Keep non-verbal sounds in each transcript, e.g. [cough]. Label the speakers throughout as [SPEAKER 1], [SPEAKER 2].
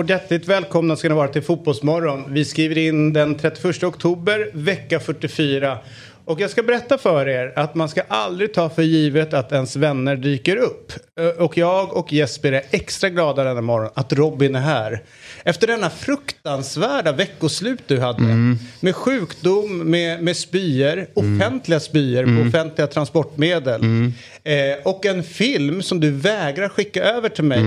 [SPEAKER 1] Och hjärtligt välkomna ska ni vara till Fotbollsmorgon. Vi skriver in den 31 oktober, vecka 44. Och jag ska berätta för er att man ska aldrig ta för givet att ens vänner dyker upp. Ö, Och jag och Jesper är extra glada denna morgon att Robin är här. Efter denna fruktansvärda veckoslut du hade. Med sjukdom, med, med spyor, offentliga spyor på offentliga transportmedel. Eh, och en film som du vägrar skicka över till mig.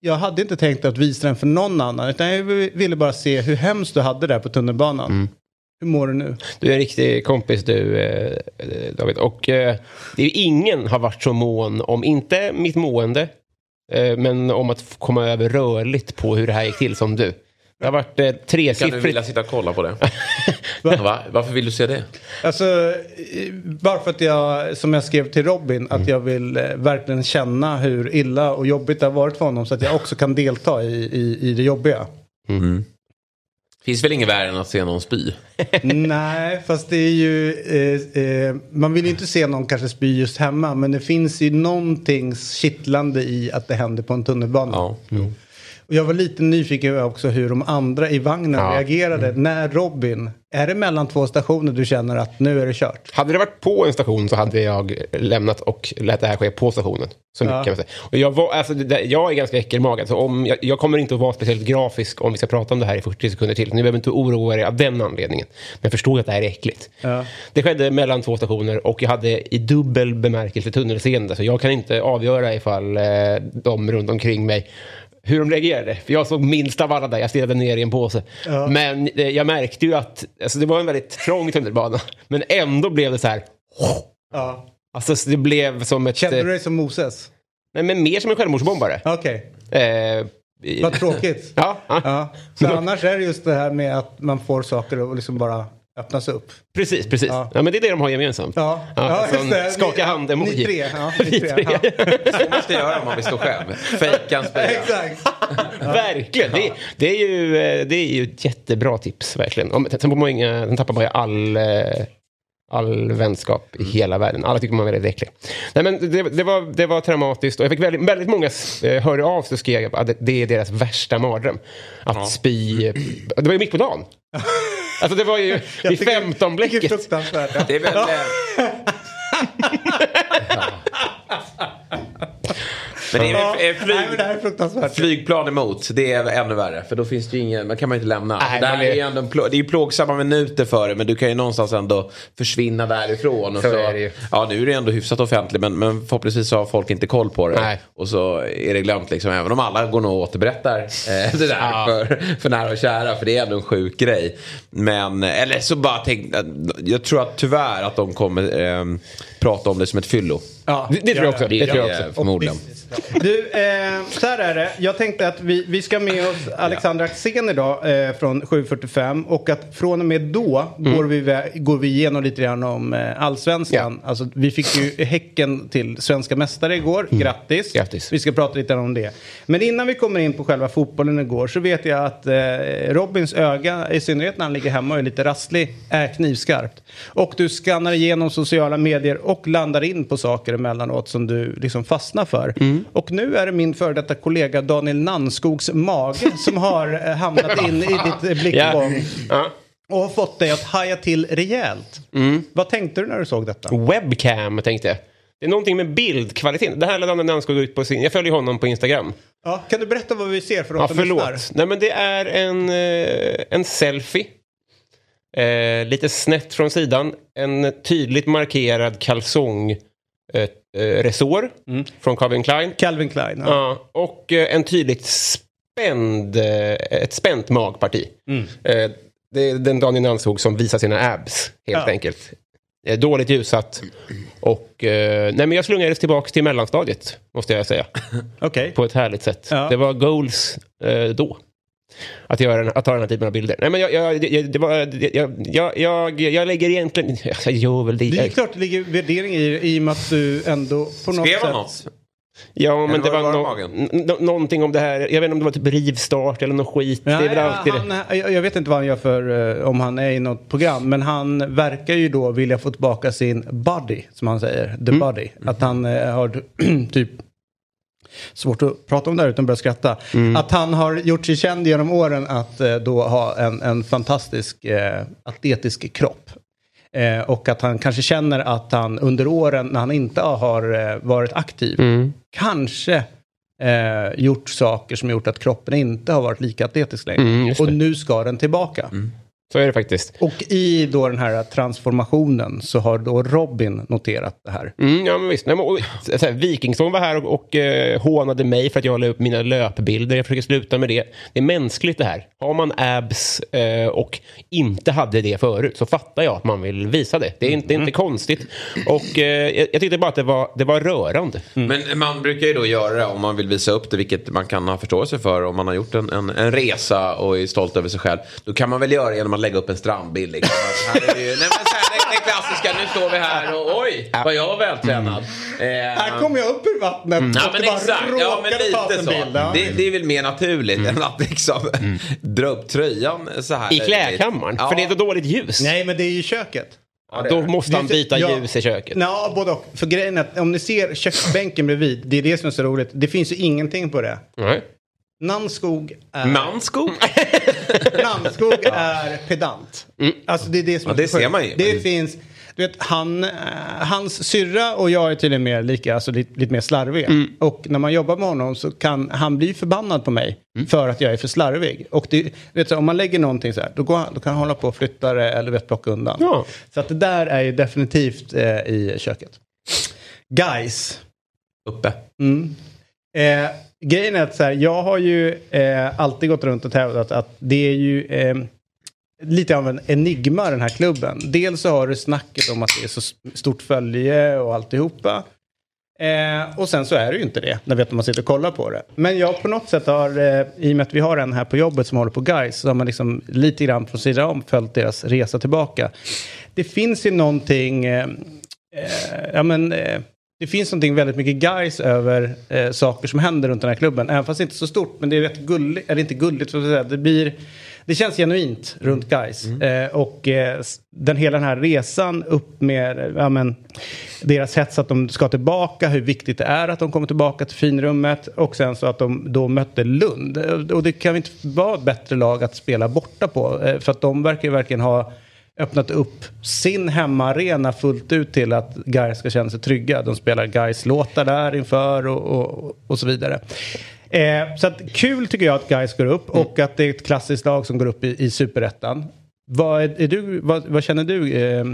[SPEAKER 1] Jag hade inte tänkt att visa den för någon annan. Utan jag ville bara se hur hemskt du hade där på tunnelbanan. Hur mår du nu?
[SPEAKER 2] Du är en riktig kompis du, eh, David. Och eh, det är ingen har varit så mån om, inte mitt mående, eh, men om att komma över rörligt på hur det här gick till som du. Det har varit eh,
[SPEAKER 3] Kan du
[SPEAKER 2] tresiffrigt.
[SPEAKER 3] vilja sitta och kolla på det? [laughs] Va? Varför vill du se det?
[SPEAKER 1] Alltså, bara för att jag, som jag skrev till Robin, att jag vill eh, verkligen känna hur illa och jobbigt det har varit för honom. Så att jag också kan delta i, i, i det jobbiga.
[SPEAKER 3] Finns väl inget värre än att se någon spy? [laughs]
[SPEAKER 1] Nej, fast det är ju... Eh, eh, man vill ju inte se någon kanske spy just hemma. Men det finns ju någonting kittlande i att det händer på en tunnelbana.
[SPEAKER 3] Ja.
[SPEAKER 1] Och jag var lite nyfiken också hur de andra i vagnen
[SPEAKER 2] Ja.
[SPEAKER 1] reagerade. När Robin, är det mellan två stationer du känner att nu är det kört?
[SPEAKER 2] Hade det varit på en station så hade jag lämnat och lät det här ske på stationen. Så mycket
[SPEAKER 1] Ja.
[SPEAKER 2] kan man säga. Och jag, var, alltså, det jag är ganska äckelmagad, så om, jag, jag kommer inte att vara speciellt grafisk om vi ska prata om det här i 40 sekunder till. Ni behöver inte oroa er av den anledningen. Men jag förstår att det här är äckligt.
[SPEAKER 1] Ja.
[SPEAKER 2] Det skedde mellan två stationer och jag hade i dubbel bemärkelse tunnelseende. Så jag kan inte avgöra ifall eh, de runt omkring mig hur de reagerade. För jag såg minst av alla där, jag stirrade ner i en påse. Men eh, jag märkte ju att alltså, det var en väldigt trång tunnelbana. Men ändå blev det så här.
[SPEAKER 1] Ja.
[SPEAKER 2] Alltså så det blev som ett...
[SPEAKER 1] Kände
[SPEAKER 2] eh,
[SPEAKER 1] du dig som Moses?
[SPEAKER 2] Nej, men mer som en självmordsbombare.
[SPEAKER 1] Okej,
[SPEAKER 2] Eh, i-
[SPEAKER 1] vad tråkigt. [laughs]
[SPEAKER 2] ja, ja.
[SPEAKER 1] Ja. Så annars är det just det här med att man får saker att liksom bara öppnas upp.
[SPEAKER 2] precis, precis.
[SPEAKER 1] Ja.
[SPEAKER 2] Ja. men det är det de har gemensamt.
[SPEAKER 1] Ja, ja,
[SPEAKER 2] alltså skaka hand-emoji.
[SPEAKER 1] Ni tre. Ja, ni [laughs]
[SPEAKER 2] Vi
[SPEAKER 1] tre. Ja. [laughs]
[SPEAKER 3] Så måste jag göra om man vill stå själv. Fejka en spya.
[SPEAKER 1] Exakt. [laughs]
[SPEAKER 2] Verkligen. Det, det, är ju, eh, det är ju ett jättebra tips, verkligen. Om, sen man inga, sen tappar man ju all, eh, all vänskap i hela världen. Alla tycker man är väldigt äcklig. Nej, men det, det, var, det var traumatiskt och jag fick väldigt, väldigt många eh, hörde av sig och skrev att det, det är deras värsta mardröm. Att spy. Det var ju mitt på dagen. Alltså det var ju vid
[SPEAKER 1] tycker-
[SPEAKER 2] 15
[SPEAKER 1] tycker
[SPEAKER 2] bläcket.
[SPEAKER 1] fruktansvärt. Ja.
[SPEAKER 3] Det är väl... eh, [laughs] [laughs] Men det är, flyg,
[SPEAKER 1] Nej, men det här är fruktansvärt.
[SPEAKER 3] flygplan emot, det är ännu värre. För då finns det ju ingen, man kan man ju inte lämna.
[SPEAKER 2] Nej,
[SPEAKER 3] det, här är ju ändå plå, det är ju plågsamma minuter för det, men du kan ju någonstans ändå försvinna därifrån. Och
[SPEAKER 2] Så
[SPEAKER 3] så,
[SPEAKER 2] är det ju.
[SPEAKER 3] Ja, nu är det ändå hyfsat offentligt, men, men förhoppningsvis så har folk inte koll på det.
[SPEAKER 2] Nej.
[SPEAKER 3] Och så är det glömt, liksom, även om alla går nog och återberättar eh, det där
[SPEAKER 2] Ja.
[SPEAKER 3] för, för nära och kära, för det är ändå en sjuk grej. Men, eller så bara tänk, jag tror att tyvärr att de kommer eh, prata om det som ett fyllo.
[SPEAKER 1] Ja,
[SPEAKER 2] Det, det tror jag också. Det tror jag också.
[SPEAKER 3] förmodligen.
[SPEAKER 1] Du, eh, så här är det. Jag tänkte att vi, vi ska med oss Alexander Axén idag eh, från 7.45 och att från och med då går, vi, går vi igenom lite grann om eh, allsvenskan. Alltså, vi fick ju Häcken till svenska mästare igår. Grattis.
[SPEAKER 2] Grattis.
[SPEAKER 1] Vi ska prata lite om det. Men innan vi kommer in på själva fotbollen igår så vet jag att eh, Robins öga, i synnerhet när han ligger hemma och är lite rasslig, är knivskarpt. Och du skannar igenom sociala medier och landar in på saker emellanåt som du liksom fastnar för. Och nu är det min före detta kollega Daniel Nannskogs mage [laughs] som har eh, hamnat in i ditt eh, blickfång.
[SPEAKER 2] Ja.
[SPEAKER 1] Och har fått dig att haja till rejält. Vad tänkte du när du såg detta?
[SPEAKER 2] Webcam tänkte jag. Det är någonting med bildkvaliteten. Det här lade Danne Nanskog ut på sin... Jag följer honom på Instagram.
[SPEAKER 1] Ja, kan du berätta vad vi ser för de
[SPEAKER 2] Ja,
[SPEAKER 1] som
[SPEAKER 2] förlåt.
[SPEAKER 1] lyssnar?
[SPEAKER 2] Nej, men det är en, eh, en selfie. Eh, lite snett från sidan. En tydligt markerad kalsong eh, eh, resår från Calvin Klein.
[SPEAKER 1] Calvin Klein. Ja.
[SPEAKER 2] Ja, och eh, en tydligt spänd, eh, ett spänt magparti.
[SPEAKER 1] Mm.
[SPEAKER 2] Eh, det är den Daniel Nanskog som visar sina abs, helt
[SPEAKER 1] Ja.
[SPEAKER 2] enkelt. Dåligt ljussatt. Och eh, nej, men jag slungades tillbaka till mellanstadiet, måste jag säga. [laughs]
[SPEAKER 1] Okej.
[SPEAKER 2] På ett härligt sätt.
[SPEAKER 1] Ja.
[SPEAKER 2] Det var goals eh, då. Att, göra, att ta den här typen av bilder. Nej, men jag, jag, jag, det var, jag, jag, jag, jag lägger egentligen... Jag gör väl det.
[SPEAKER 1] Det är klart det ligger värdering i det i och med att du ändå på något
[SPEAKER 3] Skrev
[SPEAKER 1] sätt...
[SPEAKER 3] något?
[SPEAKER 2] Ja, men
[SPEAKER 3] Eller
[SPEAKER 2] det
[SPEAKER 3] var
[SPEAKER 2] var,
[SPEAKER 3] det
[SPEAKER 2] nå-
[SPEAKER 3] bara magen?
[SPEAKER 2] n- nå- någonting om det här. Jag vet inte om det var typ rivstart eller något skit. det är väl
[SPEAKER 1] Ja,
[SPEAKER 2] alltid det.
[SPEAKER 1] han, jag jag vet inte vad han gör för, eh, om han är i något program, men han verkar ju då vilja få tillbaka sin body, som han säger, the
[SPEAKER 2] Mm.
[SPEAKER 1] body. Att han eh, har [clears throat] typ, svårt att prata om det här utan att börja skratta.
[SPEAKER 2] Mm.
[SPEAKER 1] Att han har gjort sig känd genom åren att eh, då ha en, en fantastisk eh, atletisk kropp. Eh, och att han kanske känner att han under åren när han inte har eh, varit aktiv
[SPEAKER 2] Mm.
[SPEAKER 1] kanske eh, gjort saker som gjort att kroppen inte har varit lika atletisk längre.
[SPEAKER 2] Mm,
[SPEAKER 1] och nu ska den tillbaka.
[SPEAKER 2] Så är det faktiskt.
[SPEAKER 1] Och i då den här transformationen så har då Robin noterat det här.
[SPEAKER 2] Mm, ja, men visst. Nej, men, och, så här, Wikingsson var här och, och eh, hånade mig för att jag la upp mina löpbilder. Jag försöker sluta med det. Det är mänskligt det här. Har man abs eh, och inte hade det förut så fattar jag att man vill visa det. Det är inte, är inte konstigt. Och eh, jag, tyckte bara att det var, det var rörande.
[SPEAKER 3] Men man brukar ju då göra det om man vill visa upp det, vilket man kan ha förståelse för. Om man har gjort en, en, en resa och är stolt över sig själv. Då kan man väl göra det genom att lägga upp en strandbild. Liksom. Här är det, ju, nej, men så här, det, det klassiska, nu står vi här och oj, vad jag var vältränad. Eh,
[SPEAKER 1] Här kom jag upp ur vattnet
[SPEAKER 3] Ja
[SPEAKER 1] och
[SPEAKER 3] men
[SPEAKER 1] det bara
[SPEAKER 3] exakt, ja men lite
[SPEAKER 1] en
[SPEAKER 3] så.
[SPEAKER 1] bild. Ja.
[SPEAKER 3] Det, det är väl mer naturligt än att liksom [laughs] dra upp tröjan så här.
[SPEAKER 2] I klädkammaren.
[SPEAKER 3] Ja.
[SPEAKER 2] För det är så dåligt ljus.
[SPEAKER 1] Nej men det är ju köket.
[SPEAKER 3] Ja,
[SPEAKER 2] Då måste han byta
[SPEAKER 1] ja.
[SPEAKER 2] ljus i köket.
[SPEAKER 1] Ja, både och. För grejen är att om ni ser köksbänken bredvid, det är det som är så roligt. Det finns ju ingenting på det.
[SPEAKER 2] Nej.
[SPEAKER 1] Nannskog är,
[SPEAKER 3] Manskog? [laughs]
[SPEAKER 1] Nannskog är pedant. Alltså det är det som
[SPEAKER 3] Ja, det ser man ju.
[SPEAKER 1] Det
[SPEAKER 3] Mm.
[SPEAKER 1] finns, du vet, han, eh, hans syrra och jag är tydligen mer lika, alltså lite, lite mer slarviga. Och när man jobbar med honom så kan han bli förbannad på mig för att jag är för slarvig. Och det, vet, så, om man lägger någonting så här, då, går då kan han hålla på och flytta det eller vet, plocka undan.
[SPEAKER 2] Ja.
[SPEAKER 1] Så att det där är ju definitivt eh, i köket. Guys.
[SPEAKER 3] Uppe.
[SPEAKER 1] Mm. Eh, grejen är att så här, jag har ju eh, alltid gått runt och tävlat att det är ju eh, lite av en enigma den här klubben. Dels så har du snacket om att det är så stort följe och alltihopa. Eh, och sen så är det ju inte det, när vet man sitter och kollar på det. Men jag på något sätt har, eh, i och med att vi har en här på jobbet som håller på guys, så har man liksom lite grann från sidan om följt deras resa tillbaka. Det finns ju någonting, eh, eh, ja men, eh, det finns någonting väldigt mycket guys över eh, saker som händer runt den här klubben. Även fast det inte är så stort, men det är rätt gulligt, eller inte gulligt, så att säga. det blir det känns genuint runt guys. Eh, och eh, den, hela den här resan upp med ja, men, deras hets att de ska tillbaka, hur viktigt det är att de kommer tillbaka till finrummet och sen så att de då mötte Lund. Och det kan inte vara ett bättre lag att spela borta på. Eh, för att de verkar ju verkligen ha öppnat upp sin hemmaarena fullt ut till att Gais ska känna sig trygga. De spelar Gais låtar där inför och, och, och så vidare. Eh, så att, kul tycker jag att Gais går upp och att det är ett klassiskt lag som går upp i, i superettan. Vad, är, är du, vad, vad känner du eh,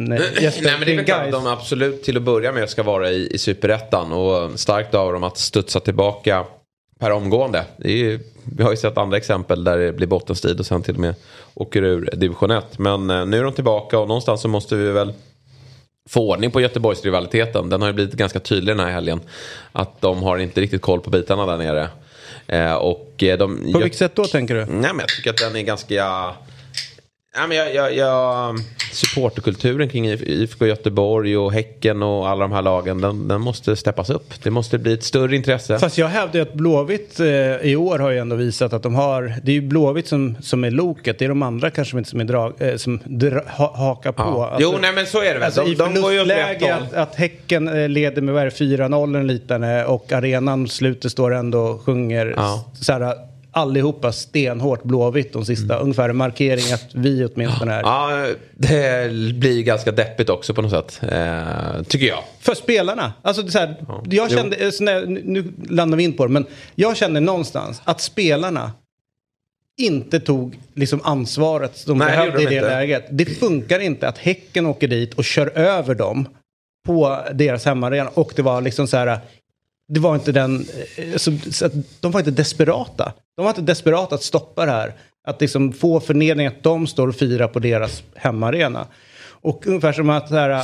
[SPEAKER 1] Jesper?
[SPEAKER 3] Nej men det är väl klart de absolut till att börja med ska vara i, i superettan. Och starkt av dem att studsa tillbaka per omgående. Ju, vi har ju sett andra exempel där det blir bottenstrid och sen till och med åker ur division 1. Men eh, nu är de tillbaka och någonstans så måste vi väl få ordning på Göteborgsrivaliteten. Den har ju blivit ganska tydlig den här helgen. Att de har inte riktigt koll på bitarna där nere. Eh, och eh, de,
[SPEAKER 1] På vilket sätt då tänker du?
[SPEAKER 3] Nej men jag tycker att den är ganska... Nej, men jag, jag, jag, supporterkulturen kring IF- IFK Göteborg och Häcken och alla de här lagen, den, den måste steppas upp. Det måste bli ett större intresse.
[SPEAKER 1] Fast jag hävdar ju att Blåvitt eh, i år har ju ändå visat att de har, det är ju Blåvitt som, som är loket, det är de andra kanske inte som, är drag, eh, som dra, ha, hakar på.
[SPEAKER 3] Ja.
[SPEAKER 1] Alltså-
[SPEAKER 3] jo, nej men så är det väl.
[SPEAKER 1] Alltså,
[SPEAKER 3] de,
[SPEAKER 1] I
[SPEAKER 3] de går ju åt rätt håll.
[SPEAKER 1] att, att Häcken eh, leder med vad är det, 4-0 en liten eh, och arenan slutet står ändå och sjunger
[SPEAKER 3] Ja.
[SPEAKER 1] så här, allihopa stenhårt Blåvitt de sista. Ungefär en markering att vi åtminstone är.
[SPEAKER 3] Mm. Ja, det blir ganska deppigt också på något sätt. Eh, tycker jag.
[SPEAKER 1] För spelarna. Alltså, det så här, jag
[SPEAKER 3] Jo.
[SPEAKER 1] kände, så när, nu landar vi in på det, men jag kände någonstans att spelarna inte tog liksom ansvaret de
[SPEAKER 3] Nej,
[SPEAKER 1] behövde i
[SPEAKER 3] de
[SPEAKER 1] det
[SPEAKER 3] inte.
[SPEAKER 1] läget. Det funkar inte att Häcken åker dit och kör över dem på deras hemmaarena och det var liksom så här det var inte den, eh, så, så att de var inte desperata. De var inte desperata att stoppa det här. Att liksom få förnedring att de står och firar på deras hemmaarena. Och ungefär som att, så här,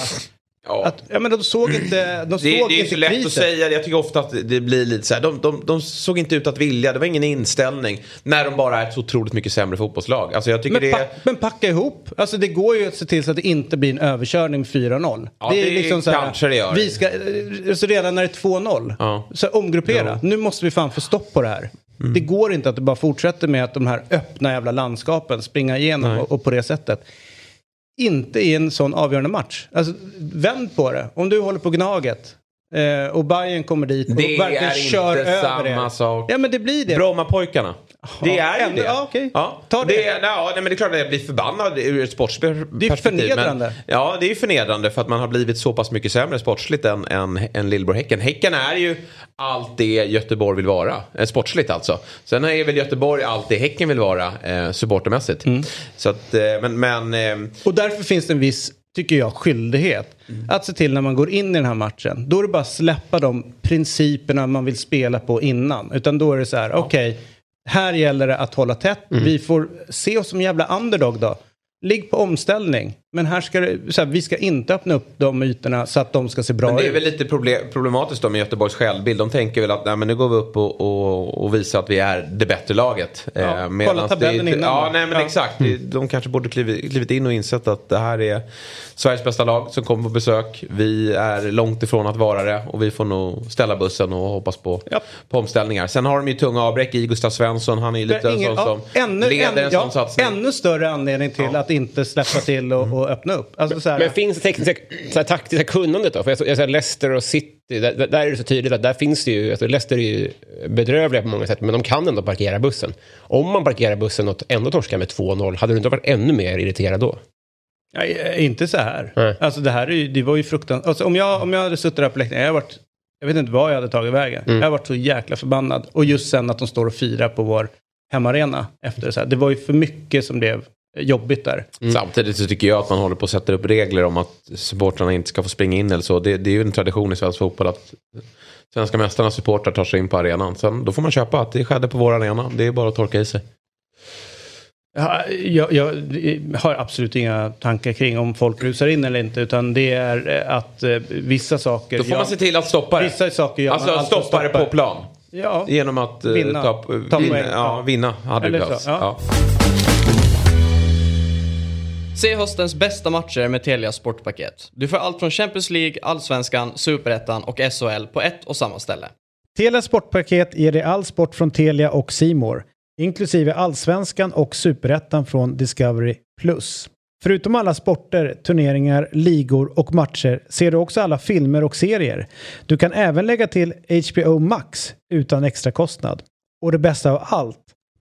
[SPEAKER 3] Ja.
[SPEAKER 1] att ja, men de såg inte, de
[SPEAKER 3] Det,
[SPEAKER 1] såg
[SPEAKER 3] det är
[SPEAKER 1] inte
[SPEAKER 3] inte lätt
[SPEAKER 1] priset.
[SPEAKER 3] att säga. Jag tycker ofta att det blir lite så här. De, de, de såg inte ut att vilja. Det var ingen inställning. När de bara är ett så otroligt mycket sämre fotbollslag. Alltså jag tycker
[SPEAKER 1] Men,
[SPEAKER 3] det
[SPEAKER 1] pa
[SPEAKER 3] är...
[SPEAKER 1] men packa ihop. Alltså det går ju att se till så att det inte blir en överkörning med 4-0.
[SPEAKER 3] Ja, det kanske det gör.
[SPEAKER 1] Vi ska, alltså redan när det är 2-0,
[SPEAKER 3] Ja.
[SPEAKER 1] så omgruppera. Nu måste vi fan få stopp på det här.
[SPEAKER 3] Mm.
[SPEAKER 1] Det går inte att det bara fortsätter med att de här öppna jävla landskapen springa igenom och, och på det sättet. Inte i en sån avgörande match. Alltså, vänd på det. Om du håller på Gnaget eh, och Bayern kommer dit och
[SPEAKER 3] Det
[SPEAKER 1] verkligen
[SPEAKER 3] är
[SPEAKER 1] kör
[SPEAKER 3] inte
[SPEAKER 1] över
[SPEAKER 3] samma
[SPEAKER 1] er.
[SPEAKER 3] sak.
[SPEAKER 1] Ja men det blir det.
[SPEAKER 3] Brommapojkarna. Det är ju det.
[SPEAKER 1] ja, okej.
[SPEAKER 3] Ja,
[SPEAKER 1] Ta det.
[SPEAKER 3] är- ja, nej, men det är klart att jag blir förbannad ur ett sportsligt
[SPEAKER 1] Det är förnedrande.
[SPEAKER 3] Men, ja, det är ju förnedrande för att man har blivit så pass mycket sämre sportsligt än, än, än Lillborg-Häcken. Häcken är ju allt det Göteborg vill vara. Eh, sportsligt alltså. Sen är väl Göteborg allt det Häcken vill vara eh, supportermässigt.
[SPEAKER 1] Mm.
[SPEAKER 3] Så att, eh, men, men eh,
[SPEAKER 1] Och därför finns det en viss, tycker jag, skyldighet att se till när man går in i den här matchen. Då är det bara att släppa de principerna man vill spela på innan. Utan då är det så här, okej, här gäller det att hålla tätt. Vi får se oss som jävla underdog då. Ligg på omställning. Men här ska det, så här, vi ska inte öppna upp de ytorna så att de ska se bra
[SPEAKER 3] Men det är
[SPEAKER 1] ut.
[SPEAKER 3] väl lite proble- problematiskt då med Göteborgs självbild. De tänker väl att nej, men nu går vi upp och, och, och visar att vi är det bättre laget.
[SPEAKER 1] Ja,
[SPEAKER 3] Eh,
[SPEAKER 1] kolla tabellen
[SPEAKER 3] det,
[SPEAKER 1] innan
[SPEAKER 3] Ja,
[SPEAKER 1] då.
[SPEAKER 3] nej men
[SPEAKER 1] Ja.
[SPEAKER 3] exakt. Det- De kanske borde klivit, klivit in och insett att det här är Sveriges bästa lag som kommer på besök. Vi är långt ifrån att vara det och vi får nog ställa bussen och hoppas på,
[SPEAKER 1] Ja.
[SPEAKER 3] på omställningar. Sen har de ju tunga avbräck i Gustav Svensson. Han är ju lite en
[SPEAKER 1] Ingen-
[SPEAKER 3] sån som
[SPEAKER 1] ännu,
[SPEAKER 3] leder en
[SPEAKER 1] ja,
[SPEAKER 3] sån satsning.
[SPEAKER 1] ännu större anledning till att inte släppa till och, och öppna upp. Alltså, så här,
[SPEAKER 2] Men finns det tekniska, taktiska kunnandet då? För jag, jag säger Leicester och City, där, där- är det så tydligt att där finns det ju, alltså Leicester är ju bedrövliga på många sätt, men de kan ändå parkera bussen. Om man parkerar bussen och ändå torskar med 2-0, hade du inte varit ännu mer irriterad då?
[SPEAKER 1] Eh, inte så här.
[SPEAKER 2] Nej.
[SPEAKER 1] Alltså det här är ju, det var ju fruktansvärt. Alltså, om, jag, om jag hade suttit där på läktaren, jag, hade varit, jag vet inte vad jag hade tagit vägen. Jag hade varit så jäkla förbannad. Och just sen att de står och firar på vår hemmaarena efter det. Så här. Det var ju för mycket som blev jobbigt där.
[SPEAKER 3] Samtidigt så tycker jag att man håller på att sätta upp regler om att supportrarna inte ska få springa in eller så. Det, det är ju en tradition i svensk fotboll att svenska mästarnas supportrar tar sig in på arenan. Sen, då får man köpa att det skedde på vår arena. Det är bara att torka i sig.
[SPEAKER 1] Ja, jag, jag har absolut inga tankar kring om folk rusar in eller inte. Utan det är eh, att eh, vissa saker...
[SPEAKER 3] Då får man se till att stoppa det.
[SPEAKER 1] Vissa saker gör man
[SPEAKER 3] Alltså
[SPEAKER 1] alltid
[SPEAKER 3] stoppa det på plan.
[SPEAKER 1] Ja.
[SPEAKER 3] Genom att eh,
[SPEAKER 1] Vinna.
[SPEAKER 3] ta, vinna,
[SPEAKER 1] poäng.
[SPEAKER 3] ja, vinna hade
[SPEAKER 1] Eller
[SPEAKER 3] behövts.
[SPEAKER 1] så, ja.
[SPEAKER 3] Ja.
[SPEAKER 4] Se höstens bästa matcher med Telia Sportpaket. Du får allt från Champions League, Allsvenskan, Superettan och SHL på ett och samma ställe.
[SPEAKER 5] Telia Sportpaket ger dig all sport från Telia och Simor, inklusive allsvenskan och superettan från Discovery+. Förutom alla sporter, turneringar, ligor och matcher ser du också alla filmer och serier. Du kan även lägga till HBO Max utan extra kostnad. Och det bästa av allt,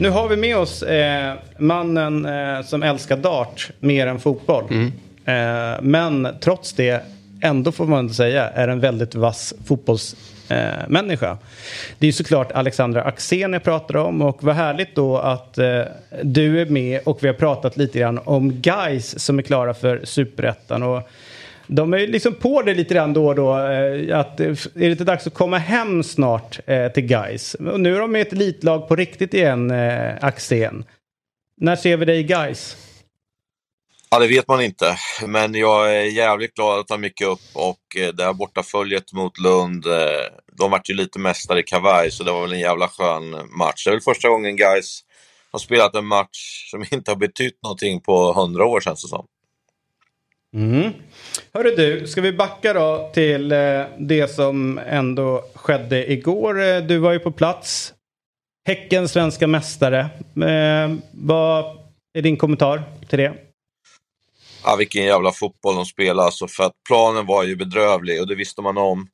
[SPEAKER 1] Nu har vi med oss eh, mannen eh, som älskar dart mer än fotboll. Eh, men trots det, ändå får man säga, är en väldigt vass fotbollsmänniska. Eh, det är ju såklart Alexandra Axén jag pratar om och vad härligt då att eh, du är med och vi har pratat lite grann om guys som är klara för superettan. Och de är ju liksom på det lite grann då och då. Eh, att, eh, är det inte dags att komma hem snart eh, till guys? Och nu är de med ett elitlag på riktigt igen, eh, Axén. När ser vi dig i guys?
[SPEAKER 6] Ja, det vet man inte. Men jag är jävligt glad att de gick upp och eh, det här bortaföljet mot Lund, eh, de vart ju lite mästare i kavaj så det var väl en jävla skön match. Det är väl första gången guys har spelat en match som inte har betytt någonting på hundra år känns det som.
[SPEAKER 1] Mm. Hörru du, ska vi backa då till eh, det som ändå skedde igår. Eh, du var ju på plats. Häcken svenska mästare. Eh, vad är din kommentar till det?
[SPEAKER 6] Ja, vilken jävla fotboll de spelar alltså, för att planen var ju bedrövlig och det visste man om.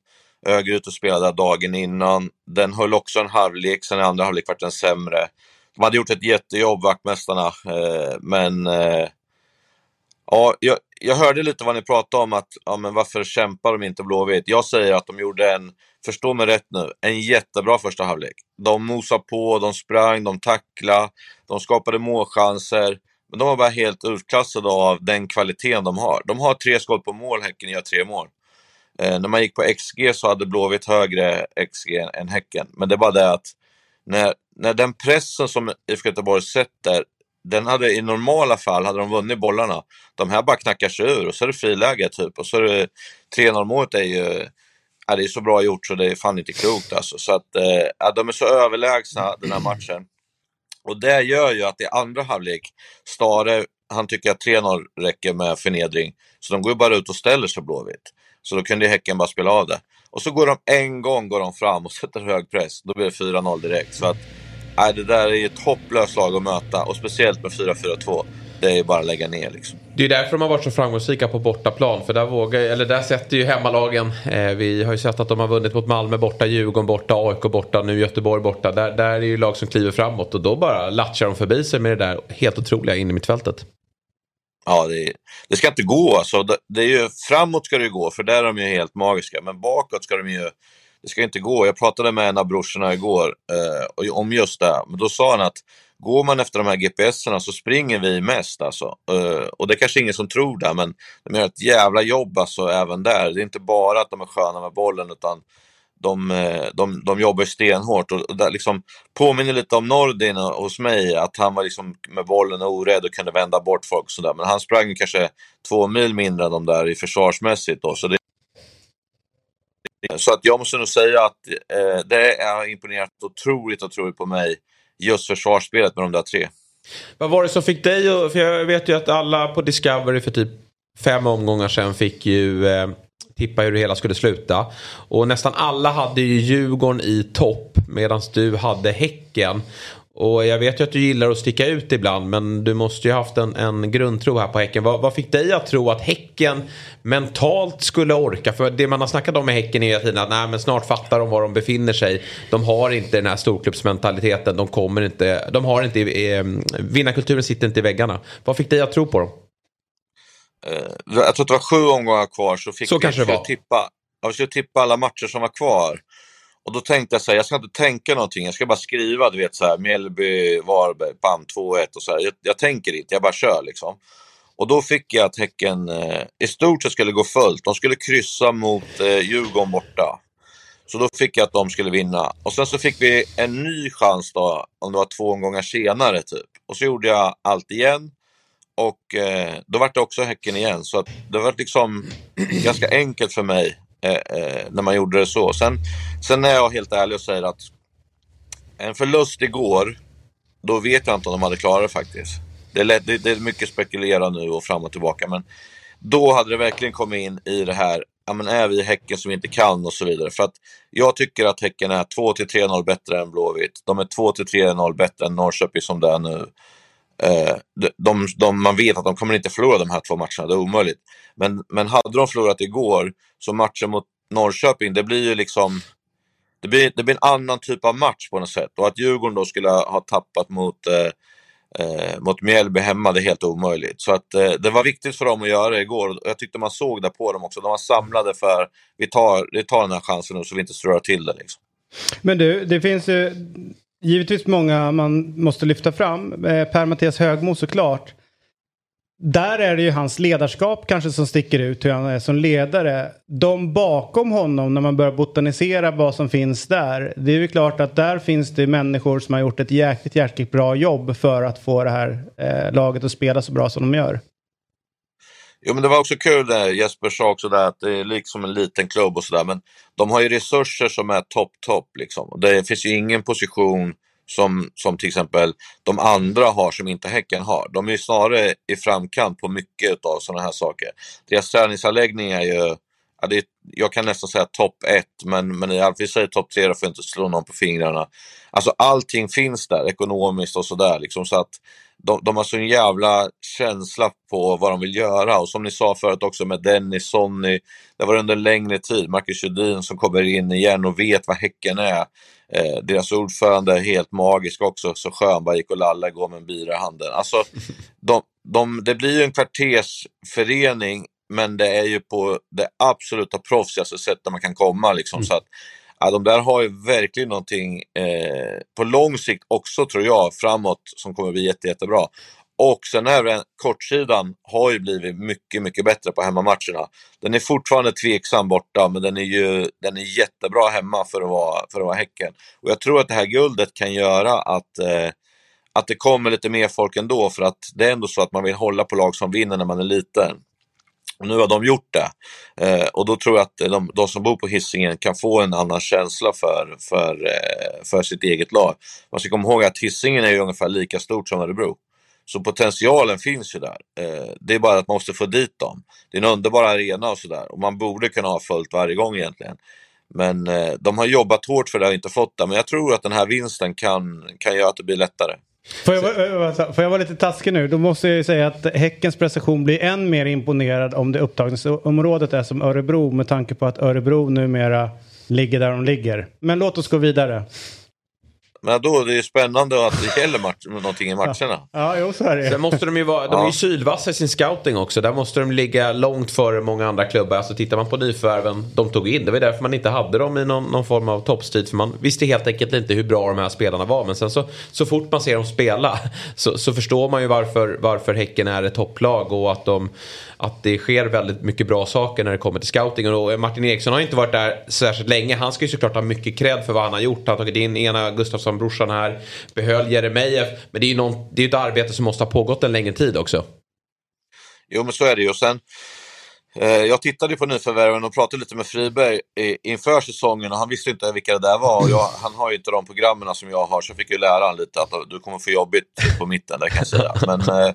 [SPEAKER 6] Örgryte spelade dagen innan. Den höll också en halvlek, sen i andra halvlek vart den sämre. De hade gjort ett jättejobb, vaktmästarna, eh, men eh, Ja, jag, jag hörde lite vad ni pratade om, att ja, men varför kämpar de inte Blåvitt? Jag säger att de gjorde en, förstå mig rätt nu, en jättebra första halvlek. De mosade på, de sprang, de tacklade, de skapade målchanser. Men de var bara helt utklassade av den kvaliteten de har. De har tre skott på mål, Häcken gör tre mål. Eh, när man gick på XG så hade Blåvitt högre XG än Häcken. Men det är bara det att när, när den pressen som IFK Göteborg sätter, den hade i normala fall, hade de vunnit bollarna, de här bara knackar sig ur och så är det friläge typ. Och så är det 3-0 målet är ju ja, det är så bra gjort så det är fan inte klokt alltså. Så att, eh, ja, de är så överlägsna den här matchen. Och det gör ju att i andra halvlek, Stare, han tycker att 3-0 räcker med förnedring. Så de går ju bara ut och ställer sig Blåvitt. Så då kunde Häcken bara spela av det. Och så går de en gång går de fram och [laughs] sätter hög press. Då blir det 4-0 direkt. Så att, nej, det där är ett hopplöst lag att möta. Och speciellt med 4-4-2. Det är bara att lägga ner liksom.
[SPEAKER 3] Det är därför de har varit så framgångsrika på bortaplan. För där, vågar, eller där sätter ju hemmalagen. Eh, vi har ju sett att de har vunnit mot Malmö borta, Djurgården borta, AIK borta, nu Göteborg borta. Där, där är ju lag som kliver framåt och då bara latchar de förbi sig med det där helt otroliga in i mittfältet.
[SPEAKER 6] Ja, det, det, ska inte gå alltså. Det, det, är ju, framåt ska det ju gå, för där är de ju helt magiska. Men bakåt ska de ju... Det ska inte gå. Jag pratade med en av brorsorna igår eh, om just det. Men då sa han att går man efter de här GPSerna så springer vi mest alltså. Eh, och det är kanske ingen som tror det, men de gör ett jävla jobb alltså även där. Det är inte bara att de är sköna med bollen, utan de, eh, de, de jobbar stenhårt. Och det liksom påminner lite om Nordin eh, hos mig, att han var liksom med bollen orädd och kunde vända bort folk och sådär. Men han sprang kanske två mil mindre än de där i försvarsmässigt. Då, så det så att jag måste nog säga att eh, det har imponerat otroligt, otroligt på mig just försvarsspelet med de där tre.
[SPEAKER 3] Vad var det som fick dig att, för jag vet ju att alla på Discovery för typ fem omgångar sedan fick ju eh, tippa hur det hela skulle sluta. Och nästan alla hade ju Djurgården i topp medan du hade Häcken. Och jag vet ju att du gillar att sticka ut ibland men du måste ju haft en, en grundtro här på Häcken. Vad, vad, fick dig att tro att Häcken mentalt skulle orka? För det man har snackat om med Häcken är hela tiden att nej, men snart fattar de var de befinner sig. De har inte den här storklubbsmentaliteten. De kommer inte, de har inte, eh, vinnarkulturen sitter inte i väggarna. Vad fick dig att tro på dem?
[SPEAKER 6] Uh, jag tror att det var sju omgångar kvar så fick
[SPEAKER 3] så vi, kanske var.
[SPEAKER 6] tippa, jag skulle tippa alla matcher som var kvar. Och då tänkte jag så här, jag ska inte tänka någonting, jag ska bara skriva, du vet så här, Mjällby, Varberg, Pan 2-1 och så här. Jag, jag, tänker inte, jag bara kör liksom. Och då fick jag att Häcken eh, i stort sett skulle gå fullt. De skulle kryssa mot eh, Djurgården borta. Så då fick jag att de skulle vinna. Och sen så fick vi en ny chans då, om det var två omgångar senare typ. Och så gjorde jag allt igen. Och eh, då var det också Häcken igen. Så att det var liksom [clears throat] ganska enkelt för mig Eh, eh, när man gjorde det så. Sen, sen är jag helt ärlig och säger att en förlust igår, då vet jag inte om de hade klarat det faktiskt. Det är, lätt, det, det är mycket spekulera nu och fram och tillbaka, men då hade det verkligen kommit in i det här, ja men är vi Häcken som inte kan och så vidare. För att jag tycker att Häcken är 2-3-0 bättre än Blåvitt. De är 2-3-0 bättre än Norrköping som det är nu. Eh, de, de, de, man vet att de kommer inte förlora de här två matcherna, det är omöjligt. Men, men hade de förlorat igår, så matchen mot Norrköping, det blir ju liksom... Det blir, det blir en annan typ av match på något sätt. Och att Djurgården då skulle ha tappat mot, eh, eh, mot Mjällby hemma, det är helt omöjligt. Så att eh, det var viktigt för dem att göra det igår. Jag tyckte man såg det på dem också. De var samlade för vi tar, vi tar den här chansen nu så vi inte strör till det. Liksom.
[SPEAKER 1] Men du, det finns ju givetvis många man måste lyfta fram. Eh, Per-Mattias Högmo såklart. Där är det ju hans ledarskap kanske som sticker ut hur han är som ledare. De bakom honom när man börjar botanisera vad som finns där. Det är ju klart att där finns det människor som har gjort ett jäkligt, jäkligt bra jobb för att få det här eh, laget att spela så bra som de gör.
[SPEAKER 6] Jo men det var också kul det Jesper sa också där att det är liksom en liten klubb och sådär men de har ju resurser som är topp, topp liksom. Det finns ju ingen position som, som till exempel de andra har som inte Häcken har. De är snarare i framkant på mycket av sådana här saker. Deras träningsanläggning är ju, ja, det är, jag kan nästan säga topp ett, men, men vi säger topp tre, då får jag inte slå någon på fingrarna. Alltså allting finns där ekonomiskt och sådär. Liksom, så att de, de har så en jävla känsla på vad de vill göra och som ni sa förut också med Dennis, Sonny, det var under en längre tid, Marcus Sjödin som kommer in igen och vet vad Häcken är. Eh, deras ordförande är helt magisk också, så skön, bara gick och lalla går med en bira i handen. Alltså, [laughs] de, de, det blir ju en kvartersförening, men det är ju på det absoluta proffsigaste sättet man kan komma. Liksom, mm. så att, ja, de där har ju verkligen någonting eh, på lång sikt också, tror jag, framåt som kommer bli jätte, jättebra. Och sen även kortsidan har ju blivit mycket, mycket bättre på hemmamatcherna. Den är fortfarande tveksam borta, men den är ju den är jättebra hemma för att vara, för att vara Häcken. Och jag tror att det här guldet kan göra att, eh, att det kommer lite mer folk ändå, för att det är ändå så att man vill hålla på lag som vinner när man är liten. Nu har de gjort det. Eh, och då tror jag att de, de, som bor på hissingen kan få en annan känsla för, för, eh, för sitt eget lag. Man ska komma ihåg att hissingen är ju ungefär lika stort som Örebro. Så potentialen finns ju där. Eh, det är bara att man måste få dit dem. Det är en underbar arena och sådär. Och man borde kunna ha fullt varje gång egentligen. Men eh, de har jobbat hårt för det och inte fått det. Men jag tror att den här vinsten kan, kan göra att det blir lättare.
[SPEAKER 5] Får jag, får jag vara lite taskig nu? Då måste jag ju säga att Häckens prestation blir än mer imponerad om det upptagningsområdet är som Örebro med tanke på att Örebro numera ligger där de ligger. Men låt oss gå vidare.
[SPEAKER 6] Men då, det är spännande att det gäller match, någonting i matcherna.
[SPEAKER 5] Ja, ja jo, så är det.
[SPEAKER 3] Sen måste de ju vara, de är ju sylvassa i sin scouting också. Där måste de ligga långt före många andra klubbar. Alltså tittar man på nyförvärven de tog in, det var därför man inte hade dem i någon, någon form av toppstrid. För man visste helt enkelt inte hur bra de här spelarna var. Men sen så, så fort man ser dem spela [laughs] så, så förstår man ju varför, varför Häcken är ett topplag och att de att det sker väldigt mycket bra saker när det kommer till scouting. Och Martin Eriksson har inte varit där särskilt länge. Han ska ju såklart ha mycket cred för vad han har gjort. Han har tagit in ena Gustafsson-brorsan här, behöll Jeremejeff. Men det är ju någon, det är ett arbete som måste ha pågått en längre tid också.
[SPEAKER 6] Jo, men så är det ju. Och sen, eh, jag tittade på nyförvärven och pratade lite med Friberg inför säsongen och han visste inte vilka det där var. Jag, han har ju inte de programmen som jag har så jag fick ju lära honom lite att du kommer få jobbigt på mitten, det kan jag säga. [laughs] Men, eh,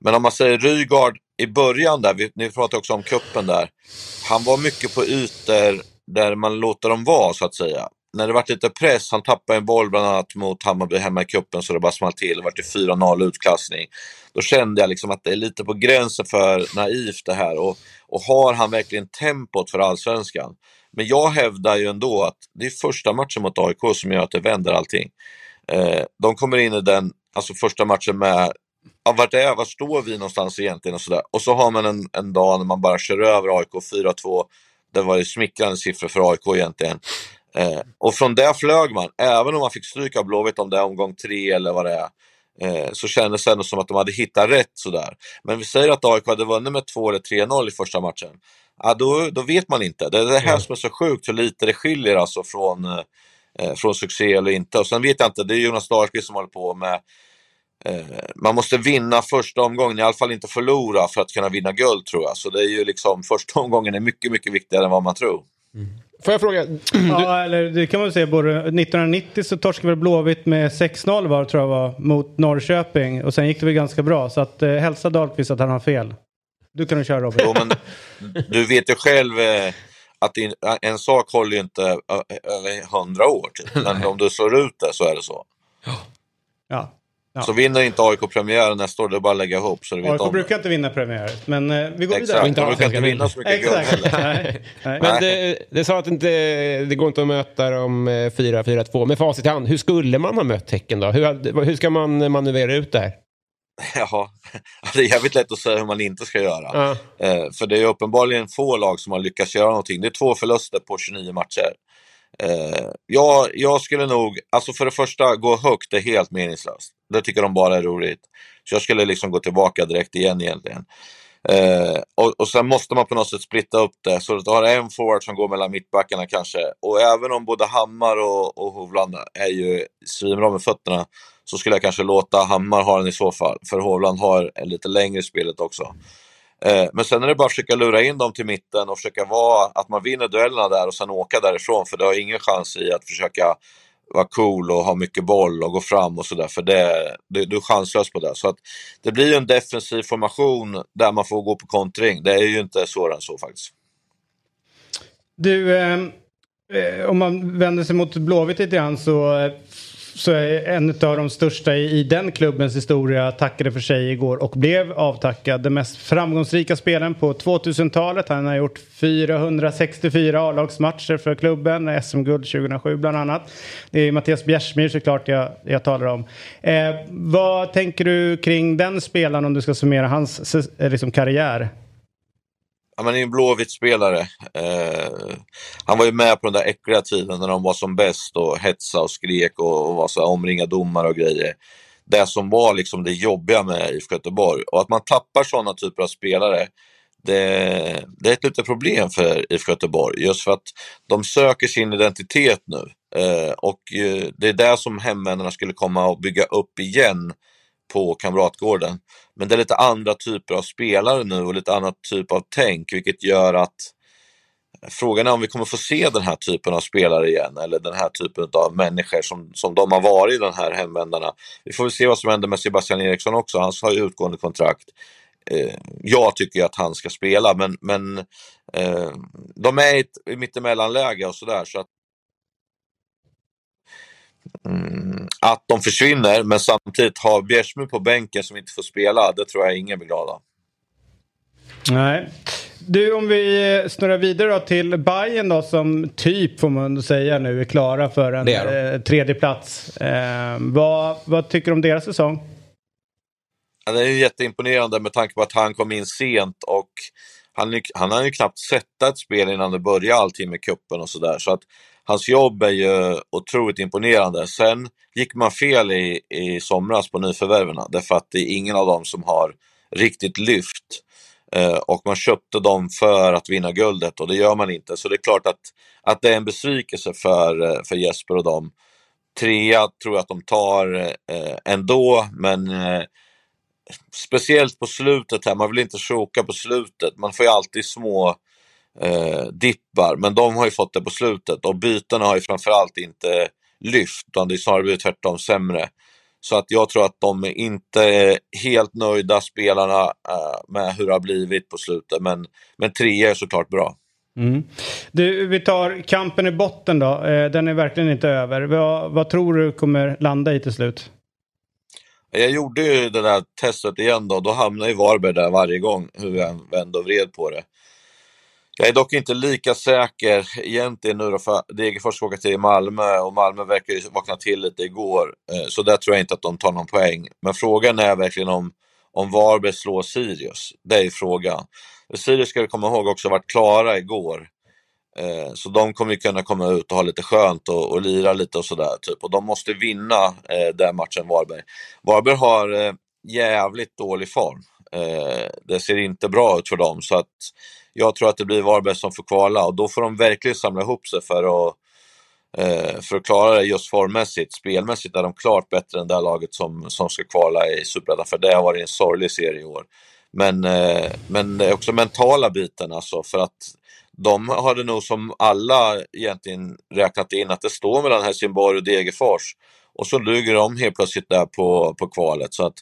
[SPEAKER 6] men om man säger Rygaard i början där, vi, ni pratade också om kuppen där. Han var mycket på ytor där man låter dem vara så att säga. När det var lite press, han tappade en boll bland annat mot Hammarby hemma i kuppen så det bara small till. Det var 4-0 utklassning. Då kände jag liksom att det är lite på gränsen för naivt det här. Och, och har han verkligen tempot för allsvenskan? Men jag hävdar ju ändå att det är första matchen mot AIK som gör att det vänder allting. Eh, de kommer in i den, alltså första matchen med ja, vart är vart står vi någonstans egentligen och sådär. Och så har man en, en dag när man bara kör över AIK 4-2. Det var ju smickrande siffror för AIK egentligen. Eh, och från det flög man, även om man fick stryka Blåvitt om det är omgång tre eller vad det är. Eh, så kändes det ändå som att de hade hittat rätt sådär. Men vi säger att AIK hade vunnit med 2 eller 3-0 i första matchen. Ja, då, då vet man inte. Det är det här mm. som är så sjukt, hur lite det skiljer alltså från, eh, från succé eller inte. Och sen vet jag inte, det är Jonas Dahlqvist som håller på med Eh, man måste vinna första omgången, i alla fall inte förlora för att kunna vinna guld tror jag. Så det är ju liksom, första [laughs] omgången är mycket, mycket viktigare än vad man tror.
[SPEAKER 2] Mm. Får jag fråga? [clears throat]
[SPEAKER 5] Ja, eller det kan man säga. Både 1990 så torskade väl Blåvitt med 6-0 var tror jag var mot Norrköping och sen gick det väl ganska bra. Så att eh, hälsa Dahlqvist att han har fel. Du kan du köra Robin.
[SPEAKER 6] Jo, men du vet ju själv eh, att en sak håller ju inte över hundra år. Typ. Men om du slår ut det så är det så.
[SPEAKER 5] Ja.
[SPEAKER 6] Ja. Så vinner inte AIK premiären nästa år, det är bara att lägga ihop. Så
[SPEAKER 5] du vet AIK om brukar inte vinna premiär, men eh, vi går
[SPEAKER 6] Exakt,
[SPEAKER 5] vidare.
[SPEAKER 6] de brukar inte vinna så mycket
[SPEAKER 5] Exakt. guld
[SPEAKER 2] nej, nej. Men det, det sa att inte, det går inte att möta dem 4-4-2. Eh, Med facit i hand, hur skulle man ha mött Häcken då? Hur, hur ska man manövrera ut det här? [laughs]
[SPEAKER 6] Ja, det är jävligt lätt att säga hur man inte ska göra. Ja. Eh, för det är uppenbarligen få lag som har lyckats göra någonting. Det är två förluster på 29 matcher. Eh, ja, jag skulle nog, alltså för det första, gå högt är helt meningslöst. Det tycker de bara är roligt. Så jag skulle liksom gå tillbaka direkt igen egentligen. Eh, och, och sen måste man på något sätt splitta upp det. Så du har en forward som går mellan mittbackarna kanske. Och även om både Hammar och, och Hovland är ju svinbra med fötterna så skulle jag kanske låta Hammar ha den i så fall. För Hovland har en lite längre spelet också. Eh, men sen är det bara att försöka lura in dem till mitten och försöka vara att man vinner duellerna där och sen åka därifrån. För det har ingen chans i att försöka vara cool och ha mycket boll och gå fram och sådär. För det, det, du är chanslös på det. Så att det blir en defensiv formation där man får gå på kontring. Det är ju inte svårare än så faktiskt.
[SPEAKER 5] Du, eh, eh om man vänder sig mot Blåvitt lite grann så eh,
[SPEAKER 1] så är en av de största i, i den klubbens historia tackade för sig igår och blev avtackad. Den mest framgångsrika spelaren på 2000-talet. Han har gjort 464 A-lagsmatcher för klubben, SM-guld 2007 bland annat. Det är Mattias Bjärsmyr såklart jag, jag talar om. Eh, vad tänker du kring den spelaren om du ska summera hans eh, liksom, karriär?
[SPEAKER 6] Ja, men är en Blåvitt-spelare. Eh, han var ju med på den där äckliga tiden när de var som bäst och hetsade och skrek och, och var så omringade domare och grejer. Det som var liksom det jobbiga med IFK Göteborg. Och att man tappar sådana typer av spelare, det, det är ett litet problem för IFK Göteborg. Just för att de söker sin identitet nu. Eh, och eh, det är det som hemvändarna skulle komma och bygga upp igen på Kamratgården. Men det är lite andra typer av spelare nu och lite annat typ av tänk, vilket gör att Frågan är om vi kommer få se den här typen av spelare igen eller den här typen av människor som, som de har varit, de här hemvändarna. Vi får väl se vad som händer med Sebastian Eriksson också, han har ju utgående kontrakt. Eh, jag tycker att han ska spela, men, men eh, de är i ett mittemellanläge och sådär. Så att Mm, att de försvinner, men samtidigt har Bjärsmyr på bänken som inte får spela, det tror jag ingen blir glad av.
[SPEAKER 1] Nej. Du, om vi snurrar vidare då till Bayern då som typ får man säga nu är klara för en eh, tredje plats. Eh, vad, vad tycker du om deras säsong?
[SPEAKER 6] Ja, det är jätteimponerande med tanke på att han kom in sent och han, han har ju knappt sett ett spel innan det började allting med kuppen och sådär. Så att hans jobb är ju otroligt imponerande. Sen gick man fel i, i somras på nyförvärven därför att det är ingen av dem som har riktigt lyft. Eh, och man köpte dem för att vinna guldet och det gör man inte. Så det är klart att, att det är en besvikelse för, för Jesper och dem. Trea tror jag att de tar eh, ändå, men eh, speciellt på slutet här, man vill inte choka på slutet. Man får ju alltid små eh, dippar, men de har ju fått det på slutet och bytena har ju framförallt inte lyft, utan det är snarare blivit tvärtom sämre. Så att jag tror att de är inte är helt nöjda, spelarna, eh, med hur det har blivit på slutet. Men, men trea är såklart bra.
[SPEAKER 1] Mm. Du, vi tar kampen i botten då. Eh, den är verkligen inte över. Vad, vad tror du kommer landa i till slut?
[SPEAKER 6] Jag gjorde ju det där testet igen då. Då hamnade ju Varberg där varje gång, hur jag vände och vred på det. Jag är dock inte lika säker egentligen nu då för Degerfors ska åka till Malmö och Malmö verkar ju vakna till lite igår. Eh, så där tror jag inte att de tar någon poäng. Men frågan är verkligen om, om Varberg slår Sirius. Det är frågan. Sirius ska vi komma ihåg också varit klara igår. Eh, så de kommer ju kunna komma ut och ha lite skönt och, och lira lite och sådär. Typ. Och de måste vinna eh, den matchen, Varberg. Varberg har eh, jävligt dålig form. Det ser inte bra ut för dem. så att jag tror att det blir Varberg som får kvala och då får de verkligen samla ihop sig för att, eh, för att klara det just formmässigt. Spelmässigt är de klart bättre än det här laget som, som ska kvala i Superettan, för det har varit en sorglig serie i år. Men, eh, men det är också mentala biten alltså, för att de hade nog som alla egentligen räknat in att det står mellan Helsingborg och Degerfors. Och så ligger de helt plötsligt där på, på kvalet. Så att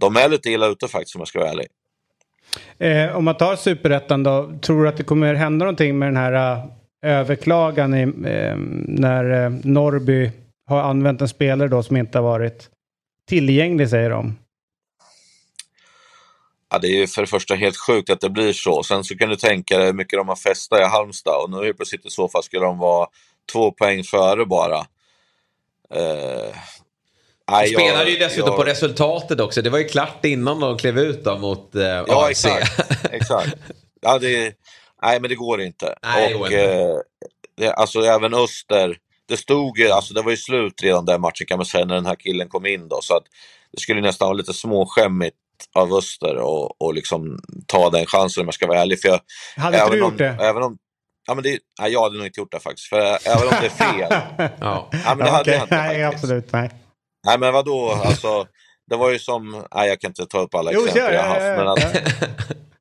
[SPEAKER 6] de är lite illa ute faktiskt om jag ska vara ärlig.
[SPEAKER 1] Eh, om man tar superettan då, tror du att det kommer hända någonting med den här uh, överklagan i, eh, när uh, Norrby har använt en spelare då som inte har varit tillgänglig säger de?
[SPEAKER 6] Ja, det är ju för det första helt sjukt att det blir så. Sen så kan du tänka dig hur mycket de har festat i Halmstad och nu helt plötsligt i så fall skulle de vara två poäng före bara.
[SPEAKER 3] Eh, de spelade ju dessutom jag... på resultatet också. Det var ju klart innan de klev ut då mot eh,
[SPEAKER 6] ja, AFC. Exakt. [laughs] exakt. Ja, det, nej, men det går inte. Nej, och, eh, det, alltså även Öster, det stod ju, alltså det var ju slut redan den matchen kan man säga när den här killen kom in då. Så att det skulle nästan vara lite småskämmigt av Öster och, och liksom ta den chansen om jag ska vara ärlig. För jag,
[SPEAKER 1] hade inte du gjort det?
[SPEAKER 6] Även om, ja, men det, nej, jag hade nog inte gjort det faktiskt. För även om det är fel. [laughs] ja. ja men det hade okay. jag inte
[SPEAKER 1] Nej, absolut. Nej.
[SPEAKER 6] Nej men vadå, alltså, det var ju som, nej jag kan inte ta upp alla jo, exempel ja, jag har haft. Men, att,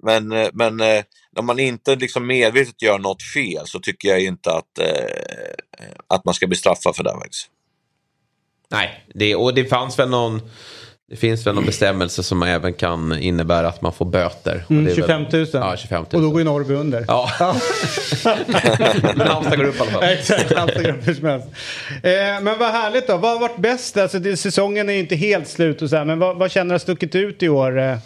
[SPEAKER 6] men, eh, men eh, om man inte liksom medvetet gör något fel så tycker jag inte att, eh, att man ska bli straffad för det. Faktiskt.
[SPEAKER 3] Nej, det, och det fanns väl någon Det finns väl någon [clears throat] bestämmelse som även kan innebära att man får böter. Och
[SPEAKER 1] Mm,
[SPEAKER 3] det är
[SPEAKER 1] 25 000.
[SPEAKER 3] Väl, ja, 25 000.
[SPEAKER 1] Och då går ju Norrby under.
[SPEAKER 3] Ja. [laughs] Men [laughs] Halmstad går upp i alla fall. [laughs]
[SPEAKER 1] Exakt, Halmstad går upp hur som helst. Eh, men vad härligt då. Vad har varit bäst? Alltså, det, säsongen är ju inte helt slut och så här, men vad, vad känner du har stuckit ut i år? Eh,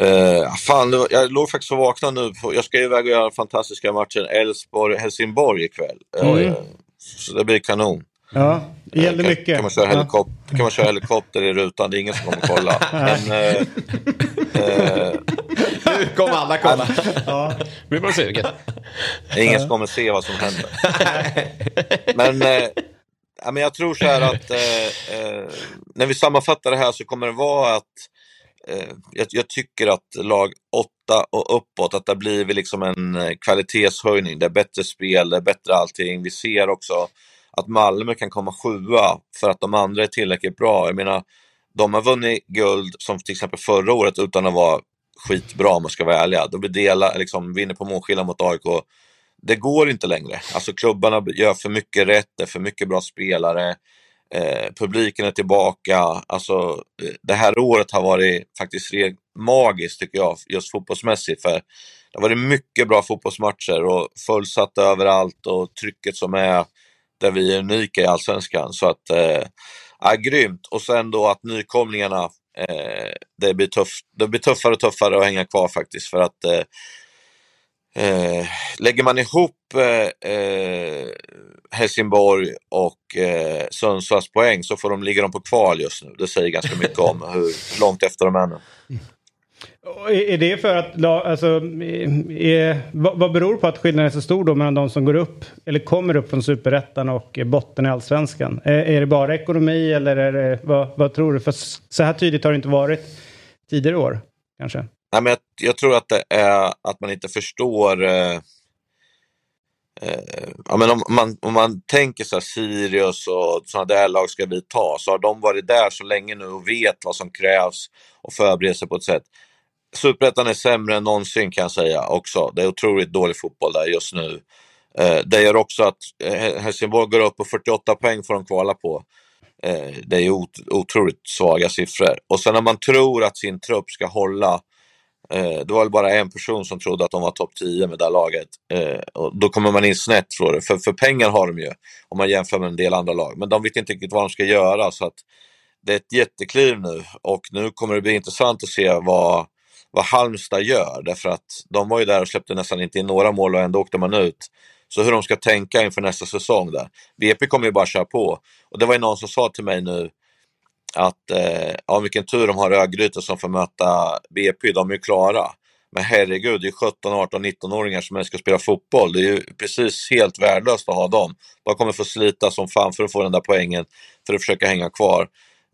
[SPEAKER 6] Uh, fan, var- jag låg faktiskt och vaknade nu. På, jag ska iväg och göra fantastiska matchen Elfsborg-Helsingborg ikväll. Eh, så det blir kanon.
[SPEAKER 1] Ja, det gällde
[SPEAKER 6] kan,
[SPEAKER 1] mycket.
[SPEAKER 6] Kan man, köra
[SPEAKER 1] Ja.
[SPEAKER 6] helikopter, kan man köra helikopter i rutan, det är ingen som kommer kolla. [laughs] Men, eh, eh,
[SPEAKER 3] Nu kommer alla kolla.
[SPEAKER 2] Blir man sugen?
[SPEAKER 6] det är ingen som kommer se vad som händer. [laughs] Men, eh, ja, men jag tror så här att eh, eh, när vi sammanfattar det här så kommer det vara att eh, jag, jag tycker att lag 8 och uppåt, att det blir liksom en eh, kvalitetshöjning. Det är bättre spel, det är bättre allting. Vi ser också att Malmö kan komma sjua för att de andra är tillräckligt bra. Jag menar, de har vunnit guld som till exempel förra året utan att vara skitbra om man ska vara ärliga. De dela, liksom, vinner på målskillnad mot AIK. Det går inte längre. Alltså klubbarna gör för mycket rätt, det är för mycket bra spelare. Eh, publiken är tillbaka. Alltså, eh, det här året har varit faktiskt magiskt tycker jag, just fotbollsmässigt. För det har varit mycket bra fotbollsmatcher och fullsatt överallt och trycket som är där vi är unika i Allsvenskan. Så att, eh, ja, grymt. Och sen då att nykomlingarna, eh, det, blir tuff, det blir tuffare och tuffare att hänga kvar faktiskt. För att eh, Eh, lägger man ihop eh, eh, Helsingborg och eh, Sundsvalls poäng så får de, ligger de på kval just nu. Det säger ganska mycket om hur långt efter de är nu. Mm.
[SPEAKER 1] Och Är det för att, alltså, är, vad, beror på att skillnaden är så stor då mellan de som går upp, eller kommer upp från superettan och botten i allsvenskan? Är, är det bara ekonomi eller är det, vad, vad tror du? För så här tydligt har det inte varit tidigare år, kanske?
[SPEAKER 6] Nej, men jag, jag tror att det är att man inte förstår eh, eh, ja, men om, man, om man tänker så här Sirius och sådana där lag ska vi ta så har de varit där så länge nu och vet vad som krävs och förbereder sig på ett sätt. Superettan är sämre än någonsin kan jag säga också. Det är otroligt dålig fotboll där just nu. Eh, det gör också att eh, Helsingborg går upp på 48 poäng får de kvala på. Eh, det är otroligt svaga siffror. Och sen när man tror att sin trupp ska hålla det var väl bara en person som trodde att de var topp 10 med det här laget. Och då kommer man in snett tror jag. För, för pengar har de ju om man jämför med en del andra lag. Men de vet inte riktigt vad de ska göra. Så att det är ett jättekliv nu och nu kommer det bli intressant att se vad, vad Halmstad gör. Därför att de var ju där och släppte nästan inte in några mål och ändå åkte man ut. Så hur de ska tänka inför nästa säsong där. BP kommer ju bara köra på. Och det var ju någon som sa till mig nu att eh, ja, vilken tur de har Örgryte som får möta BP, de är ju klara. Men herregud, det är 17, 18, 19-åringar som helst ska spela fotboll. Det är ju precis helt värdelöst att ha dem. De kommer få slita som fan för att få den där poängen, för att försöka hänga kvar.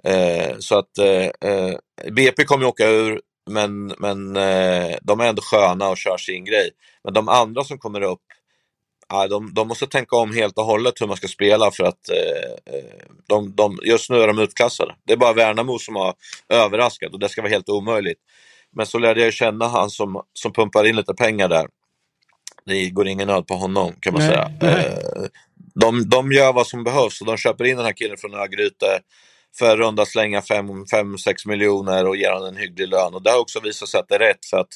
[SPEAKER 6] Eh, så att eh, eh, BP kommer ju åka ur, men, men eh, de är ändå sköna och kör sin grej. Men de andra som kommer upp, de, de måste tänka om helt och hållet hur man ska spela för att eh, eh, de, de, just nu är de utklassade. Det är bara Värnamo som har överraskat och det ska vara helt omöjligt. Men så lärde jag känna han som, som pumpar in lite pengar där. Det går ingen nöd på honom kan man
[SPEAKER 1] Nej,
[SPEAKER 6] säga.
[SPEAKER 1] nej.
[SPEAKER 6] De, de gör vad som behövs och de köper in den här killen från Örgryte för runda slänga 5-6 miljoner och ger honom en hygglig lön. Och det har också visat sig att det är rätt för att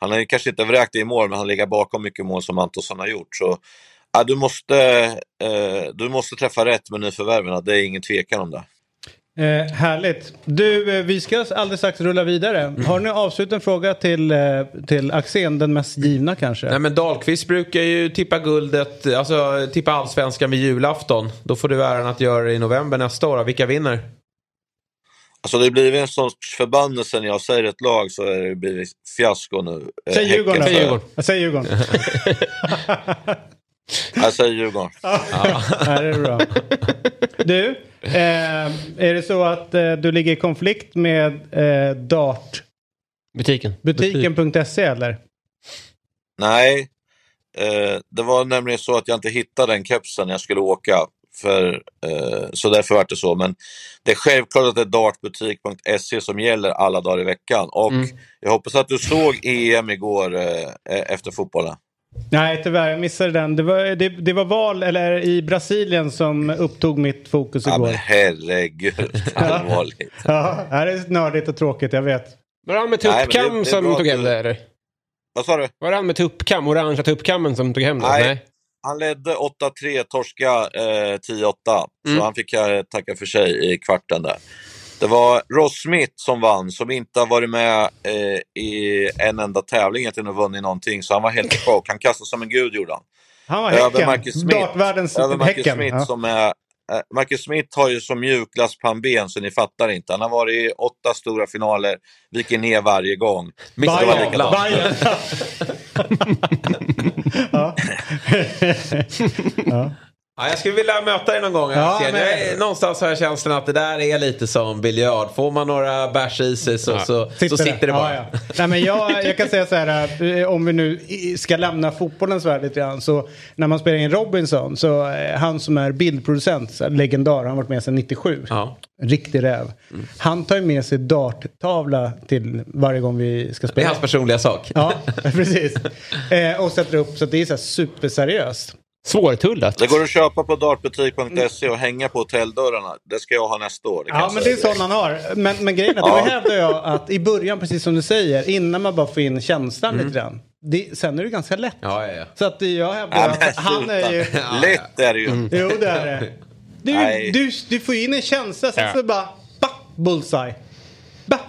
[SPEAKER 6] han har ju kanske inte vräkt i mål men han ligger bakom mycket mål som Antonsson har gjort. Så ja, du, måste, eh, du måste träffa rätt med nyförvärven, det är ingen tvekan om det.
[SPEAKER 1] Eh, härligt. Du, eh, vi ska alldeles strax rulla vidare. Har ni avslutande fråga till, eh, till Axén, den mest givna kanske?
[SPEAKER 3] Nej men Dahlqvist brukar ju tippa guldet, alltså tippa allsvenskan vid julafton. Då får du äran att göra det i november nästa år. Vilka vinner?
[SPEAKER 6] Alltså det blir en sorts förbannelse när jag säger ett lag så är det blivit fiasko nu. Eh,
[SPEAKER 1] Säg Djurgården. Då.
[SPEAKER 6] för- [laughs]
[SPEAKER 1] Jag säger Djurgården.
[SPEAKER 6] Jag säger Djurgården.
[SPEAKER 1] Är det bra. Du, eh, är det så att eh, du ligger i konflikt med eh,
[SPEAKER 2] Butiken.
[SPEAKER 1] dartbutiken.se eller?
[SPEAKER 6] Nej, det var nämligen så att jag inte hittade den kepsen när jag skulle åka. För, eh, så därför var det så. Men det är självklart att det är dartbutik.se som gäller alla dagar i veckan. Och
[SPEAKER 2] Mm.
[SPEAKER 6] jag hoppas att du såg EM igår eh, efter fotbollen.
[SPEAKER 1] Nej, tyvärr. Jag missade den. Det var, det, det var val eller, i Brasilien som upptog mitt fokus
[SPEAKER 6] Ja,
[SPEAKER 1] igår.
[SPEAKER 6] men herregud, [laughs] allvarligt.
[SPEAKER 1] Ja, det här är nördigt och tråkigt, jag vet.
[SPEAKER 2] Var det han med
[SPEAKER 6] Nej,
[SPEAKER 2] tuppkam som tog hem det? Eller?
[SPEAKER 6] Vad sa du?
[SPEAKER 2] Var det han med tuppkam, orangea tuppkammen som tog hem det?
[SPEAKER 6] Nej. Han ledde 8-3, torska eh, 10-8.
[SPEAKER 2] Mm.
[SPEAKER 6] Så han fick tacka för sig i kvarten där. Det var Ross Smith som vann, som inte har varit med eh, i en enda tävling egentligen och vunnit någonting. Så han var helt i chock. Han kastade som en gud gjorde han.
[SPEAKER 1] Han var
[SPEAKER 6] Över
[SPEAKER 1] Häcken.
[SPEAKER 6] Marcus Smith.
[SPEAKER 1] Dartvärldens
[SPEAKER 6] Över Marcus
[SPEAKER 1] Häcken.
[SPEAKER 6] Smith
[SPEAKER 1] Ja.
[SPEAKER 6] som är... eh, Marcus Smith har ju som mjukglasspannben så ni fattar inte. Han har varit i åtta stora finaler, viker ner varje gång. Var
[SPEAKER 1] Bayern. Bayern. [laughs] [laughs] ja. ja.
[SPEAKER 3] Ja, jag skulle vilja möta dig någon gång.
[SPEAKER 1] Ja,
[SPEAKER 3] Ja,
[SPEAKER 1] men-
[SPEAKER 3] men... Någonstans har jag känslan att det där är lite som biljard. Får man några bärs i sig så, så, så sitter det bara.
[SPEAKER 1] Ja, ja. Nej, men jag, jag kan säga så här, eh, om vi nu ska lämna fotbollens värld lite grann. Så när man spelar in Robinson, så eh, han som är bildproducent, legendar, han har varit med sedan 97.
[SPEAKER 3] Ja.
[SPEAKER 1] Riktig räv. Han tar ju med sig darttavla till varje gång vi ska
[SPEAKER 3] Det är
[SPEAKER 1] spela.
[SPEAKER 3] hans personliga sak.
[SPEAKER 1] Ja, [laughs] precis. Eh, och sätter upp så det är så här superseriöst.
[SPEAKER 2] Svårtullat.
[SPEAKER 6] Det går att köpa på dartbutik.se och hänga på hotelldörrarna. Det ska jag ha nästa år.
[SPEAKER 1] Ja, men det är sån han har. Men, men grejen är att
[SPEAKER 6] Ja.
[SPEAKER 1] då hävdar jag att i början, precis som du säger, innan man bara får in känslan lite grann. Det, sen är det ganska lätt.
[SPEAKER 3] Ja, ja, ja.
[SPEAKER 1] Så att jag hävdar
[SPEAKER 6] Ja, men
[SPEAKER 1] att han är ju... [laughs]
[SPEAKER 6] Lätt är det ju.
[SPEAKER 1] Jo, det är det. Du, du, du får in en känsla, sen
[SPEAKER 2] Ja.
[SPEAKER 1] så bara... Ba, bullseye.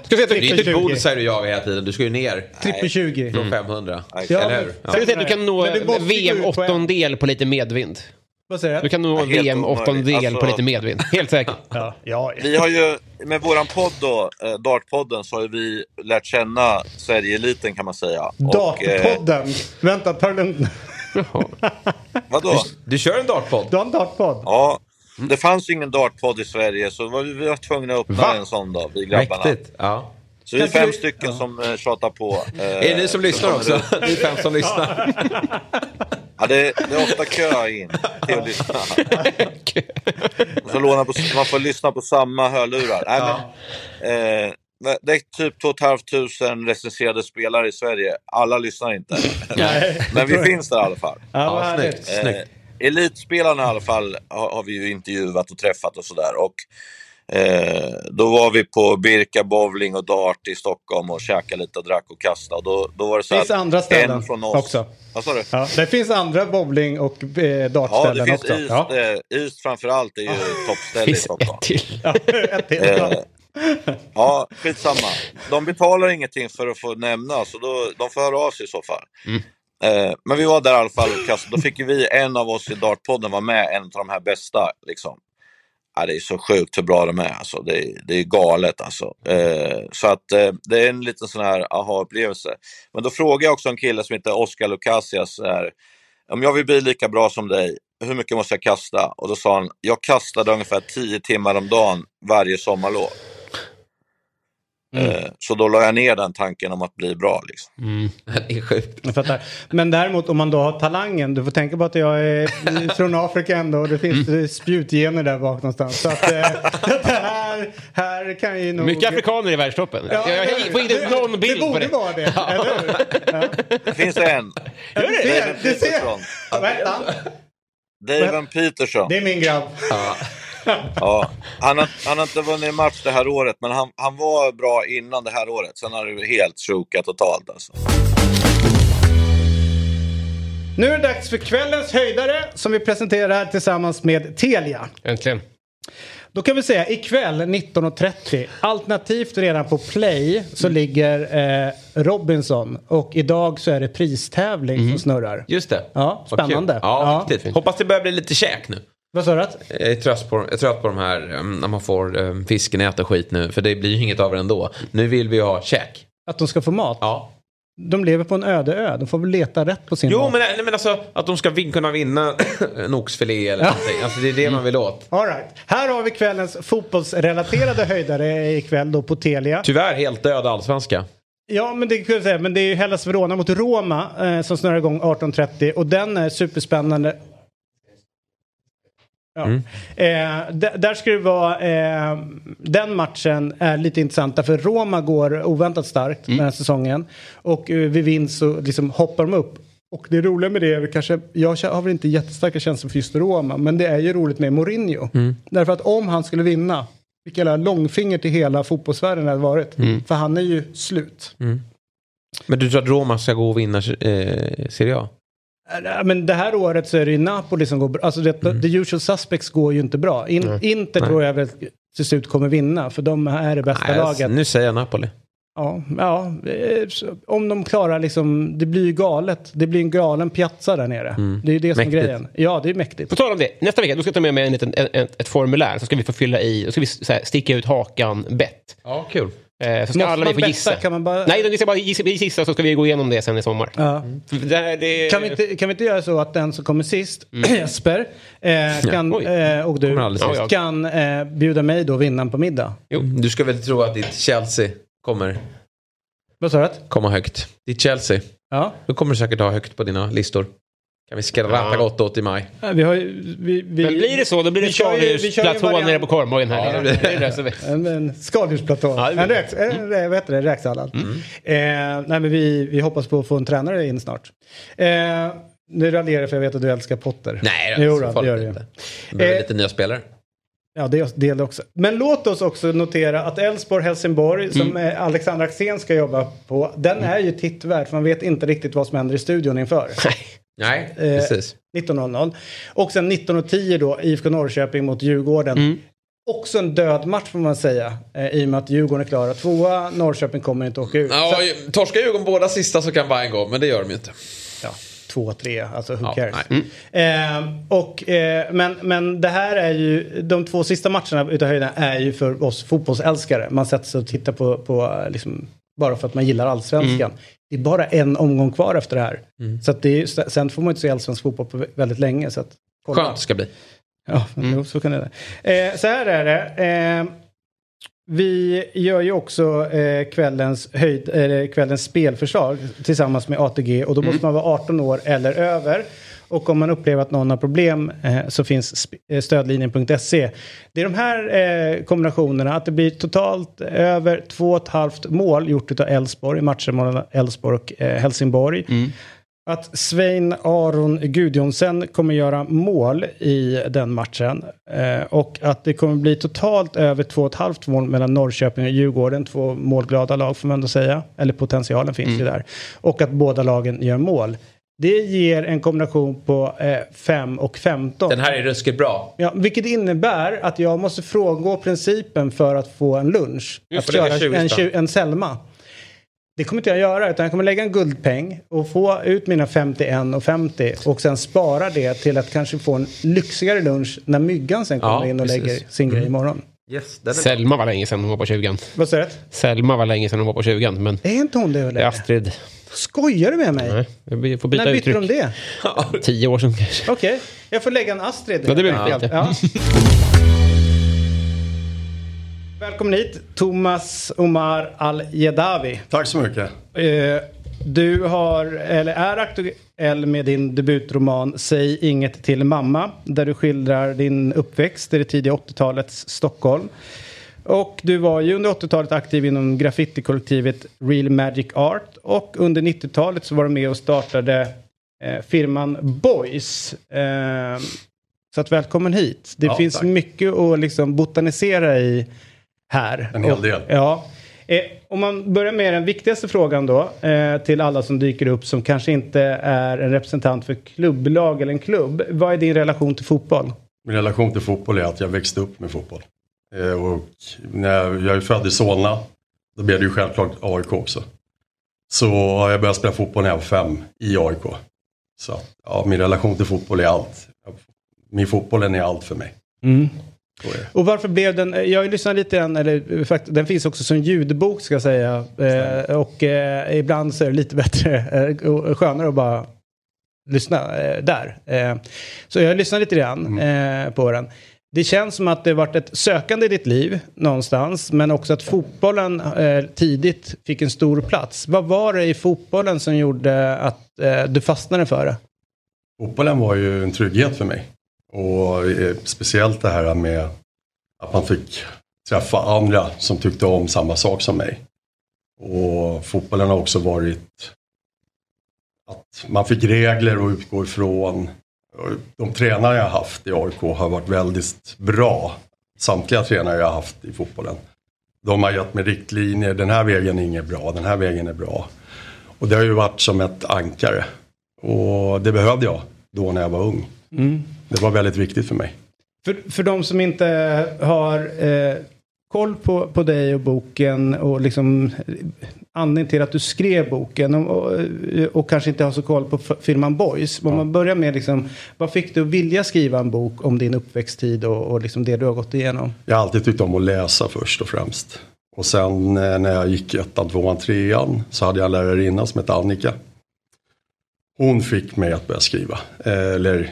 [SPEAKER 2] Ska vi se,
[SPEAKER 3] Det är
[SPEAKER 1] trippel
[SPEAKER 3] inte
[SPEAKER 1] 20.
[SPEAKER 3] bullseye du jagar hela tiden. Du ska ju ner
[SPEAKER 1] Trippel 20.
[SPEAKER 3] från 500.
[SPEAKER 6] Nej.
[SPEAKER 1] Ja,
[SPEAKER 3] Eller hur? Ja.
[SPEAKER 2] Ska vi se att du kan nå
[SPEAKER 1] du.
[SPEAKER 2] VM-åttondel på lite medvind.
[SPEAKER 1] Vad säger
[SPEAKER 2] Du
[SPEAKER 1] du?
[SPEAKER 2] kan nå VM-åttondel
[SPEAKER 6] omöjligt.
[SPEAKER 2] på
[SPEAKER 6] Alltså-
[SPEAKER 2] lite medvind. Helt säkert.
[SPEAKER 1] Ja, ja.
[SPEAKER 6] Vi har ju, med våran podd då, eh, Dartpodden, så har vi lärt känna Sverigeeliten kan man säga. Och, eh,
[SPEAKER 1] Dartpodden. Vänta, ta det lugnt.
[SPEAKER 6] vadå?
[SPEAKER 3] Du kör en dartpodd?
[SPEAKER 1] Du har en dartpodd?
[SPEAKER 6] Ja, det fanns ju ingen dartpodd i Sverige så var vi var tvungna att öppna
[SPEAKER 3] Va?
[SPEAKER 6] en sån då, vi grabbarna.
[SPEAKER 3] Mäktigt. Ja.
[SPEAKER 6] Så vi är fem stycken som eh, tjatar på. Eh,
[SPEAKER 3] Är det ni som lyssnar också? Ni fem som lyssnar. [laughs]
[SPEAKER 6] Ja, det, det är ofta kö in till att lyssna. [laughs] Så låna på, man får lyssna på samma hörlurar. Nej, men, eh, det är typ 2 500 recenserade spelare i Sverige. Alla lyssnar inte. Men vi finns där i alla fall.
[SPEAKER 1] Ja,
[SPEAKER 3] Ja, snyggt. snyggt.
[SPEAKER 6] Eh, elitspelarna i alla fall har, har vi ju intervjuat och träffat och sådär. Och eh, då var vi på Birka Bowling och Dart i Stockholm och käkade lite och drack och kastade. Och då, då var det så
[SPEAKER 1] finns andra ställen
[SPEAKER 6] en från oss,
[SPEAKER 1] också.
[SPEAKER 6] Vad sa du?
[SPEAKER 1] Ja, det finns andra bowling och eh,
[SPEAKER 6] Ja, det
[SPEAKER 1] dartställen
[SPEAKER 6] finns
[SPEAKER 1] också.
[SPEAKER 6] East,
[SPEAKER 1] Ja.
[SPEAKER 6] eh, East framförallt är ju toppställe i Stockholm.
[SPEAKER 2] ett till.
[SPEAKER 1] Ja, ett till.
[SPEAKER 6] Eh, ja, skitsamma. De betalar ingenting för att få nämna, så då, de får höra av sig i så fall. Eh, men vi var där i alla fall och. Då fick ju vi, en av oss i Dartpodden var med, en av de här bästa. Liksom. Ja, det är så sjukt hur bra de är. Alltså. Det, är- det är galet alltså. Eh, så att eh, det är en liten sån här aha-upplevelse. Men då frågade jag också en kille som heter Oscar Lucasias. här, Om jag vill bli lika bra som dig, hur mycket måste jag kasta? Och då sa han, jag kastade ungefär 10 timmar om dagen varje sommarlov. Eh, så då la jag ner den tanken om att bli bra. Liksom. [laughs]
[SPEAKER 3] Det är sjukt.
[SPEAKER 1] Jag fattar. Men däremot om man då har talangen, du får tänka på att jag är [laughs] från Afrika ändå och det finns mm. spjutgener där bak någonstans. Så att, eh, [laughs] det här, här kan ju nog...
[SPEAKER 2] Mycket afrikaner i världstoppen.
[SPEAKER 1] Ja,
[SPEAKER 2] jag, får inte någon bild
[SPEAKER 1] det
[SPEAKER 2] på
[SPEAKER 1] borde
[SPEAKER 2] det.
[SPEAKER 1] vara det, eller hur? Ja.
[SPEAKER 6] Det finns en,
[SPEAKER 1] Ja, du ser, du ser. Vad heter han?
[SPEAKER 6] David Peterson.
[SPEAKER 1] Det är min grabb.
[SPEAKER 6] Ja, [laughs] han, har, han har inte vunnit match det här året, men han, han var bra innan det här året. Sen har det helt chokat totalt. Alltså.
[SPEAKER 1] Nu är det dags för kvällens höjdare som vi presenterar här tillsammans med Telia.
[SPEAKER 2] Äntligen.
[SPEAKER 1] Då kan vi säga ikväll 19.30 alternativt redan på play så ligger eh, Robinson och idag så är det pristävling som snurrar.
[SPEAKER 3] Just det.
[SPEAKER 1] Ja, spännande.
[SPEAKER 3] Ja,
[SPEAKER 1] Ja.
[SPEAKER 3] Hoppas det börjar bli lite käk nu.
[SPEAKER 1] Vad sa du?
[SPEAKER 3] Jag är trött på, jag är trött på de här um, när man får um, fiskenät och skit nu. För det blir ju inget av det ändå. Nu vill vi ju ha käk.
[SPEAKER 1] Att de ska få mat?
[SPEAKER 3] Ja.
[SPEAKER 1] De lever på en öde ö. De får väl leta rätt på sin
[SPEAKER 3] Jo,
[SPEAKER 1] mat.
[SPEAKER 3] men, nej, men alltså att de ska vin- kunna vinna [coughs] en oxfilé eller
[SPEAKER 1] Ja.
[SPEAKER 3] någonting. Alltså det är det man vill åt.
[SPEAKER 1] All right. Här har vi kvällens fotbollsrelaterade höjdare ikväll då på Telia.
[SPEAKER 3] Tyvärr helt död allsvenska.
[SPEAKER 1] Ja, men det, kan jag säga, men det är ju Hellas Verona mot Roma eh, som snurrar igång 18.30 och den är superspännande. Ja. Eh, d- där ska det vara, eh, den matchen är lite intressant därför Roma går oväntat starkt den här säsongen. Och eh, vid vinst så liksom hoppar de upp. Och det roliga med det är kanske, jag har väl inte jättestarka känslor för just Roma, men det är ju roligt med Mourinho. Därför att om han skulle vinna, vilka jävla långfinger till hela fotbollsvärlden det hade varit. För han är ju slut.
[SPEAKER 3] Men du tror att Roma ska gå och vinna eh, Serie A?
[SPEAKER 1] Äh, Men det här året så är det ju Napoli som går bra. Alltså det, the usual suspects går ju inte bra. In, Inter tror jag väl till slut kommer vinna, för de är det bästa
[SPEAKER 3] Nej,
[SPEAKER 1] laget.
[SPEAKER 3] nu säger jag Napoli.
[SPEAKER 1] Ja, ja, eh, om de klarar liksom, det blir ju galet. Det blir en galen piazza där nere. Det är ju det som är
[SPEAKER 3] Mäktigt.
[SPEAKER 1] grejen. Ja, det är mäktigt.
[SPEAKER 2] På tal om det, nästa vecka då ska jag ta med mig en liten, en, ett, ett formulär. Så ska vi få fylla i, då ska vi så här, sticka ut hakan bett.
[SPEAKER 3] Ja, kul.
[SPEAKER 2] Eh, så ska
[SPEAKER 1] Måste
[SPEAKER 2] alla vi få gissa.
[SPEAKER 1] betta? Kan man bara-
[SPEAKER 2] Nej, vi ska bara gissa, gissa så ska vi gå igenom det sen i sommar.
[SPEAKER 1] Ja.
[SPEAKER 2] För Det, här- det,
[SPEAKER 1] Kan, vi inte, kan vi inte göra så att den som kommer sist, [clears throat] Jesper, eh, kan,
[SPEAKER 2] Oj.
[SPEAKER 1] eh, och du.
[SPEAKER 2] Ja, ja.
[SPEAKER 1] kan eh, bjuda mig då vinnaren på middag?
[SPEAKER 2] Jo.
[SPEAKER 3] Du ska väl tro att ditt Chelsea kommer
[SPEAKER 1] Vad sa du?
[SPEAKER 3] komma högt. Ditt Chelsea.
[SPEAKER 1] Ja.
[SPEAKER 3] Då kommer du säkert ha högt på dina listor. Kan vi skratta
[SPEAKER 2] Ja.
[SPEAKER 3] gott åt i maj.
[SPEAKER 1] Eh, Vi har ju, vi, vi,
[SPEAKER 2] Men blir det så, då blir det
[SPEAKER 1] vi kör ju- vi kör ju en
[SPEAKER 2] skaldjursplatå
[SPEAKER 1] variant-
[SPEAKER 2] nere på Korvmojen här.
[SPEAKER 3] Ja, det blir-
[SPEAKER 2] det. [laughs]
[SPEAKER 1] En, en skaldjursplatå.
[SPEAKER 2] Ja, det blir
[SPEAKER 1] en räks, en, rä- vad heter det? Räksallad.
[SPEAKER 2] Mm.
[SPEAKER 1] Eh, nej, men vi, vi hoppas på att få en tränare in snart. Eh, nu raljerar jag för jag vet att du älskar Potter.
[SPEAKER 3] Nej,
[SPEAKER 1] jo,
[SPEAKER 3] så
[SPEAKER 1] då, det
[SPEAKER 3] farligt
[SPEAKER 1] gör du ju.
[SPEAKER 3] inte. Det behöver
[SPEAKER 1] Eh,
[SPEAKER 3] lite nya spelare.
[SPEAKER 1] Ja, det det är det också. Men låt oss också notera att Elfsborg-Helsingborg, som
[SPEAKER 2] Mm.
[SPEAKER 1] eh, Alexander Axén ska jobba på, den är ju tittvärd. För man vet inte riktigt vad som händer i studion inför. [laughs]
[SPEAKER 3] Nej,
[SPEAKER 1] Eh,
[SPEAKER 3] precis.
[SPEAKER 1] 19.00. Och sen 19.10 då, IFK Norrköping mot Djurgården.
[SPEAKER 2] Mm.
[SPEAKER 1] Också en död match får man säga. Eh, I och med att Djurgården är klara. Tvåa, Norrköping kommer inte åka ut.
[SPEAKER 3] Ja,
[SPEAKER 1] Så,
[SPEAKER 3] torskar Djurgården båda sista så kan Bayern gå, men det gör de ju inte.
[SPEAKER 1] ja, två, tre, alltså who
[SPEAKER 3] Ja,
[SPEAKER 1] cares.
[SPEAKER 3] nej.
[SPEAKER 1] Eh, och, eh, men, men det här är ju, de två sista matcherna utav höjden är ju för oss fotbollsälskare. Man sätter sig och tittar på, på liksom, bara för att man gillar allsvenskan. Det är bara en omgång kvar efter det här. Så att det är, sen får man inte se allsvensk fotboll på väldigt länge. Så att, kolla.
[SPEAKER 3] Skönt ska bli.
[SPEAKER 1] Ja, jo, [laughs] så kan det eh, Så här är det. Eh, vi gör ju också eh, kvällens, höjd, eller kvällens spelförslag tillsammans med ATG och då måste man vara 18 år eller över. Och om man upplever att någon har problem eh, så finns eh, stödlinjen.se. Det är de här eh, kombinationerna, att det blir totalt över 2,5 mål gjort av Elfsborg i matchen mellan Elfsborg och eh, Helsingborg. Att Svein Aron Gudjonsen kommer göra mål i den matchen. Eh, och att det kommer bli totalt över 2,5 mål mellan Norrköping och Djurgården. Två målglada lag får man ändå säga. Eller potentialen finns ju där. Och att båda lagen gör mål. Det ger en kombination på eh, 5 och 15.
[SPEAKER 3] Den här är ruskigt bra.
[SPEAKER 1] Ja, vilket innebär att jag måste frångå principen för att få en lunch.
[SPEAKER 3] Just
[SPEAKER 1] att köra
[SPEAKER 3] 20
[SPEAKER 1] en, en Selma. Det kommer inte jag göra utan jag kommer lägga en guldpeng och få ut mina 51 och 50 och sen spara det till att kanske få en lyxigare lunch när myggan sen kommer
[SPEAKER 3] Ja,
[SPEAKER 1] in och
[SPEAKER 3] precis.
[SPEAKER 1] lägger sin grej imorgon.
[SPEAKER 3] Yes,
[SPEAKER 2] Selma var länge sedan hon var på 20
[SPEAKER 1] Vad säger du?
[SPEAKER 2] Selma var länge sedan hon var på 20 men
[SPEAKER 1] Är inte hon det
[SPEAKER 2] det är
[SPEAKER 1] eller?
[SPEAKER 2] Astrid.
[SPEAKER 1] Skojar du med mig?
[SPEAKER 2] Nej, jag får byta
[SPEAKER 1] När bytte de det? [laughs]
[SPEAKER 2] Tio år sedan kanske.
[SPEAKER 1] Okej, jag får lägga en Astrid.
[SPEAKER 2] Ja, det blir
[SPEAKER 1] enkelt. Ja. Välkommen hit, Thomas Omar Al-Jedavi.
[SPEAKER 7] Tack så mycket.
[SPEAKER 1] Eh, du har, eller är aktuell med din debutroman Säg inget till mamma. Där du skildrar din uppväxt i det tidiga 80-talets Stockholm. Och du var ju under 80-talet aktiv inom graffitikollektivet Real Magic Art. Och under 90-talet så var du med och startade eh, firman Boys. Eh, så att välkommen hit. Det
[SPEAKER 7] Ja,
[SPEAKER 1] finns
[SPEAKER 7] tack.
[SPEAKER 1] mycket att liksom botanisera i här.
[SPEAKER 7] En hel
[SPEAKER 1] Och-
[SPEAKER 7] del.
[SPEAKER 1] Ja. Eh, om man börjar med den viktigaste frågan då, eh, till alla som dyker upp som kanske inte är en representant för klubblag eller en klubb. Vad är din relation till fotboll?
[SPEAKER 7] Min relation till fotboll är att jag växte upp med fotboll. Eh, och när jag, jag är född i Solna, då blev det ju självklart AIK också. Så jag började spela fotboll när jag var fem i AIK. Så ja, min relation till fotboll är allt. Min fotbollen är allt för mig. Det.
[SPEAKER 1] Och varför blev den, eh, jag har ju lyssnat lite grann, eller fakt, den finns också som ljudbok ska jag säga. Eh, och eh, ibland så är det lite bättre eh, och skönare att bara lyssna eh, där. Eh, så jag har lyssnat lite grann eh, på den. Det känns som att det varit ett sökande i ditt liv någonstans, men också att fotbollen eh, tidigt fick en stor plats. Vad var det i fotbollen som gjorde att eh, du fastnade för det?
[SPEAKER 7] Fotbollen var ju en trygghet för mig. Och eh, speciellt det här med att man fick träffa andra som tyckte om samma sak som mig. Och fotbollen har också varit att man fick regler att utgå ifrån. De tränare jag haft i AIK har varit väldigt bra. Samtliga tränare jag haft i fotbollen. De har gett mig riktlinjer. Den här vägen är inget bra, den här vägen är bra. Och det har ju varit som ett ankare. Och det behövde jag då när jag var ung. Mm. Det var väldigt viktigt för mig.
[SPEAKER 1] För, för de som inte har eh, koll på, på dig och boken och liksom eh, anledningen till att du skrev boken och, och, och kanske inte har så koll på filmen Boys. Om man börjar med liksom, vad fick du att vilja skriva en bok om din uppväxttid och, och liksom det du har gått igenom?
[SPEAKER 7] Jag har alltid tyckt om att läsa först och främst. Och sen eh, när jag gick ettan, tvåan, trean så hade jag en lärarinna som hette Annika. Hon fick mig att börja skriva. Eh, Eller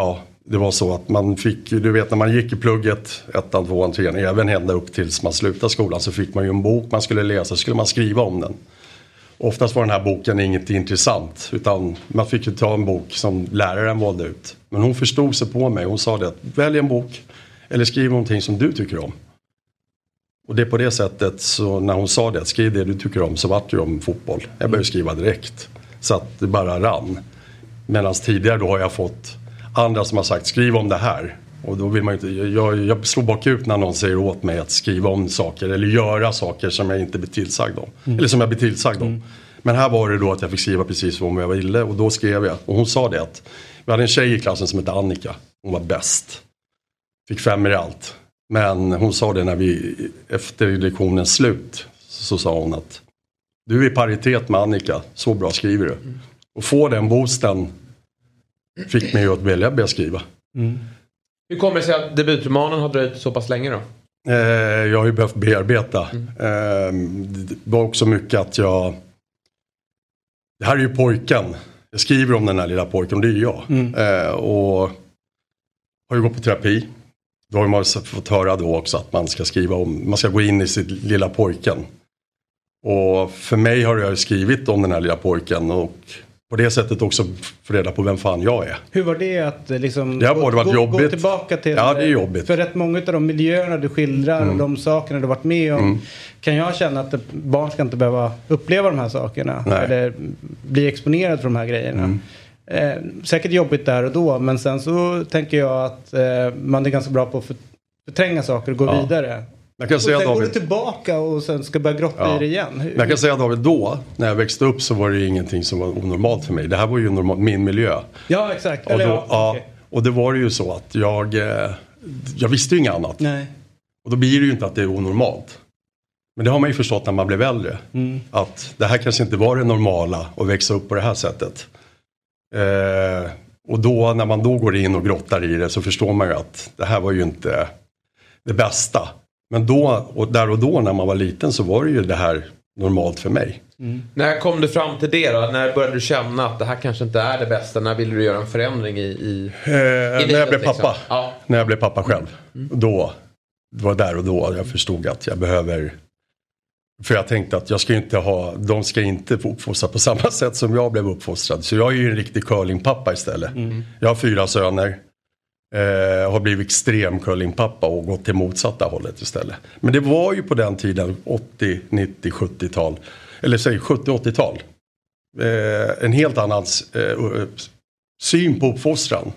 [SPEAKER 7] ja, det var så att man fick ju, du vet när man gick i plugget ettan, tvåan, trean, även ända upp tills man slutade skolan så fick man ju en bok man skulle läsa, så skulle man skriva om den. Oftast var den här boken inget intressant utan man fick ju ta en bok som läraren valde ut. Men hon förstod sig på mig, hon sa det att välj en bok eller skriv någonting som du tycker om. Och det är på det sättet så när hon sa det, skriv det du tycker om så vart det ju om fotboll. Jag började skriva direkt. Så att det bara rann. Medan tidigare då har jag fått andra som har sagt skriv om det här. Och då vill man inte, jag, jag slår bakut när någon säger åt mig att skriva om saker eller göra saker som jag inte blir tillsagd om. Eller som jag blir tillsagd om. Men här var det då att jag fick skriva precis vad jag ville och då skrev jag. Och hon sa det att vi hade en tjej i klassen som hette Annika. Hon var bäst. Fick fem i allt. Men hon sa det när vi, efter lektionens slut, så sa hon att du är i paritet med Annika, så bra skriver du. Och få den boosten fick mig att välja att börja skriva.
[SPEAKER 3] Hur kommer det sig att debutromanen har dröjt så pass länge då?
[SPEAKER 7] Eh, jag har ju behövt bearbeta. Eh, det var också mycket att jag... Det här är ju pojken. Jag skriver om den här lilla pojken och det är jag. Eh, och har ju gått på terapi. Då har man fått höra då också att man ska skriva om, man ska gå in i sitt lilla pojken. Och för mig har jag skrivit om den här lilla pojken och på det sättet också få reda på vem fan jag är.
[SPEAKER 1] Hur var det att eh, liksom
[SPEAKER 7] Det har både varit
[SPEAKER 1] gå,
[SPEAKER 7] jobbigt.
[SPEAKER 1] gå tillbaka till...
[SPEAKER 7] Ja, det är jobbigt.
[SPEAKER 1] För rätt många av de miljöerna du skildrar och de sakerna du varit med om. Kan jag känna att barn ska inte behöva uppleva de här sakerna.
[SPEAKER 7] Nej.
[SPEAKER 1] Eller bli exponerad för de här grejerna. Eh, säkert jobbigt där och då. Men sen så tänker jag att eh, man är ganska bra på att för- förtränga saker och gå
[SPEAKER 7] Ja.
[SPEAKER 1] vidare.
[SPEAKER 7] Jag kan
[SPEAKER 1] Och
[SPEAKER 7] säga
[SPEAKER 1] sen går du
[SPEAKER 7] David,
[SPEAKER 1] tillbaka och sen ska börja grotta
[SPEAKER 7] Ja.
[SPEAKER 1] i det igen. Hur-
[SPEAKER 7] jag kan säga David, då när jag växte upp så var det ju ingenting som var onormalt för mig. Det här var ju normal, min miljö.
[SPEAKER 1] Ja, exakt.
[SPEAKER 7] Och, då,
[SPEAKER 1] ja,
[SPEAKER 7] ja,
[SPEAKER 1] okej.
[SPEAKER 7] och det var ju så att jag, eh, jag visste ju inget annat.
[SPEAKER 1] Nej.
[SPEAKER 7] Och då blir det ju inte att det är onormalt. Men det har man ju förstått när man blev äldre.
[SPEAKER 1] Mm.
[SPEAKER 7] Att det här kanske inte var det normala att växa upp på det här sättet. Eh, och då när man då går in och grottar i det så förstår man ju att det här var ju inte det bästa. Men då, och där och då när man var liten så var det ju det här normalt för mig.
[SPEAKER 3] När kom du fram till det då? När började du känna att det här kanske inte är det bästa? När ville du göra en förändring i... i...
[SPEAKER 7] Eh, när
[SPEAKER 3] livet,
[SPEAKER 7] jag blev
[SPEAKER 3] liksom.
[SPEAKER 7] pappa.
[SPEAKER 3] Ja.
[SPEAKER 7] När jag blev pappa själv. Då, det var där och då jag förstod att jag behöver för jag tänkte att jag ska inte ha, de ska inte få uppfostras på samma [laughs] sätt som jag blev uppfostrad. Så jag är ju en riktig curlingpappa istället. Jag har fyra söner. Eh, har blivit extrem curlingpappa och gått till motsatta hållet istället. Men det var ju på den tiden 80, 90, 70-tal. Eller säg 70-80-tal. Eh, en helt annan eh, syn på uppfostran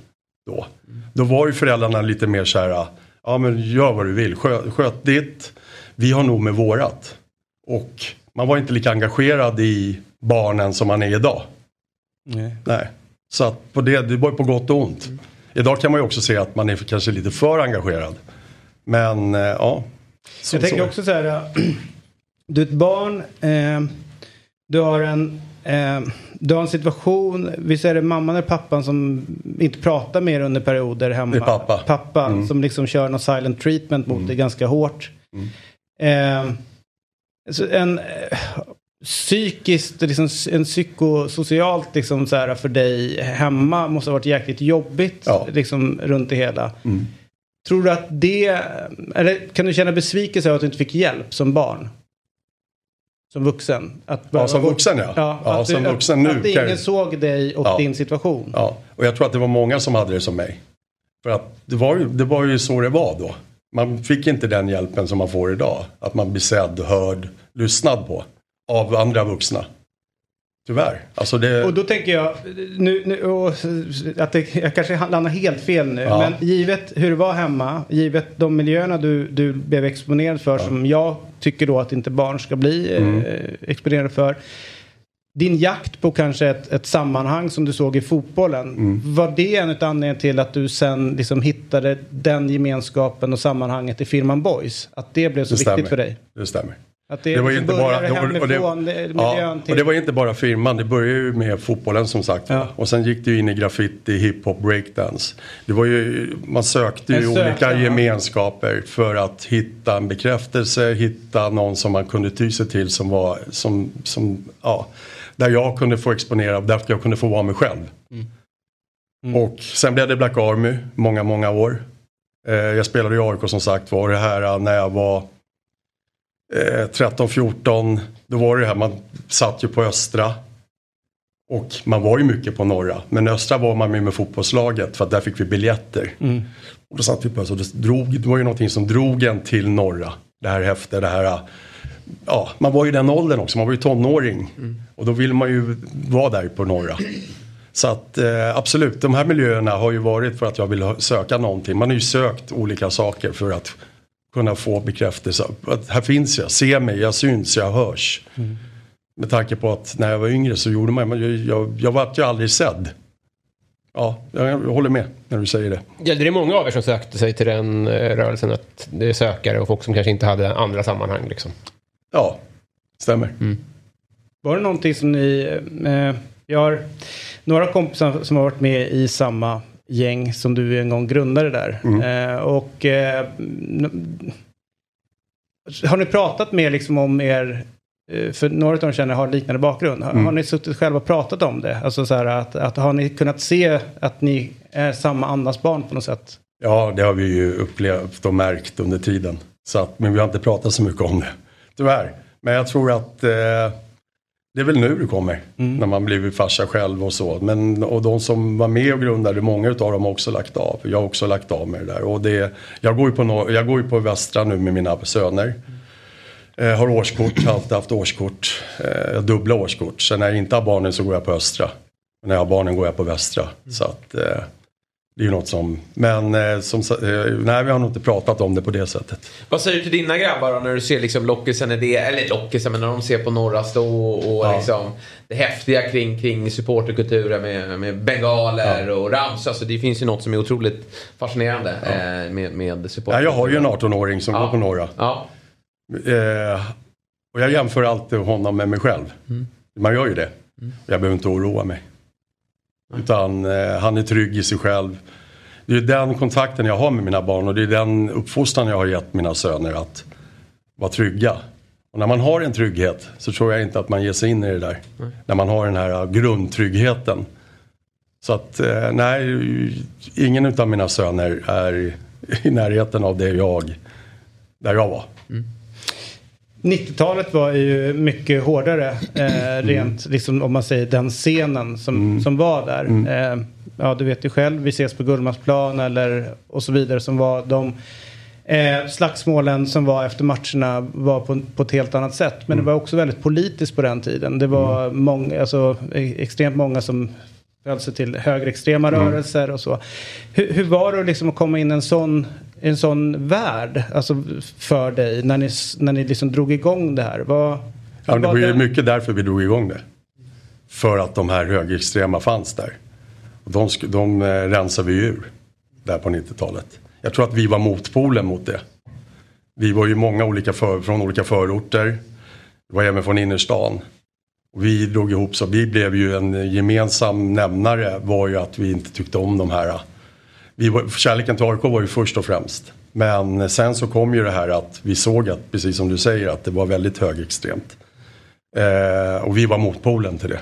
[SPEAKER 7] då. Då var ju föräldrarna lite mer så här, ja men gör vad du vill, sköt, sköt ditt, vi har nog med vårat. Och man var inte lika engagerad i barnen som man är idag.
[SPEAKER 1] Nej.
[SPEAKER 7] Nej. Så att på det, det var ju på gott och ont. Idag kan man ju också se att man är kanske lite för engagerad. Men eh, ja. Så,
[SPEAKER 1] Jag tänker
[SPEAKER 7] så.
[SPEAKER 1] också så här. Du är ett barn. Eh, du har en... Eh, du har en situation, visst är det mamman eller pappan som inte pratar mer under perioder hemma?
[SPEAKER 7] Det är pappa. Mm.
[SPEAKER 1] Pappa som liksom kör någon silent treatment mot dig ganska hårt.
[SPEAKER 7] Mm.
[SPEAKER 1] Eh, en eh, psykiskt, liksom, en psykosocialt liksom så här för dig hemma måste ha varit jäkligt jobbigt
[SPEAKER 7] Ja.
[SPEAKER 1] liksom runt det hela.
[SPEAKER 7] Mm.
[SPEAKER 1] Tror du att det, eller kan du känna besvikelse över att du inte fick hjälp som barn? Som vuxen? Att
[SPEAKER 7] Ja, som vuxen ja.
[SPEAKER 1] Ja,
[SPEAKER 7] ja
[SPEAKER 1] att,
[SPEAKER 7] som
[SPEAKER 1] du,
[SPEAKER 7] vuxen
[SPEAKER 1] att,
[SPEAKER 7] nu.
[SPEAKER 1] att ingen
[SPEAKER 7] jag-
[SPEAKER 1] såg dig och
[SPEAKER 7] Ja.
[SPEAKER 1] din situation.
[SPEAKER 7] Ja, och jag tror att det var många som hade det som mig. För att det var ju, det var ju så det var då. Man fick inte den hjälpen som man får idag. Att man blir sedd, hörd, lyssnad på. Av andra vuxna. Tyvärr. Alltså det,
[SPEAKER 1] Och då tänker jag, nu, nu, och, att det, jag kanske landar helt fel nu,
[SPEAKER 7] Ja.
[SPEAKER 1] men givet hur det var hemma, givet de miljöerna du, du blev exponerad för som jag tycker då att inte barn ska bli
[SPEAKER 7] Mm.
[SPEAKER 1] eh, exponerade för. Din jakt på kanske ett, ett sammanhang som du såg i fotbollen,
[SPEAKER 7] Mm.
[SPEAKER 1] var det en av anledningarna till att du sen liksom hittade den gemenskapen och sammanhanget i firman Boys? Att det blev så
[SPEAKER 7] det
[SPEAKER 1] viktigt
[SPEAKER 7] stämmer.
[SPEAKER 1] för dig?
[SPEAKER 7] Det stämmer.
[SPEAKER 1] Att det,
[SPEAKER 7] Det var ju inte bara... var- och det-
[SPEAKER 1] hemifrån,
[SPEAKER 7] Ja,
[SPEAKER 1] till...
[SPEAKER 7] och det var inte bara firman, det började ju med fotbollen som sagt.
[SPEAKER 1] Ja.
[SPEAKER 7] Och sen gick det ju in i graffiti, hiphop, breakdance. Det var ju, man sökte ju
[SPEAKER 1] sökte,
[SPEAKER 7] olika gemenskaper för att hitta en bekräftelse, hitta någon som man kunde ty sig till som var, som, som, ja, där jag kunde få exponera, där jag kunde få vara mig själv.
[SPEAKER 1] Mm.
[SPEAKER 7] Och sen blev det Black Army, många, många år. Eh, jag spelade i AIK som sagt var, det här eh, när jag var eh, 13-14, då var det här, man satt ju på Östra. Och man var ju mycket på norra. Men Östra var man med med fotbollslaget för att där fick vi biljetter.
[SPEAKER 1] Mm.
[SPEAKER 7] Och då satt vi på Östra det, drog, det var ju någonting som drog en till norra. Det här häftet, det här... Ja, man var ju den åldern också, man var ju tonåring. Och då vill man ju vara där på norra. Så att eh, absolut, de här miljöerna har ju varit för att jag vill söka någonting. Man har ju sökt olika saker för att kunna få bekräftelse. Att här finns jag, se mig, jag syns, jag hörs. Med tanke på att när jag var yngre så gjorde man, jag, jag, jag var ju aldrig sedd. Ja, jag, jag håller med när du säger det.
[SPEAKER 2] Gällde det många av er som sökte sig till den eh, rörelsen? Att det är sökare och folk som kanske inte hade andra sammanhang? Liksom.
[SPEAKER 7] Ja, stämmer.
[SPEAKER 1] Var det någonting som ni... Eh, jag har några kompisar som har varit med i samma gäng som du en gång grundade där. Eh, och eh, har ni pratat mer liksom om er... eh, För några av dem känner har liknande bakgrund. Har, har ni suttit själva och pratat om det? Alltså så här att, att har ni kunnat se att ni är samma andas barn på något sätt?
[SPEAKER 7] Ja, det har vi ju upplevt och märkt under tiden. Så att, men vi har inte pratat så mycket om det. Tyvärr. Men jag tror att eh, det är väl nu det kommer. När man blivit farsa själv och så. Men, och de som var med och grundade, många av dem har också lagt av. Jag har också lagt av med det där. Och det, jag, går ju på, no- jag går ju på Västra nu med mina söner. Eh, har årskort, har alltid haft årskort. Eh, dubbla årskort. Sen när jag inte har barnen så går jag på Östra. När jag har barnen går jag på Västra. Så att eh, det är ju något som, men eh, som, eh, nej vi har nog inte pratat om det på det sättet.
[SPEAKER 3] Vad säger du till dina grabbar då när du ser liksom lockisen i det, eller lockisen, men när de ser på norra stå och,
[SPEAKER 7] Ja.
[SPEAKER 3] liksom det häftiga kring, kring supporterkulturen med, med bengaler och ramsor. Alltså det finns ju något som är otroligt fascinerande eh, med, med supporter.
[SPEAKER 7] Ja, jag har ju en 18-åring som går på norra.
[SPEAKER 3] Ja.
[SPEAKER 7] Eh, och jag jämför alltid honom med mig själv. Man gör ju det. Jag behöver inte oroa mig. Utan eh, han är trygg i sig själv. Det är den kontakten jag har med mina barn och det är den uppfostran jag har gett mina söner att vara trygga. Och när man har en trygghet så tror jag inte att man ger sig in i det där. När man har den här grundtryggheten. Så att eh, nej, ingen utav mina söner är i närheten av det jag, där jag var.
[SPEAKER 1] 90-talet var ju mycket hårdare,
[SPEAKER 7] Mm.
[SPEAKER 1] eh, rent liksom om man säger den scenen som, som var där.
[SPEAKER 7] Mm.
[SPEAKER 1] Eh, ja, du vet ju själv, vi ses på Gullmarsplan eller och så vidare som var de eh, slagsmålen som var efter matcherna var på, på ett helt annat sätt. Men
[SPEAKER 7] Mm.
[SPEAKER 1] det var också väldigt politiskt på den tiden. Det var många, alltså, e- extremt många som sig till högerextrema
[SPEAKER 7] Mm.
[SPEAKER 1] rörelser och så. Hur, hur var det liksom att komma in i en sån, en sån värld alltså, för dig när ni, när ni liksom drog igång det här? Vad,
[SPEAKER 7] Ja, det var ju mycket därför vi drog igång det. För att de här högerextrema fanns där. Och de, de eh, rensade vi ur där på 90-talet. Jag tror att vi var motpolen mot det. Vi var ju många olika för, från olika förorter. Det var även från innerstan. Vi drog ihop så vi blev ju en gemensam nämnare var ju att vi inte tyckte om de här. Vi var, kärleken till AIK var ju först och främst. Men sen så kom ju det här att vi såg att, precis som du säger, att det var väldigt högextremt. Eh, och vi var motpolen till det.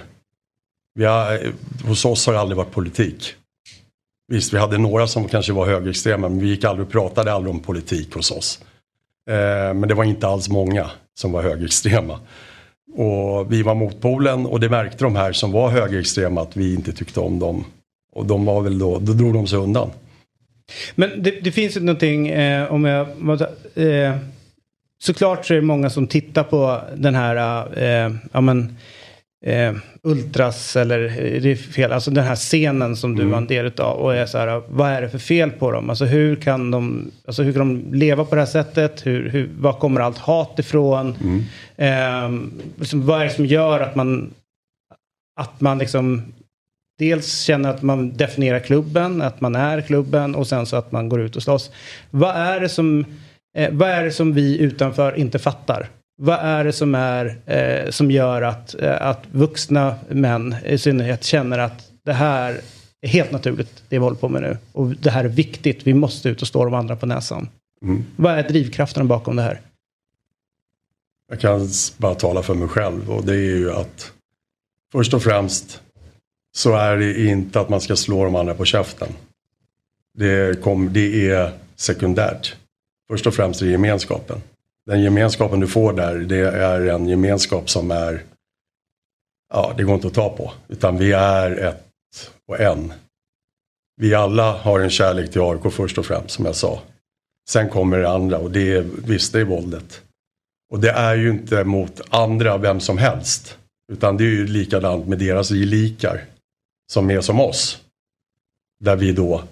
[SPEAKER 7] Vi har, eh, hos oss har det aldrig varit politik. Visst, vi hade några som kanske var högerextrema men vi gick aldrig och pratade aldrig om politik hos oss. Eh, men det var inte alls många som var högerextrema. Och vi var motpolen och det märkte de här som var högerextrema att vi inte tyckte om dem. Och de var väl då, då drog de sig undan.
[SPEAKER 1] Men det, det finns ju någonting, eh, om jag eh, såklart så är det många som tittar på den här, eh, ja men, eh, ultras eller är det fel, alltså den här scenen som du var en del av och är så här, vad är det för fel på dem? Alltså hur kan de, alltså hur kan de leva på det här sättet? Hur, hur, var kommer allt hat ifrån? Eh, liksom, vad är det som gör att man, att man liksom dels känner att man definierar klubben, att man är klubben och sen så att man går ut och slåss. Vad är det som, eh, vad är det som vi utanför inte fattar? Vad är det som, är, eh, som gör att, eh, att vuxna män i synnerhet känner att det här är helt naturligt, det vi håller på med nu. Och det här är viktigt, vi måste ut och stå de andra på näsan. Vad är drivkraften bakom det här?
[SPEAKER 7] Jag kan bara tala för mig själv och det är ju att först och främst så är det inte att man ska slå de andra på käften. Det, kom, det är sekundärt. Först och främst är det gemenskapen. Den gemenskapen du får där det är en gemenskap som är Ja, det går inte att ta på. Utan vi är ett och en. Vi alla har en kärlek till AIK först och främst som jag sa. Sen kommer det andra och det är, visst det är våldet. Och det är ju inte mot andra, vem som helst. Utan det är ju likadant med deras gelikar. Som är som oss. Där vi då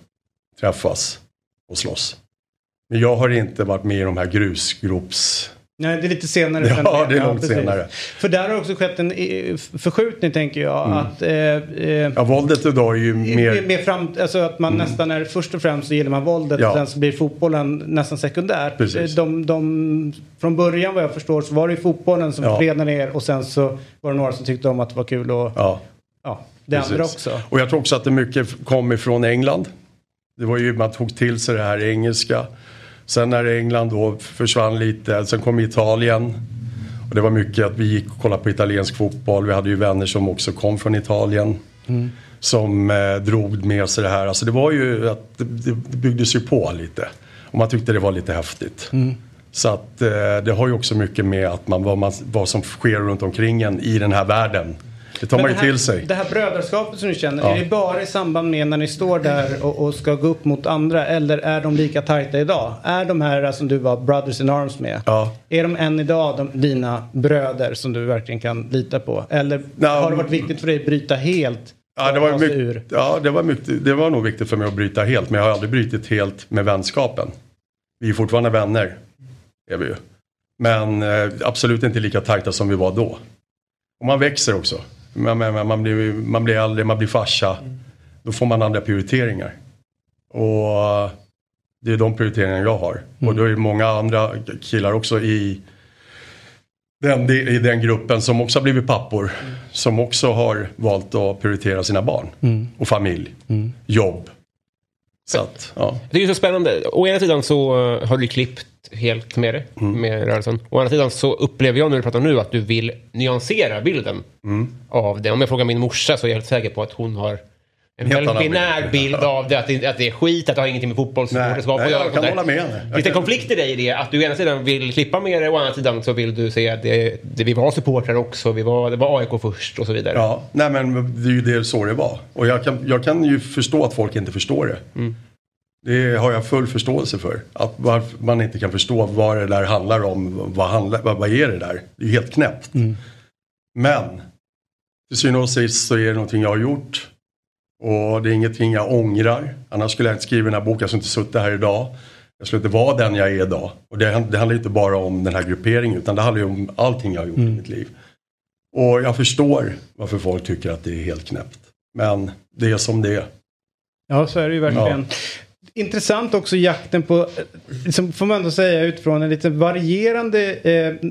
[SPEAKER 7] träffas och slåss. Men jag har inte varit med i de här grusgrops...
[SPEAKER 1] Nej, det är lite senare.
[SPEAKER 7] Ja,
[SPEAKER 1] sen
[SPEAKER 7] det är långt
[SPEAKER 1] precis.
[SPEAKER 7] senare.
[SPEAKER 1] För där har också skett en eh, förskjutning tänker jag. Att, eh, eh,
[SPEAKER 7] Ja, våldet idag är ju
[SPEAKER 1] Mer,
[SPEAKER 7] mer...
[SPEAKER 1] fram, alltså att man nästan är först och främst så gillar man våldet
[SPEAKER 7] Ja.
[SPEAKER 1] och sen så blir fotbollen nästan sekundärt.
[SPEAKER 7] Precis.
[SPEAKER 1] De, de, från början vad jag förstår så var det ju fotbollen som
[SPEAKER 7] Ja.
[SPEAKER 1] förenade er och sen så var det några som tyckte om att det var kul och ja,
[SPEAKER 7] Ja,
[SPEAKER 1] det
[SPEAKER 7] precis.
[SPEAKER 1] andra också.
[SPEAKER 7] Och jag tror också att det mycket kom ifrån England. Det var ju, man tog till sig det här engelska. Sen när England då försvann lite, sen kom Italien. Och det var mycket att vi gick och kollade på italiensk fotboll. Vi hade ju vänner som också kom från Italien. Som eh, drog med sig det här. Alltså det var ju att det, det byggdes ju på lite. Och man tyckte det var lite häftigt. Så att eh, det har ju också mycket med att man, vad, man, vad som sker runt omkring en i den här världen. Det tar man ju till sig.
[SPEAKER 1] Det här brödraskapet som ni känner,
[SPEAKER 7] Ja.
[SPEAKER 1] är det bara i samband med när ni står där och, och ska gå upp mot andra eller är de lika tajta idag? Är de här som du var brothers in arms med?
[SPEAKER 7] Ja.
[SPEAKER 1] Är de än idag de, dina bröder som du verkligen kan lita på? Eller
[SPEAKER 7] Nej,
[SPEAKER 1] har det varit viktigt för dig att bryta helt?
[SPEAKER 7] Ja, det var, mycket, ja det, var mycket, det var nog viktigt för mig att bryta helt. Men jag har aldrig brutit helt med vänskapen. Vi är fortfarande vänner. Är vi ju. Men eh, absolut inte lika tajta som vi var då. Och man växer också. Man, man, man, blir, man blir äldre, man blir farsa. Då får man andra prioriteringar. Och det är de prioriteringar jag har. Och då är det många andra killar också i den, i den gruppen som också har blivit pappor. Som också har valt att prioritera sina barn. Och familj. Jobb. Så att, ja.
[SPEAKER 2] Jag tycker det är så spännande. Å ena sidan så eh, har du klippt helt med det,
[SPEAKER 7] Mm.
[SPEAKER 2] med rörelsen. Å andra sidan så upplever jag när du pratar nu att du vill nyansera bilden
[SPEAKER 7] Mm.
[SPEAKER 2] av det. Om jag frågar min morsa så är jag helt säker på att hon har en
[SPEAKER 7] Helt
[SPEAKER 2] väldigt binär bild av det. Att, det. att det är skit, att det har ingenting med fotbollssupporterskap
[SPEAKER 7] Nej,
[SPEAKER 2] att göra.
[SPEAKER 7] jag kan hålla med. Jag
[SPEAKER 2] Finns det en
[SPEAKER 7] kan-
[SPEAKER 2] konflikt i dig i det? Att du å ena sidan vill klippa med det och å andra sidan så vill du se att det, det, vi var supportrar också. Vi var, det var AIK först och så vidare.
[SPEAKER 7] Ja, nej men det är ju det så det var. Och jag kan, jag kan ju förstå att folk inte förstår det. Det har jag full förståelse för. Att man inte kan förstå vad det där handlar om. Vad, handlar, vad, vad är det där? Det är ju helt knäppt. Men till syvende och sist så är det någonting jag har gjort. Och det är ingenting jag ångrar. Annars skulle jag inte skriva den här boken. Jag skulle inte suttit här idag. Jag skulle inte vara den jag är idag. Och det, det handlar inte bara om den här grupperingen. Utan det handlar ju om allting jag har gjort i mitt liv. Och jag förstår varför folk tycker att det är helt knäppt. Men det är som det är.
[SPEAKER 1] Ja, så är det ju verkligen. Intressant också jakten på, liksom, får man ändå säga utifrån en lite varierande, eh,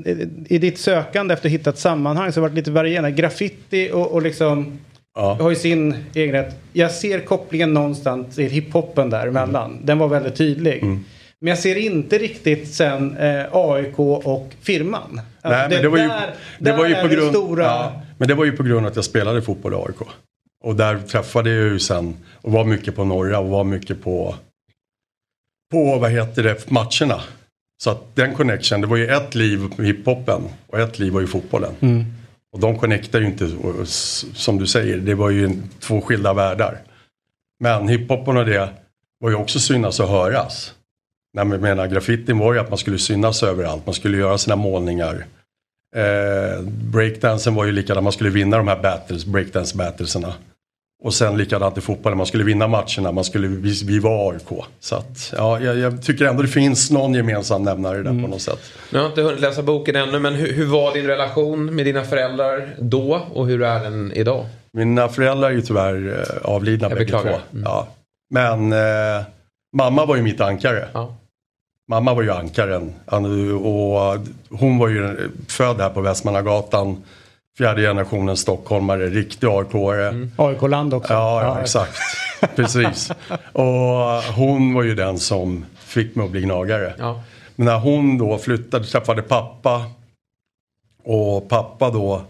[SPEAKER 1] i ditt sökande efter att hitta ett sammanhang så har det varit lite varierande. Graffiti och, och liksom
[SPEAKER 7] Ja.
[SPEAKER 1] har ju sin egen rätt. Jag ser kopplingen någonstans till hiphopen däremellan. Den var väldigt tydlig.
[SPEAKER 7] Mm.
[SPEAKER 1] Men jag ser inte riktigt sen eh, AIK och firman. Alltså,
[SPEAKER 7] Nej, men det var ju,
[SPEAKER 1] där-
[SPEAKER 7] det var ju på grund,
[SPEAKER 1] Stora,
[SPEAKER 7] ja, men det var ju på grund av att jag spelade fotboll i AIK. Och där träffade jag ju sen och var mycket på norra och var mycket på, på vad heter det, matcherna. Så att den connection, det var ju ett liv med hiphopen och ett liv var ju fotbollen. Och de connectar ju inte, som du säger, det var ju två skilda världar. Men hiphopen och det var ju också synas och höras. Nej, men jag menar, graffitin var ju att man skulle synas överallt, man skulle göra sina målningar. Eh, breakdansen var ju likadant, man skulle vinna de här battles, breakdance battleserna. Och sen likadant i fotbollen, man skulle vinna matcherna, man skulle, vi, vi var AIK. Så att, ja, jag, jag tycker ändå det finns någon gemensam nämnare där på något sätt.
[SPEAKER 3] Jag har inte hunnit läsa boken ännu, men hur, hur var din relation med dina föräldrar då och hur är den idag?
[SPEAKER 7] Mina föräldrar är ju tyvärr eh, avlidna
[SPEAKER 3] Jag
[SPEAKER 7] bägge
[SPEAKER 3] beklagar.
[SPEAKER 7] två.
[SPEAKER 3] Mm.
[SPEAKER 7] Ja. Men eh, mamma var ju mitt ankare.
[SPEAKER 3] Ja.
[SPEAKER 7] Mamma var ju ankaren. Han- Och hon var ju född här på Västmannagatan. Fjärde generationens stockholmare, riktig AIK-are.
[SPEAKER 1] AIK-land också.
[SPEAKER 7] Ja, ja, exakt. Precis. Och hon var ju den som fick mig att bli gnagare.
[SPEAKER 3] Ja.
[SPEAKER 7] Men när hon då flyttade, träffade pappa. Och pappa då,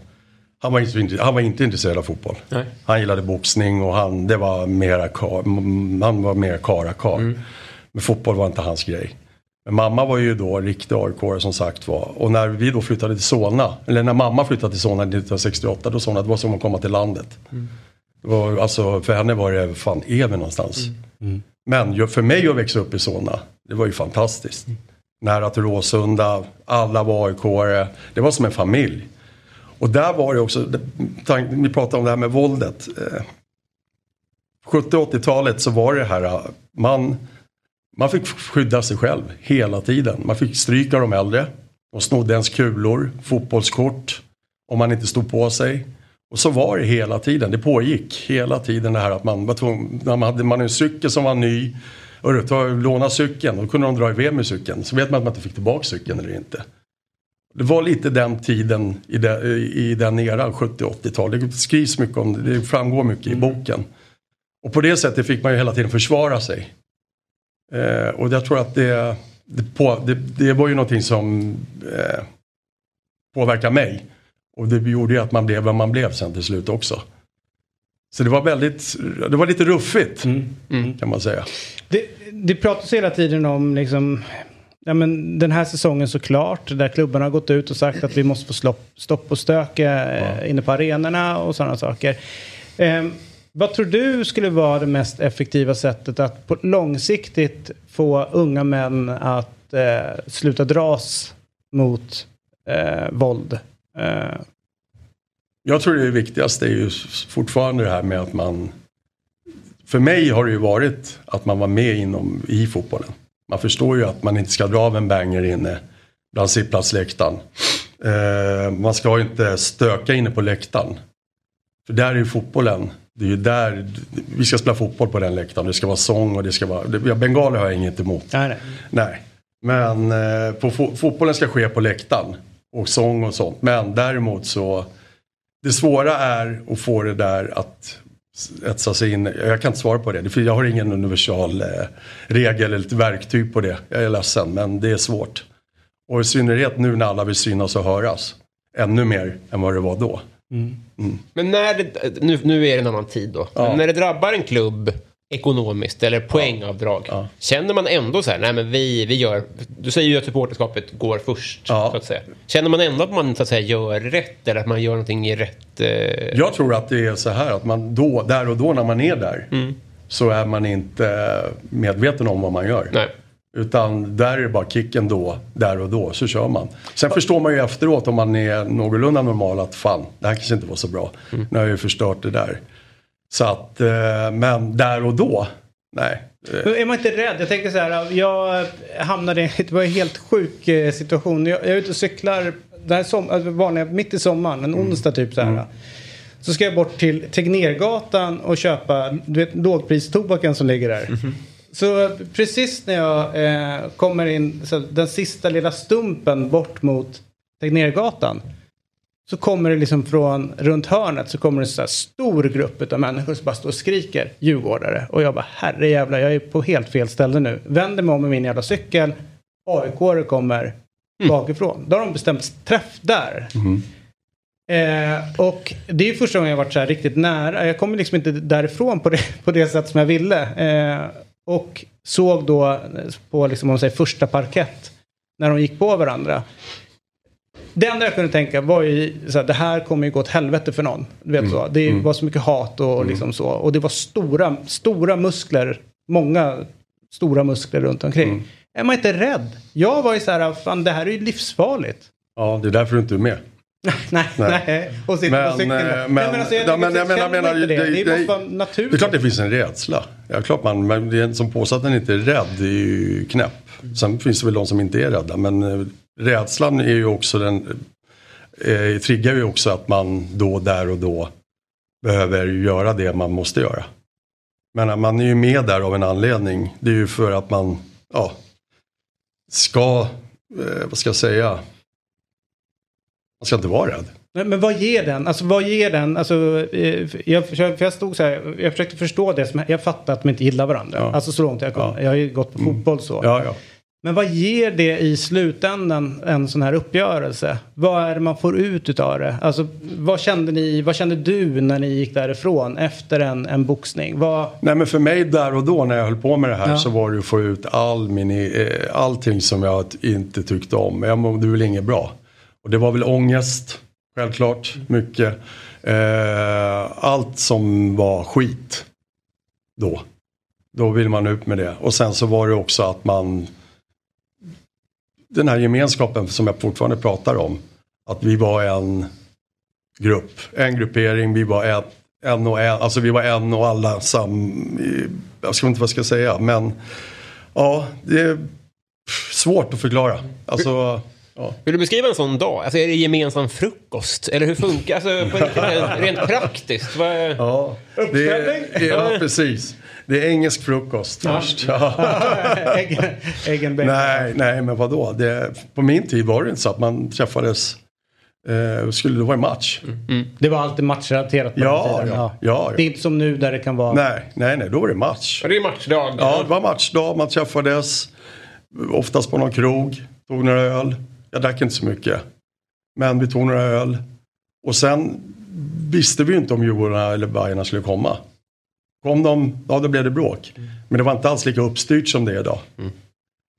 [SPEAKER 7] han var inte, han var inte intresserad av fotboll.
[SPEAKER 3] Nej.
[SPEAKER 7] Han gillade boxning och han, det var mera han var mer karakar. Men fotboll var inte hans grej. Men mamma var ju då riktig aik som sagt var. Och när vi då flyttade till Solna, eller när mamma flyttade till Solna 1968, då sa hon att det var som att komma till landet. Det var, alltså, för henne var det, fan är vi någonstans? Men ju- för mig att växa upp i Solna, det var ju fantastiskt. Nära till Råsunda, alla var aik Det var som en familj. Och där var det också, vi pratade om det här med våldet. Eh, 70-80-talet så var det här, eh, man, man fick skydda sig själv hela tiden. Man fick stryka de äldre. De snodde ens kulor, fotbollskort om man inte stod på sig. Och så var det hela tiden. Det pågick hela tiden det här att man var tvungen, när man hade man en cykel som var ny. Och ta, låna cykeln, då kunde de dra iväg med cykeln. Så vet man att man inte fick tillbaka cykeln eller inte. Det var lite den tiden i, de, i den eran, 70-80-tal. Det skrivs mycket om det, det framgår mycket i boken. Och på det sättet fick man ju hela tiden försvara sig. Eh, och jag tror att det, det, på, det, det var ju någonting som eh, påverkade mig. Och det gjorde ju att man blev vad man blev sen till slut också. Så det var väldigt, det var lite ruffigt kan man säga.
[SPEAKER 1] Det, det pratas hela tiden om liksom, ja, men den här säsongen såklart, där klubbarna har gått ut och sagt att vi måste få slopp, stopp och stök eh, inne på arenorna och sådana saker. Eh, vad tror du skulle vara det mest effektiva sättet att på långsiktigt få unga män att eh, sluta dras mot eh, våld? Eh,
[SPEAKER 7] Jag tror det viktigaste är ju fortfarande det här med att man... För mig har det ju varit att man var med inom, i fotbollen. Man förstår ju att man inte ska dra av en banger inne bland sittplatsläktaren. Eh, man ska inte stöka inne på läktaren. För där är ju fotbollen. Det är ju där, vi ska spela fotboll på den läktaren. Det ska vara sång och det ska vara... Det, ja, bengaler har jag inget emot.
[SPEAKER 1] nej, nej.
[SPEAKER 7] Nej, men eh, på fo- fotbollen ska ske på läktaren. Och sång och sånt. Men däremot så. Det svåra är att få det där att etsa sig in. Jag kan inte svara på det. För jag har ingen universal eh, regel eller verktyg på det. Jag är ledsen men det är svårt. Och i synnerhet nu när alla vill synas och höras. Ännu mer än vad det var då.
[SPEAKER 2] Men när det, nu, nu är det en annan tid då.
[SPEAKER 7] Ja.
[SPEAKER 2] Men när det drabbar en klubb ekonomiskt eller poängavdrag.
[SPEAKER 7] Ja.
[SPEAKER 2] Känner man ändå så här, nej men vi, vi gör, du säger ju att supporterskapet går först.
[SPEAKER 7] Ja.
[SPEAKER 2] Så att säga. Känner man ändå att man så att säga gör rätt eller att man gör någonting i rätt... Eh,
[SPEAKER 7] Jag tror att det är så här att man då, där och då när man är där.
[SPEAKER 2] Mm.
[SPEAKER 7] Så är man inte medveten om vad man gör.
[SPEAKER 2] nej.
[SPEAKER 7] Utan där är det bara kicken då, där och då, så kör man. Sen förstår man ju efteråt om man är någorlunda normal att fan, det här kanske inte var så bra. Nu har jag ju förstört det där. Så att, eh, men där och då, nej.
[SPEAKER 1] Är man inte rädd? Jag tänker så här, jag hamnade i en helt sjuk eh, situation. Jag, jag är ute och cyklar, det här är som, alltså vanliga, mitt i sommaren, en onsdag typ så här. Så ska jag bort till Tegnérgatan och köpa du vet, lågpristobaken som ligger där. Så precis när jag eh, kommer in, så den sista lilla stumpen bort mot Tegnérgatan. Så kommer det liksom från runt hörnet så kommer det en så stor grupp av människor som bara står och skriker djurgårdare. Och jag bara herre jävlar jag är på helt fel ställe nu. Vänder mig om med min jävla cykel. aik kommer bakifrån. Då har de bestämt träff där. Eh, och det är första gången jag varit så här riktigt nära. Jag kommer liksom inte därifrån på det, på det sätt som jag ville. Eh, och såg då på liksom, om man säger, första parkett när de gick på varandra. Det enda jag kunde tänka var ju så det här kommer ju gå åt helvete för någon. Du vet så. Det var så mycket hat och liksom så. Och det var stora, stora muskler. Många stora muskler runt omkring. Är man inte rädd? Jag var ju så här, fan det här är ju livsfarligt.
[SPEAKER 7] Ja, det är därför du inte är med. [laughs]
[SPEAKER 1] nej,
[SPEAKER 7] Nej.
[SPEAKER 1] nej. Och sitter
[SPEAKER 7] Men,
[SPEAKER 1] på cykeln.
[SPEAKER 7] eh,
[SPEAKER 1] Nej,
[SPEAKER 7] men-
[SPEAKER 1] men alltså, jag,
[SPEAKER 7] ja, men jag menar- menar-
[SPEAKER 1] det.
[SPEAKER 7] det-
[SPEAKER 1] Det,
[SPEAKER 7] det-
[SPEAKER 1] måste vara
[SPEAKER 7] Det är klart det finns en rädsla. Ja, klart man, men den som påstår att den inte är rädd är ju knäpp. Sen finns det väl de som inte är rädda. Men eh, rädslan är ju också den, eh, triggar ju också att man då, där och då behöver göra det man måste göra. Men eh, man är ju med där av en anledning. Det är ju för att man ja, ska, eh, vad ska jag säga, man ska inte vara rädd.
[SPEAKER 1] Men, men vad ger den? Alltså vad ger den? Alltså, eh, jag, för jag stod så här, jag försökte förstå det som, jag fattar att de inte gillar varandra.
[SPEAKER 7] Ja.
[SPEAKER 1] Alltså så långt jag kom.
[SPEAKER 7] Ja. Mm.
[SPEAKER 1] Jag har ju gått på fotboll så.
[SPEAKER 7] Ja.
[SPEAKER 1] Men vad ger det i slutändan en sån här uppgörelse? Vad är det man får ut utav det? Alltså vad kände ni, vad kände du när ni gick därifrån efter en, en boxning? Vad,
[SPEAKER 7] Nej men för mig där och då när jag höll på med det här
[SPEAKER 1] Ja.
[SPEAKER 7] så var det att få ut all min, eh, allting som jag inte tyckte om. Jag mådde väl inget bra. Och det var väl ångest, självklart, mycket. Eh, allt som var skit då. Då vill man ut med det. Och sen så var det också att man den här gemenskapen som jag fortfarande pratar om. Att vi var en grupp, en gruppering, vi var en, en och en, alltså vi var en och alla sam, jag ska inte vad jag ska säga, men ja, det är svårt att förklara. Alltså, ja.
[SPEAKER 2] Vill du beskriva en sån dag? Alltså är det gemensam frukost? Eller hur funkar alltså, rent, rent [laughs] praktiskt? Vad är...
[SPEAKER 7] Ja, det är, ja, precis. Det är engelsk frukost först. Ja. [laughs]
[SPEAKER 1] äggen, äggen.
[SPEAKER 7] Nej, nej, men vadå? Det, på min tid var det inte så att man träffades, eh, skulle det vara en match?
[SPEAKER 1] Det var alltid matchrelaterat på
[SPEAKER 7] Ja,
[SPEAKER 1] den tiden.
[SPEAKER 7] ja, ja, ja.
[SPEAKER 1] Det är inte som nu där det kan vara...
[SPEAKER 7] Nej, nej, nej, då var det match.
[SPEAKER 2] Ja, det är matchdag.
[SPEAKER 7] Ja, det var matchdag, man träffades. Oftast på någon krog, tog några öl. Jag drack inte så mycket. Men vi tog några öl. Och sen visste vi inte om Djurgården eller Bajarna skulle komma. Kom de, ja då blev det bråk. Men det var inte alls lika uppstyrt som det är idag.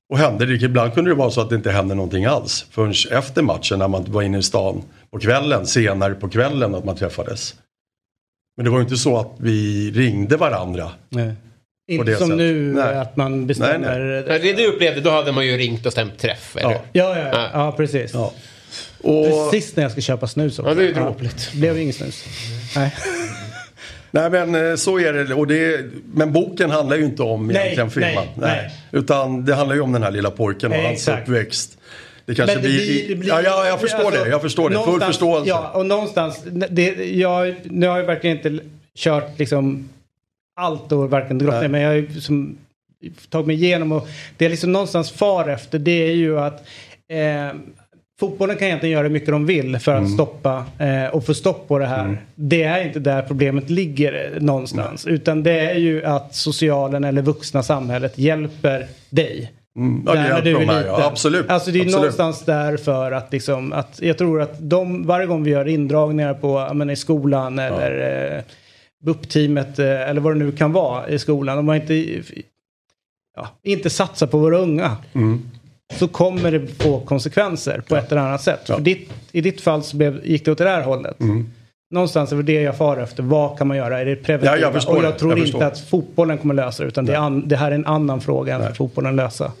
[SPEAKER 7] Och hände det, ibland kunde det vara så att det inte hände någonting alls. Förrän efter matchen när man var inne i stan på kvällen, senare på kvällen att man träffades. Men det var ju inte så att vi ringde varandra.
[SPEAKER 1] Nej. Inte som
[SPEAKER 7] sättet.
[SPEAKER 1] nu
[SPEAKER 7] Nej.
[SPEAKER 1] att man bestämmer...
[SPEAKER 7] Nej,
[SPEAKER 2] Nej, Det du upplevde, då hade man ju ringt och stämt träff. Eller?
[SPEAKER 7] Ja.
[SPEAKER 1] Ja, ja, ja. ja precis.
[SPEAKER 7] Ja. Och,
[SPEAKER 1] Precis när jag ska köpa snus också.
[SPEAKER 2] Ja, det är ju dråpligt.
[SPEAKER 1] Det blev inget snus. Nej. [laughs]
[SPEAKER 7] Nej men eh, så är det. Och det men boken handlar ju inte om
[SPEAKER 1] Nej,
[SPEAKER 7] egentligen filmen.
[SPEAKER 1] nej, nej.
[SPEAKER 7] Utan det handlar ju om den här lilla pojken och
[SPEAKER 1] Nej,
[SPEAKER 7] hans
[SPEAKER 1] exakt.
[SPEAKER 7] uppväxt. Det kanske
[SPEAKER 1] det
[SPEAKER 7] blir,
[SPEAKER 1] blir, det blir,
[SPEAKER 7] ja, ja, jag förstår
[SPEAKER 1] alltså,
[SPEAKER 7] det. Jag förstår det. Full förståelse.
[SPEAKER 1] Ja, och någonstans. Det, jag, nu har jag verkligen inte kört liksom allt och varken grott
[SPEAKER 7] Nej.
[SPEAKER 1] ner, men jag har liksom tagit mig igenom och det är liksom någonstans far efter det är ju att eh, fotbollen kan egentligen göra hur mycket de vill för att
[SPEAKER 7] Mm.
[SPEAKER 1] stoppa eh, och få stopp på det här. Det är inte där problemet ligger eh, någonstans utan det är ju att socialen eller vuxna samhället hjälper dig.
[SPEAKER 7] Mm,
[SPEAKER 1] Där när du är liten.
[SPEAKER 7] ja, absolut.
[SPEAKER 1] Alltså det är
[SPEAKER 7] absolut.
[SPEAKER 1] någonstans där för att liksom att jag tror att de varje gång vi gör indragningar på men i skolan eller eh, BUP-teamet eh, eller vad det nu kan vara i skolan. Om man inte, ja, inte satsar på våra unga.
[SPEAKER 7] Mm.
[SPEAKER 1] Så kommer det få konsekvenser på ett eller annat sätt.
[SPEAKER 7] Ja.
[SPEAKER 1] För ditt, I ditt fall så blev, gick det åt det här hållet.
[SPEAKER 7] Mm.
[SPEAKER 1] Någonstans är det det jag far efter. Vad kan man göra? Är det preventiva?
[SPEAKER 7] Ja, jag
[SPEAKER 1] och jag tror
[SPEAKER 7] Jag
[SPEAKER 1] inte
[SPEAKER 7] förstår.
[SPEAKER 1] att fotbollen kommer lösa det. Utan det, an, det här är en annan fråga än för fotbollen lösa.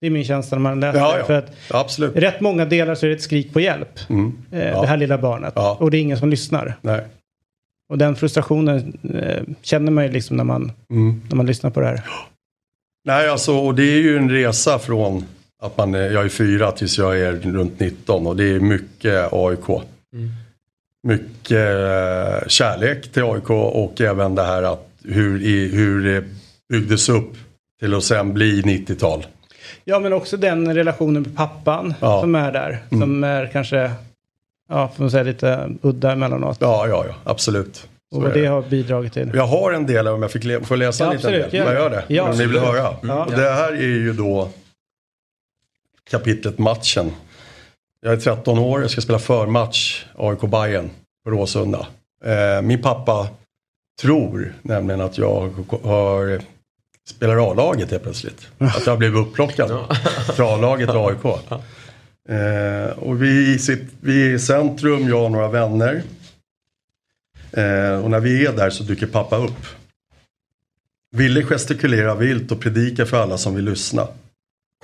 [SPEAKER 1] Det är min känsla när man läser
[SPEAKER 7] Ja, ja.
[SPEAKER 1] För att
[SPEAKER 7] Ja, absolut.
[SPEAKER 1] rätt många delar så är det ett skrik på hjälp.
[SPEAKER 7] Mm.
[SPEAKER 1] Eh,
[SPEAKER 7] Ja.
[SPEAKER 1] Det här lilla barnet.
[SPEAKER 7] Ja.
[SPEAKER 1] Och det är ingen som lyssnar.
[SPEAKER 7] Nej.
[SPEAKER 1] Och den frustrationen eh, känner man ju liksom när man,
[SPEAKER 7] Mm.
[SPEAKER 1] när man lyssnar på det här.
[SPEAKER 7] Nej, alltså, och det är ju en resa från att man är, jag är fyra tills jag är runt 19 och det är mycket AIK. Mycket eh, kärlek till AIK och även det här att hur, i, hur det byggdes upp till att sen bli 90-tal.
[SPEAKER 1] Ja men också den relationen med pappan
[SPEAKER 7] Ja.
[SPEAKER 1] som är där. Som är kanske, ja får man säga lite udda emellanåt.
[SPEAKER 7] Ja, ja, ja, absolut. Så
[SPEAKER 1] och vad det har bidragit till.
[SPEAKER 7] Jag har en del om jag fick le- får läsa
[SPEAKER 1] Ja,
[SPEAKER 7] en liten
[SPEAKER 1] absolut,
[SPEAKER 7] Jag
[SPEAKER 1] det.
[SPEAKER 7] gör det.
[SPEAKER 1] Ja,
[SPEAKER 7] om ni vill höra.
[SPEAKER 1] Ja.
[SPEAKER 7] Och Det här är ju då kapitlet matchen. Jag är 13 år, jag ska spela förmatch AIK Bayern på Råsunda. Eh, min pappa tror nämligen att jag har spelar A-laget helt plötsligt. Att jag har blivit upplockad för A-laget och AIK. Eh, och vi, sitter, vi är i centrum, jag och några vänner. Eh, och när vi är där så dyker pappa upp. Ville gestikulera vilt och predika för alla som vill lyssna.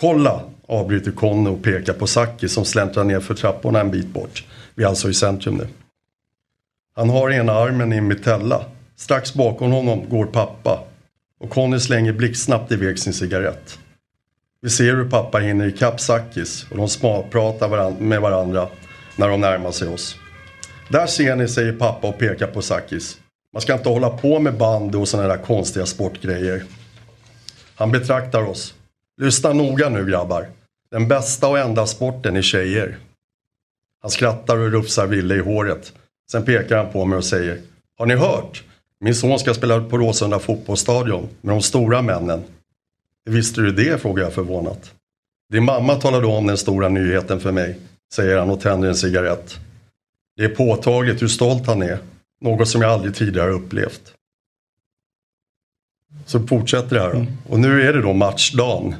[SPEAKER 7] Kolla, avbryter Conny och pekar på Saki som släntrar ner för trapporna en bit bort. Vi är alltså i centrum nu. Han har ena armen i en mitella. Strax bakom honom går pappa. Och Conny slänger blixtsnabbt iväg sin cigarett. Vi ser hur pappa hinner ikapp Sakis och de småpratar varan- med varandra när de närmar sig oss. Där ser ni, säger pappa och pekar på Sakis. Man ska inte hålla på med band och sådana där konstiga sportgrejer. Han betraktar oss. Lyssna noga nu grabbar. Den bästa och enda sporten är tjejer. Han skrattar och rufsar Ville i håret. Sen pekar han på mig och säger. Har ni hört? Min son ska spela på Råsunda fotbollsstadion med de stora männen. Visste du det? frågar jag förvånat. Din mamma talade om den stora nyheten för mig, säger han och tänder en cigarett. Det är påtagligt hur stolt han är. Något som jag aldrig tidigare upplevt. Så fortsätter det här då. Och nu är det då matchdagen.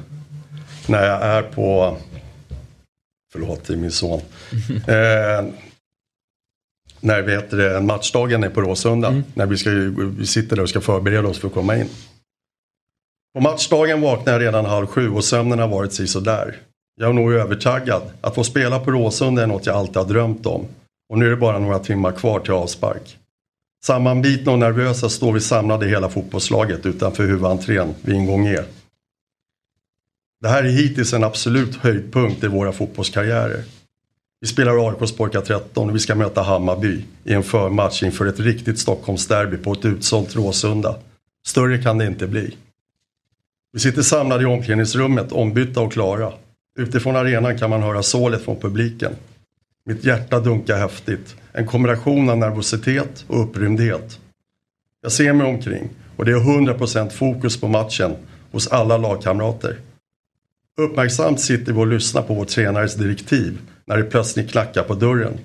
[SPEAKER 7] När jag är på... Förlåt, det är min son. [laughs] eh, när vet det, matchdagen är på Råsunda. När vi, ska, vi sitter där och ska förbereda oss för att komma in. På matchdagen vaknar jag redan halv sju och sömnen har varit sisådär. Jag är nog övertaggad. Att få spela på Råsunda är något jag alltid har drömt om. Och nu är det bara några timmar kvar till avspark. Sammanbitna och nervösa står vi samlade hela fotbollslaget utanför huvudentrén vid ingång E. Det här är hittills en absolut höjdpunkt i våra fotbollskarriärer. Vi spelar AIKs pojkar 13 och vi ska möta Hammarby i en förmatch inför ett riktigt Stockholmsderby på ett utsålt Råsunda. Större kan det inte bli. Vi sitter samlade i omklädningsrummet, ombytta och klara. Utifrån arenan kan man höra sålet från publiken. Mitt hjärta dunkar häftigt. En kombination av nervositet och upprymdhet. Jag ser mig omkring och det är 100% fokus på matchen hos alla lagkamrater. Uppmärksamt sitter vi och lyssnar på vår tränares direktiv när det plötsligt knackar på dörren.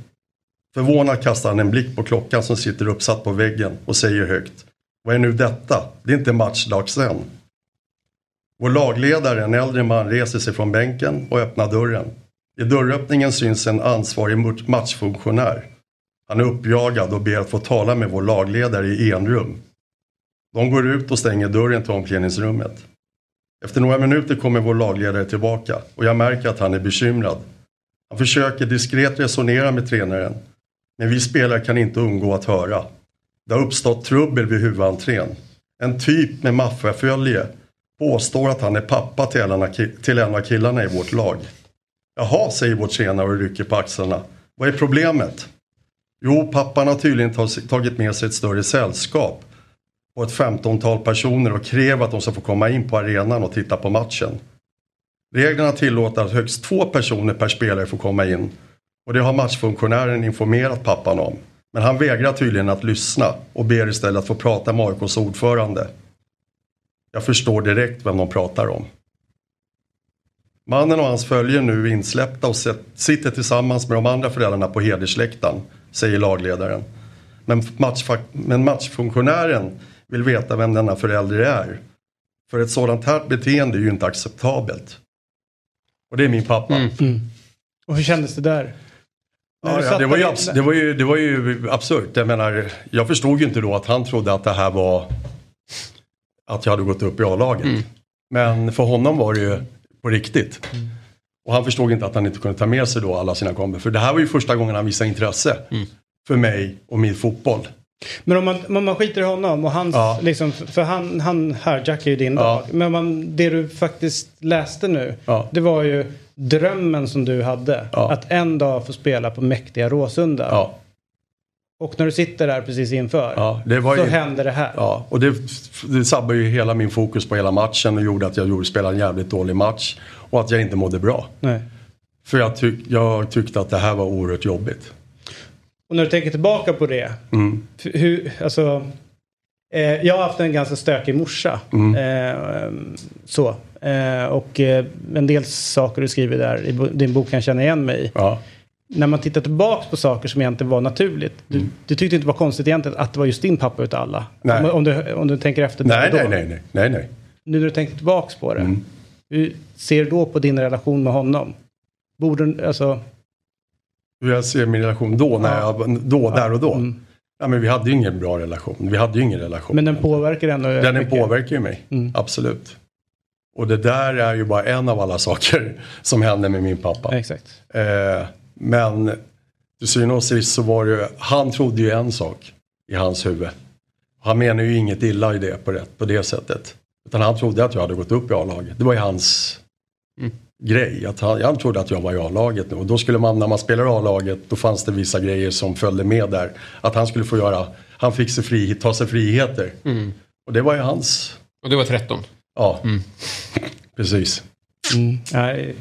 [SPEAKER 7] Förvånad kastar han en blick på klockan som sitter uppsatt på väggen och säger högt. Vad är nu detta? Det är inte matchdags än. Vår lagledare, en äldre man, reser sig från bänken och öppnar dörren. I dörröppningen syns en ansvarig matchfunktionär. Han är uppjagad och ber att få tala med vår lagledare i enrum. De går ut och stänger dörren till omklädningsrummet. Efter några minuter kommer vår lagledare tillbaka och jag märker att han är bekymrad. Han försöker diskret resonera med tränaren. Men vi spelare kan inte undgå att höra. Det har uppstått trubbel vid huvudentrén. En typ med maffiafölje påstår att han är pappa till en, av till en av killarna i vårt lag. Jaha, säger vår tränare och rycker på axlarna. Vad är problemet? Jo, pappan har tydligen tagit med sig ett större sällskap på ett femtontal personer och kräver att de ska få komma in på arenan och titta på matchen. Reglerna tillåter att högst två personer per spelare får komma in och det har matchfunktionären informerat pappan om. Men han vägrar tydligen att lyssna och ber istället att få prata med AIKs ordförande. Jag förstår direkt vem de pratar om. Mannen och hans följe nu insläppta och sitter tillsammans med de andra föräldrarna på hedersläktaren, säger lagledaren. Men, matchfa- men matchfunktionären vill veta vem denna förälder är. För ett sådant här beteende är ju inte acceptabelt. Och det är min pappa.
[SPEAKER 5] Och hur kändes det där?
[SPEAKER 7] Ja, ja, det, var ju abs- det, var ju, det var ju absurt. Jag menar, jag förstod ju inte då att han trodde att det här var att jag hade gått upp i A-laget. Men för honom var det ju på riktigt. Och han förstod inte att han inte kunde ta med sig då alla sina kompisar. För det här var ju första gången han visade intresse för mig och min fotboll.
[SPEAKER 5] Men om man, om man skiter i honom och hans,
[SPEAKER 7] Ja.
[SPEAKER 5] liksom, för han, han hijackar ju din
[SPEAKER 7] Ja.
[SPEAKER 5] dag. Men man, det du faktiskt läste nu,
[SPEAKER 7] Ja.
[SPEAKER 5] det var ju drömmen som du hade.
[SPEAKER 7] Ja.
[SPEAKER 5] Att en dag få spela på mäktiga Råsunda. Och när du sitter där precis inför,
[SPEAKER 7] ja,
[SPEAKER 5] så
[SPEAKER 7] ju...
[SPEAKER 5] händer det här.
[SPEAKER 7] Ja, och det, det sabbade ju hela min fokus på hela matchen och gjorde att jag gjorde, spelade en jävligt dålig match. Och att jag inte mådde bra.
[SPEAKER 5] Nej.
[SPEAKER 7] För jag, tyck, jag tyckte att det här var oerhört jobbigt.
[SPEAKER 5] Och när du tänker tillbaka på det,
[SPEAKER 7] Mm.
[SPEAKER 5] hur, alltså, eh, jag har haft en ganska stökig morsa.
[SPEAKER 7] Mm.
[SPEAKER 5] Eh, så. Eh, och eh, en del saker du skriver där i din bok kan jag känna igen mig i.
[SPEAKER 7] Ja.
[SPEAKER 5] När man tittar tillbaka på saker som egentligen var naturligt. Du, du tyckte inte det var konstigt egentligen att det var just din pappa utav alla.
[SPEAKER 7] Mm. Nej.
[SPEAKER 5] Om, om, du, om du tänker efter
[SPEAKER 7] Nej,
[SPEAKER 5] då.
[SPEAKER 7] nej, nej, nej, nej, nej.
[SPEAKER 5] Nu när du tänker tillbaka på det.
[SPEAKER 7] Mm.
[SPEAKER 5] Hur ser du då på din relation med honom? Borde, alltså,
[SPEAKER 7] Hur jag ser min relation då, när jag, då där och då.
[SPEAKER 5] Mm.
[SPEAKER 7] Ja, men vi hade ju ingen bra relation. Vi hade ju ingen relation.
[SPEAKER 5] men den påverkar ändå
[SPEAKER 7] Den
[SPEAKER 5] mycket.
[SPEAKER 7] påverkar ju mig,
[SPEAKER 5] Mm.
[SPEAKER 7] absolut. Och det där är ju bara en av alla saker [laughs] som hände med min pappa.
[SPEAKER 1] Exakt.
[SPEAKER 7] Eh, men till syvende och sist så var det ju, han trodde ju en sak i hans huvud. Han menar ju inget illa i det på, det på det sättet. Utan han trodde att jag hade gått upp i A-laget. Det var ju hans grej. Att han, han trodde att jag var i A-laget nu. Och då skulle man, när man spelar A-laget, då fanns det vissa grejer som följde med där. Att han skulle få göra, han fick sig fri, ta sig friheter. Och det var ju hans,
[SPEAKER 2] Och du var 13.
[SPEAKER 7] ja. Precis.
[SPEAKER 1] Nej.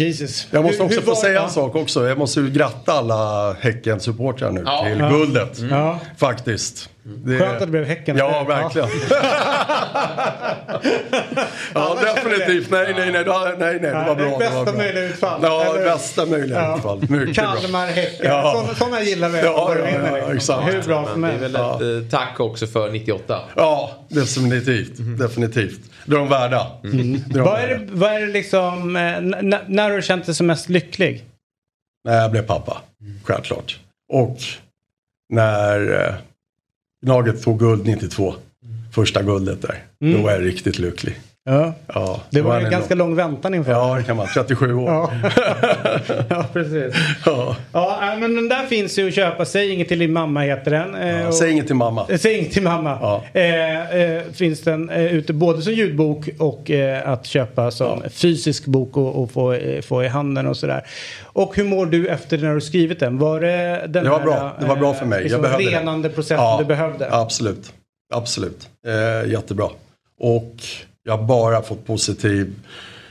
[SPEAKER 1] Jesus.
[SPEAKER 7] Jag måste
[SPEAKER 1] Hur-
[SPEAKER 7] också
[SPEAKER 1] hur
[SPEAKER 7] få
[SPEAKER 1] var-
[SPEAKER 7] säga en sak också. Jag måste ju gratta alla Häcken-supportrar nu
[SPEAKER 2] Ja.
[SPEAKER 7] till
[SPEAKER 1] Ja.
[SPEAKER 7] guldet.
[SPEAKER 1] Ja.
[SPEAKER 7] Faktiskt. Det-
[SPEAKER 1] Skönt att det blev Häcken.
[SPEAKER 7] Ja, verkligen. ja, [laughs] definitivt. Nej, nej, nej. Nej, nej, det var bra.
[SPEAKER 1] Bästa möjliga utfall.
[SPEAKER 7] Ja,
[SPEAKER 1] Eller-
[SPEAKER 7] bästa möjliga utfall.
[SPEAKER 1] Kalmar, Häcken.
[SPEAKER 7] Ja.
[SPEAKER 1] Sådana, gillar vi.
[SPEAKER 7] Ja, ja,
[SPEAKER 1] vinner,
[SPEAKER 7] ja, exakt.
[SPEAKER 1] Hur bra som
[SPEAKER 3] Men det är
[SPEAKER 1] helst.
[SPEAKER 3] väl ett eh, tack också för 98.
[SPEAKER 7] Ja, definitivt. Definitivt. Det är de värda.
[SPEAKER 1] Vad är,
[SPEAKER 7] värda.
[SPEAKER 1] det, vad är det liksom, eh, när har du känt dig som mest lycklig?
[SPEAKER 7] När jag blev pappa. Självklart. Och när Gnaget tog guld 92. Första guldet där. Då var jag riktigt lycklig.
[SPEAKER 1] Ja.
[SPEAKER 7] Ja,
[SPEAKER 1] Det var
[SPEAKER 7] en
[SPEAKER 1] en ganska lång väntan inför.
[SPEAKER 7] Ja, det kan man. 37 år.
[SPEAKER 1] Ja. [laughs] ja, precis.
[SPEAKER 7] Ja.
[SPEAKER 1] Ja, äh, men den där finns ju att köpa. Säg inget till din mamma heter den. Eh, och-
[SPEAKER 7] Säg inget till mamma.
[SPEAKER 1] Säg inget till mamma.
[SPEAKER 7] Ja.
[SPEAKER 1] Eh, eh, finns den eh, ute både som ljudbok och eh, att köpa som fysisk bok och, och få, eh, få i handen och sådär. Och hur mår du efter när du skrivit den? Var det den
[SPEAKER 7] Det var
[SPEAKER 1] här,
[SPEAKER 7] bra. Det var bra för mig.
[SPEAKER 1] Liksom
[SPEAKER 7] Jag behövde det.
[SPEAKER 1] renande processen du behövde?
[SPEAKER 7] Absolut. Absolut. Jättebra. Och jag har bara fått positiv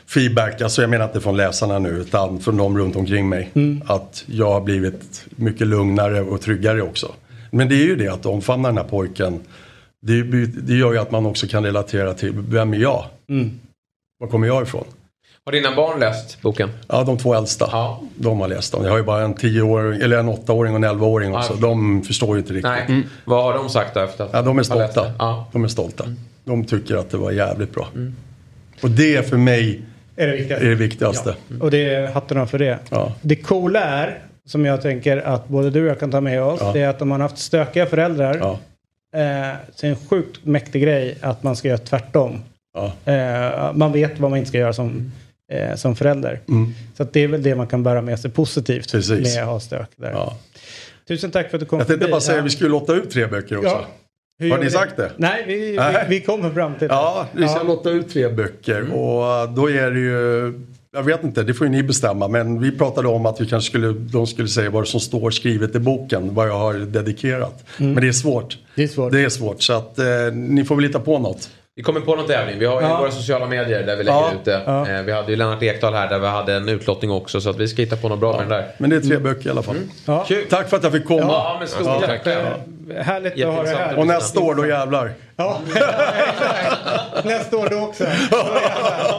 [SPEAKER 7] feedback. Alltså jag menar inte från läsarna nu utan från de runt omkring mig.
[SPEAKER 1] Mm.
[SPEAKER 7] Att jag har blivit mycket lugnare och tryggare också. Men det är ju det att omfamna den här pojken. Det, det gör ju att man också kan relatera till vem är jag?
[SPEAKER 1] Mm.
[SPEAKER 7] Var kommer jag ifrån?
[SPEAKER 3] Har dina barn läst boken?
[SPEAKER 7] Ja, de två äldsta.
[SPEAKER 3] Ja.
[SPEAKER 7] De har läst dem. Jag har ju bara en 10-åring, eller en 8-åring och en 11-åring också.
[SPEAKER 3] Ja.
[SPEAKER 7] De förstår ju inte riktigt.
[SPEAKER 3] Nej. Vad har de sagt då efter att
[SPEAKER 7] Ja, de är stolta.
[SPEAKER 3] Ja.
[SPEAKER 7] De är stolta. De tycker att det var jävligt bra. Och det för mig
[SPEAKER 1] Är det viktigaste?
[SPEAKER 7] är det viktigaste.
[SPEAKER 1] Och det är hatten av för det.
[SPEAKER 7] Ja.
[SPEAKER 1] Det coola är, som jag tänker att både du och jag kan ta med oss,
[SPEAKER 7] Ja.
[SPEAKER 1] det är att om man har haft stökiga föräldrar
[SPEAKER 7] Ja.
[SPEAKER 1] eh, så är det en sjukt mäktig grej att man ska göra tvärtom.
[SPEAKER 7] Ja.
[SPEAKER 1] Eh, man vet vad man inte ska göra som, eh, som förälder.
[SPEAKER 7] Mm.
[SPEAKER 1] Så det är väl det man kan bära med sig positivt
[SPEAKER 7] Precis.
[SPEAKER 1] med att ha stök där.
[SPEAKER 7] Ja.
[SPEAKER 1] Tusen tack för att du kom
[SPEAKER 7] Jag tänkte
[SPEAKER 1] förbi.
[SPEAKER 7] bara säga att vi skulle lotta ut tre böcker också.
[SPEAKER 1] Ja. Hur
[SPEAKER 7] Har ni sagt det?
[SPEAKER 1] Nej, vi,
[SPEAKER 7] Nej.
[SPEAKER 1] Vi, vi kommer fram till det.
[SPEAKER 7] Ja, vi ska
[SPEAKER 1] Ja.
[SPEAKER 7] lotta ut tre böcker och då är det ju jag vet inte, det får ju ni bestämma. Men vi pratade om att vi kanske skulle, de skulle säga vad som står skrivet i boken. Vad jag har dedikerat. Men det är svårt.
[SPEAKER 1] Det är svårt.
[SPEAKER 7] Det är svårt. Så att eh, ni får väl hitta på något.
[SPEAKER 3] Vi kommer på någon tävling. Vi har
[SPEAKER 1] Ja.
[SPEAKER 3] våra sociala medier där vi lägger
[SPEAKER 7] Ja.
[SPEAKER 3] ut det.
[SPEAKER 1] Ja.
[SPEAKER 3] Eh, Vi hade ju Lennart Ekdal här där vi hade en utlottning också. Så att vi ska hitta på något bra med den där.
[SPEAKER 7] Men det är tre böcker i alla fall.
[SPEAKER 1] Ja.
[SPEAKER 3] Kul.
[SPEAKER 7] Tack för att jag fick komma.
[SPEAKER 3] Ja, men stort
[SPEAKER 7] Ja.
[SPEAKER 3] tack.
[SPEAKER 1] Härligt att ha det
[SPEAKER 3] Jätteintressant.
[SPEAKER 1] här.
[SPEAKER 7] Och nästa år, då jävlar.
[SPEAKER 1] Ja. [laughs] Nästa år då också.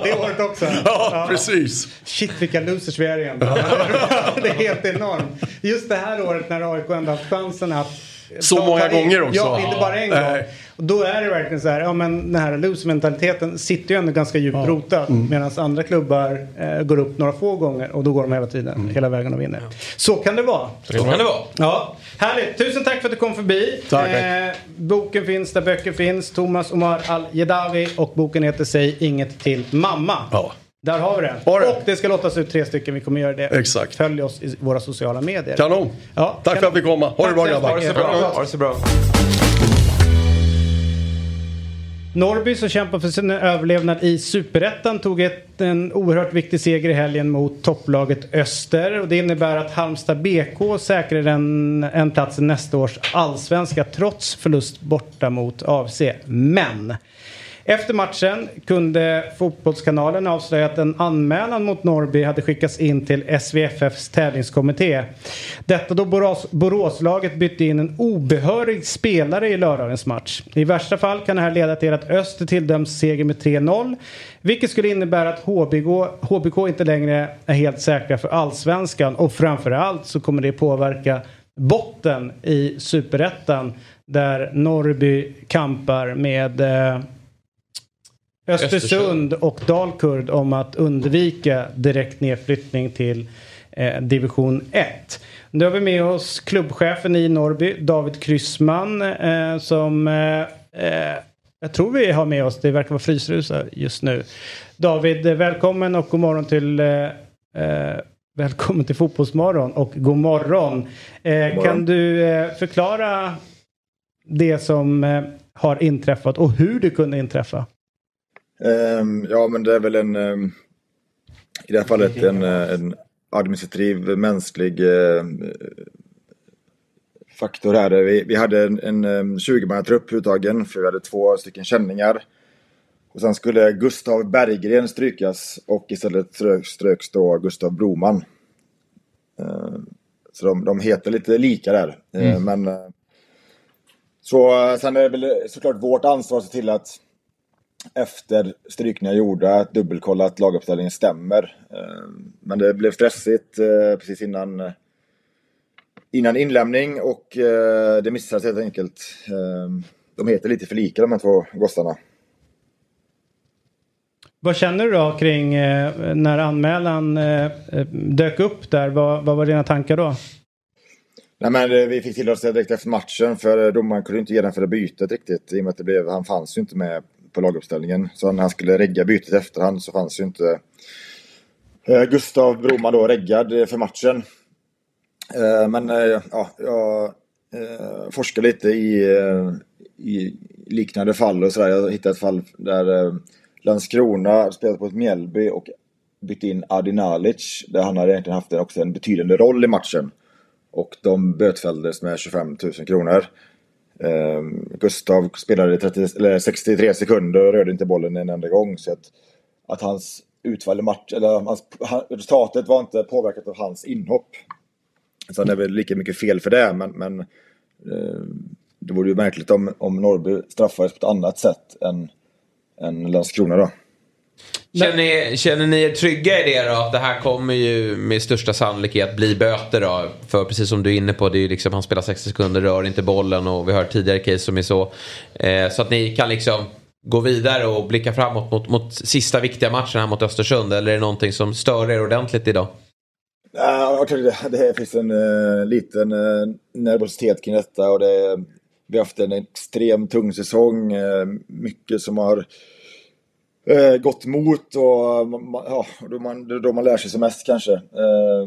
[SPEAKER 1] Det året också.
[SPEAKER 7] Ja, precis.
[SPEAKER 1] Shit vilka losers vi är igen. [laughs] Det är helt enormt. Just det här året när AIK ändå haft chansen att
[SPEAKER 7] Så många gånger också.
[SPEAKER 1] Ja, inte bara en gång.
[SPEAKER 7] Nej.
[SPEAKER 1] Och då är det verkligen så här, ja men den här loser-mentaliteten sitter ju ändå ganska djupt rotad.
[SPEAKER 7] Mm.
[SPEAKER 1] Medan andra klubbar eh, går upp några få gånger och då går de hela tiden,
[SPEAKER 7] Mm.
[SPEAKER 1] hela vägen och vinner. Så kan det vara.
[SPEAKER 3] Så kan det vara.
[SPEAKER 1] Ja, härligt. Tusen tack för att du kom förbi.
[SPEAKER 7] Tack.
[SPEAKER 1] Eh, boken finns där böcker finns. Thomas Omar Al-Jedawi och boken heter Säg inget till mamma.
[SPEAKER 7] Ja.
[SPEAKER 1] Där har vi.
[SPEAKER 7] Har det.
[SPEAKER 1] Och det ska låtas ut tre stycken. Vi kommer göra det.
[SPEAKER 7] Exakt.
[SPEAKER 1] Följ oss i våra sociala medier.
[SPEAKER 7] Kanon.
[SPEAKER 1] Ja,
[SPEAKER 7] Tack
[SPEAKER 1] kan-
[SPEAKER 7] för att vi kom. Ha det bra grabbar.
[SPEAKER 3] Ha det så bra. Ha det så bra.
[SPEAKER 1] Norrby som kämpar för sin överlevnad i Superettan tog ett, en oerhört viktig seger i helgen mot topplaget Öster. Och det innebär att Halmstad BK säkrar en, en plats i nästa års allsvenska trots förlust borta mot AFC. Men efter matchen kunde Fotbollskanalen avslöja att en anmälan mot Norrby hade skickats in till SVFFs tävlingskommitté. Detta då Borås, Boråslaget bytte in en obehörig spelare i lördagens match. I värsta fall kan det här leda till att Öster tilldöms seger med 3-0. Vilket skulle innebära att HBK, HBK inte längre är helt säkra för allsvenskan. Och framförallt så kommer det påverka botten i superettan. Där Norrby kampar med eh, Östersund och Dalkurd om att undvika direkt nedflyttning till eh, division 1. Nu har vi med oss klubbchefen i Norrby, David Kryssman, eh, som eh, eh,
[SPEAKER 5] Jag tror vi har med oss, det verkar vara Frysrusa just nu. David, eh, välkommen och god morgon till eh, Välkommen till Fotbollsmorgon och god morgon. Eh,
[SPEAKER 8] morgon.
[SPEAKER 5] Kan du eh, förklara det som eh, har inträffat och hur det kunde inträffa?
[SPEAKER 8] Ehm, ja, men det är väl en... ehm, I det här fallet en, eh, en administrativ, mänsklig eh, faktor här. Vi, vi hade en, en um, 20-mannatrupp uttagen för vi hade två stycken känningar. Och sen skulle Gustav Berggren strykas och istället strök, ströks då Gustav Broman. Så de, de heter lite lika där. Eh, Men eh, så sen är det väl såklart vårt ansvar att se till att efter strykningar gjorda dubbelkolla att laguppställningen stämmer. Eh, Men det blev stressigt eh, precis innan, eh, innan inlämning och eh, det missades helt enkelt. Eh, De heter lite för lika de här två gossarna.
[SPEAKER 5] Vad känner du då kring när anmälan dök upp där? Vad, vad var dina tankar då?
[SPEAKER 8] Nej, men vi fick till det direkt efter matchen för domaren kunde inte genomföra bytet riktigt i och med att det blev, han fanns ju inte med på laguppställningen. Så när han skulle regga bytet i efterhand så fanns ju inte eh, Gustav Broman då reggad för matchen. Eh, men eh, ja, jag forskade forskar lite i, i liknande fall och sådär. Jag hittade ett fall där Landskrona spelade på ett Mjällby och bytte in Adi Nalic där han hade egentligen haft också en betydande roll i matchen. Och de bötfälldes med 25 000 kronor. Eh, Gustav spelade 30, eller 63 sekunder och rörde inte bollen en enda gång. Så att, att hans utfall i match, eller hans, resultatet var inte påverkat av hans inhopp. Så det är väl lika mycket fel för det, men, men eh, det vore ju märkligt om, om Norrby straffades på ett annat sätt än, än Landskrona då.
[SPEAKER 3] Känner ni, känner ni er trygga i det då? Att det här kommer ju med största sannolikhet bli böter då? För precis som du är inne på, det är ju liksom, han spelar 60 sekunder, rör inte bollen och vi har hört tidigare case som är så. Eh, så att ni kan liksom gå vidare och blicka framåt mot, mot sista viktiga matchen här mot Östersund. Eller är det någonting som stör er ordentligt idag?
[SPEAKER 8] Ja, det, det finns en eh, liten eh, nervositet kring detta och det, vi har haft en extremt tung säsong. eh, mycket som har eh, gått emot och man, ja, då, man, det är då man lär sig som mest kanske. Eh,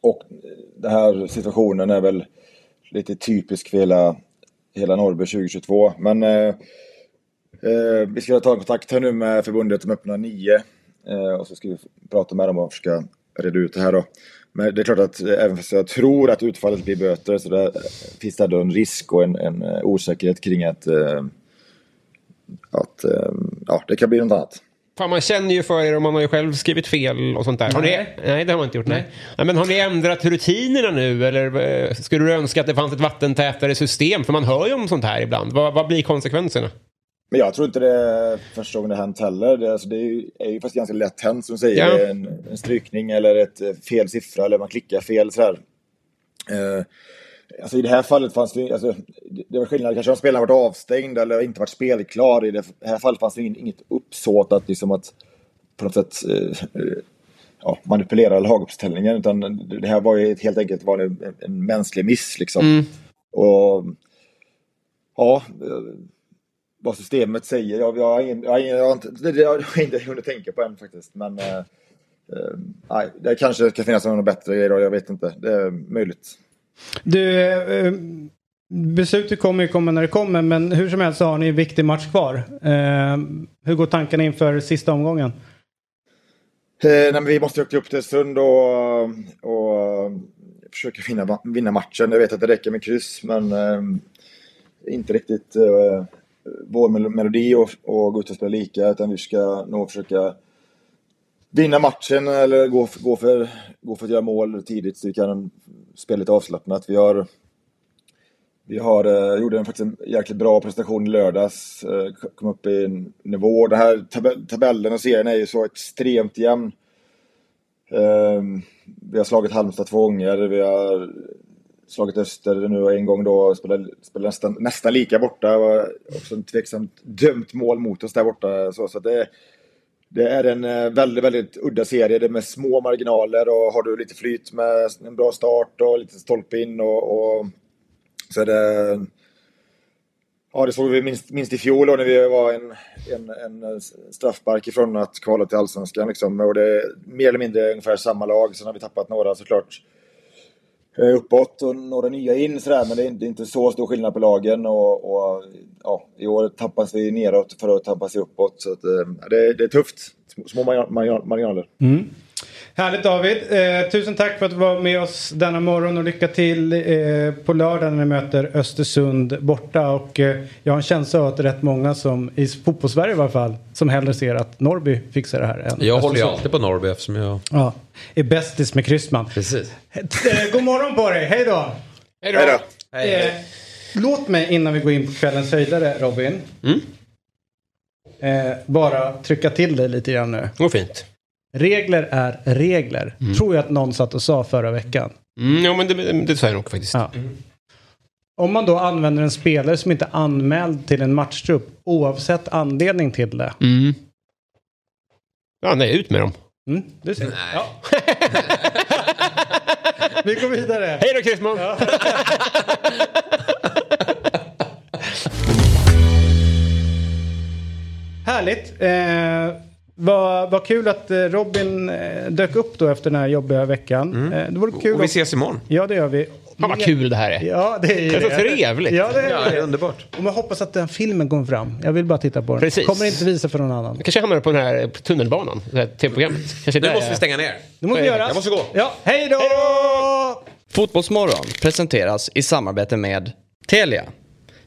[SPEAKER 8] och den här situationen är väl lite typisk för hela, hela Norrby 2022. Men eh, eh, vi ska ta kontakt här nu med förbundet som öppnar nio. Eh, och så ska vi prata med dem och försöka reda ut det här då. Men det är klart att eh, även fast jag tror att utfallet blir böter så där eh, finns det ändå en risk och en, en eh, osäkerhet kring att, eh, att eh, ja, det kan bli något annat.
[SPEAKER 2] Fan, man känner ju för er och man har ju själv skrivit fel och sånt där. Har ni, nej, det har man inte gjort. Nej. Nej, men har ni ändrat rutinerna nu eller eh, skulle du önska att det fanns ett vattentätare system? För man hör ju om sånt här ibland. Vad, vad blir konsekvenserna?
[SPEAKER 8] Men jag tror inte det är första gången det har hänt heller. Det, alltså, det är ju, är ju faktiskt ganska lätt hänt som du säger.
[SPEAKER 2] Ja.
[SPEAKER 8] En, en strykning eller ett eh, fel siffra eller man klickar fel sådär. Eh, alltså i det här fallet fanns det alltså, det var skillnad. Kanske om spelaren varit avstängd eller inte varit spelklar. I det här fallet fanns det ing- inget uppsåt att liksom att på något sätt eh, ja, manipulera laguppställningen. Utan det här var ju helt enkelt var en, en mänsklig miss liksom. Och ja, vad systemet säger. Jag, jag, har ingen, jag, har ingen, jag, har inte, det, det har jag inte hunnit tänka på än faktiskt. Men eh, eh, nej, det kanske ska finnas någon bättre grej då, jag vet inte. Det är möjligt.
[SPEAKER 5] Du, eh, beslutet kommer ju komma när det kommer men hur som helst så har ni en viktig match kvar. Eh, hur går tankarna inför sista omgången?
[SPEAKER 8] Eh, nej, men vi måste åka upp till Sund och, och försöka vinna, vinna matchen. Jag vet att det räcker med kryss men eh, inte riktigt eh, vår melodi och, och gå ut och spela lika utan vi ska nog försöka vinna matchen eller gå, för- gå, för, gå för att göra mål tidigt så vi kan spela lite avslappnat. Vi har vi har, eh, gjorde en, faktiskt en jäkligt bra prestation i lördags. Eh, kom upp i en nivå. Den här tab- tabellen och serien är ju så extremt jämn. Eh, vi har slagit Halmstad två gånger. Vi har slagit Öster nu en gång då. Spelade, spelade nästan, nästan lika borta. Var också en tveksamt dömt mål mot oss där borta. Så, så det, det är en eh, väldigt, väldigt udda serie. Det är med små marginaler och har du lite flyt med en bra start och lite stolpe in och, och så är det Ja, det såg vi minst, minst i fjol då, när vi var en, en, en eh, straffspark ifrån att kvala till allsvenskan. Liksom. Och det är mer eller mindre ungefär samma lag. Sen har vi tappat några såklart eh, Eh, uppåt och några nya in sådär. Men det är inte, så stor skillnad på lagen. Och, och ja, I år tappas vi neråt för att tappas uppåt. Så att, eh, det, det är tufft. Små marginaler.
[SPEAKER 1] Mm. Härligt David. Eh, tusen tack för att du var med oss denna morgon och lycka till eh, på lördag när ni möter Östersund borta. Och eh, jag har en känsla av att det är rätt många som, i fotbollssverige i alla fall, som hellre ser att Norrby fixar det här. Än
[SPEAKER 3] Jag
[SPEAKER 1] Östersund.
[SPEAKER 3] håller ju alltid på Norrby eftersom jag...
[SPEAKER 1] Ja, är bästis med Kryssman.
[SPEAKER 3] Precis.
[SPEAKER 1] Eh, god morgon på dig, hej då!
[SPEAKER 2] Hej
[SPEAKER 8] Hej
[SPEAKER 2] då!
[SPEAKER 8] då!
[SPEAKER 1] Eh, låt mig innan vi går in på kvällens höjdare Robin.
[SPEAKER 2] Mm.
[SPEAKER 1] Eh, bara trycka till dig lite grann nu.
[SPEAKER 2] Vad fint.
[SPEAKER 1] Regler är regler. Tror jag att någon satt och sa förra veckan.
[SPEAKER 2] Mm, ja, men det, det sa jag nog faktiskt.
[SPEAKER 1] Ja. Om man då använder en spelare som inte är anmäld till en matchtrupp oavsett anledning till det.
[SPEAKER 2] Mm. Ja, nej, ut med dem.
[SPEAKER 1] Mm, du ser. Ja. [laughs] Vi går vidare.
[SPEAKER 2] Hej då, Chrisman! [laughs]
[SPEAKER 1] Härligt. Eh, vad, vad kul att eh, Robin eh, dök upp då efter den här jobbiga veckan. Eh, det vore kul
[SPEAKER 3] Och vi ses imorgon.
[SPEAKER 1] Ja, det gör vi.
[SPEAKER 2] Fan vad kul det här är.
[SPEAKER 1] Ja, det är ju
[SPEAKER 2] Det är så
[SPEAKER 1] det.
[SPEAKER 2] trevligt.
[SPEAKER 1] Ja, det är
[SPEAKER 3] Ja, det är
[SPEAKER 1] det.
[SPEAKER 3] underbart.
[SPEAKER 1] Och jag hoppas att den filmen kommer fram. Jag vill bara titta på den.
[SPEAKER 2] Precis.
[SPEAKER 1] Kommer inte visa för någon annan.
[SPEAKER 2] Jag kanske hamnar på den här tunnelbanan, det här tv-programmet.
[SPEAKER 3] Nu
[SPEAKER 2] där
[SPEAKER 3] måste
[SPEAKER 2] jag-
[SPEAKER 3] vi stänga ner.
[SPEAKER 1] Det måste vi göra.
[SPEAKER 3] Jag måste gå.
[SPEAKER 1] Ja, hej då!
[SPEAKER 4] Fotbollsmorgon presenteras i samarbete med Telia.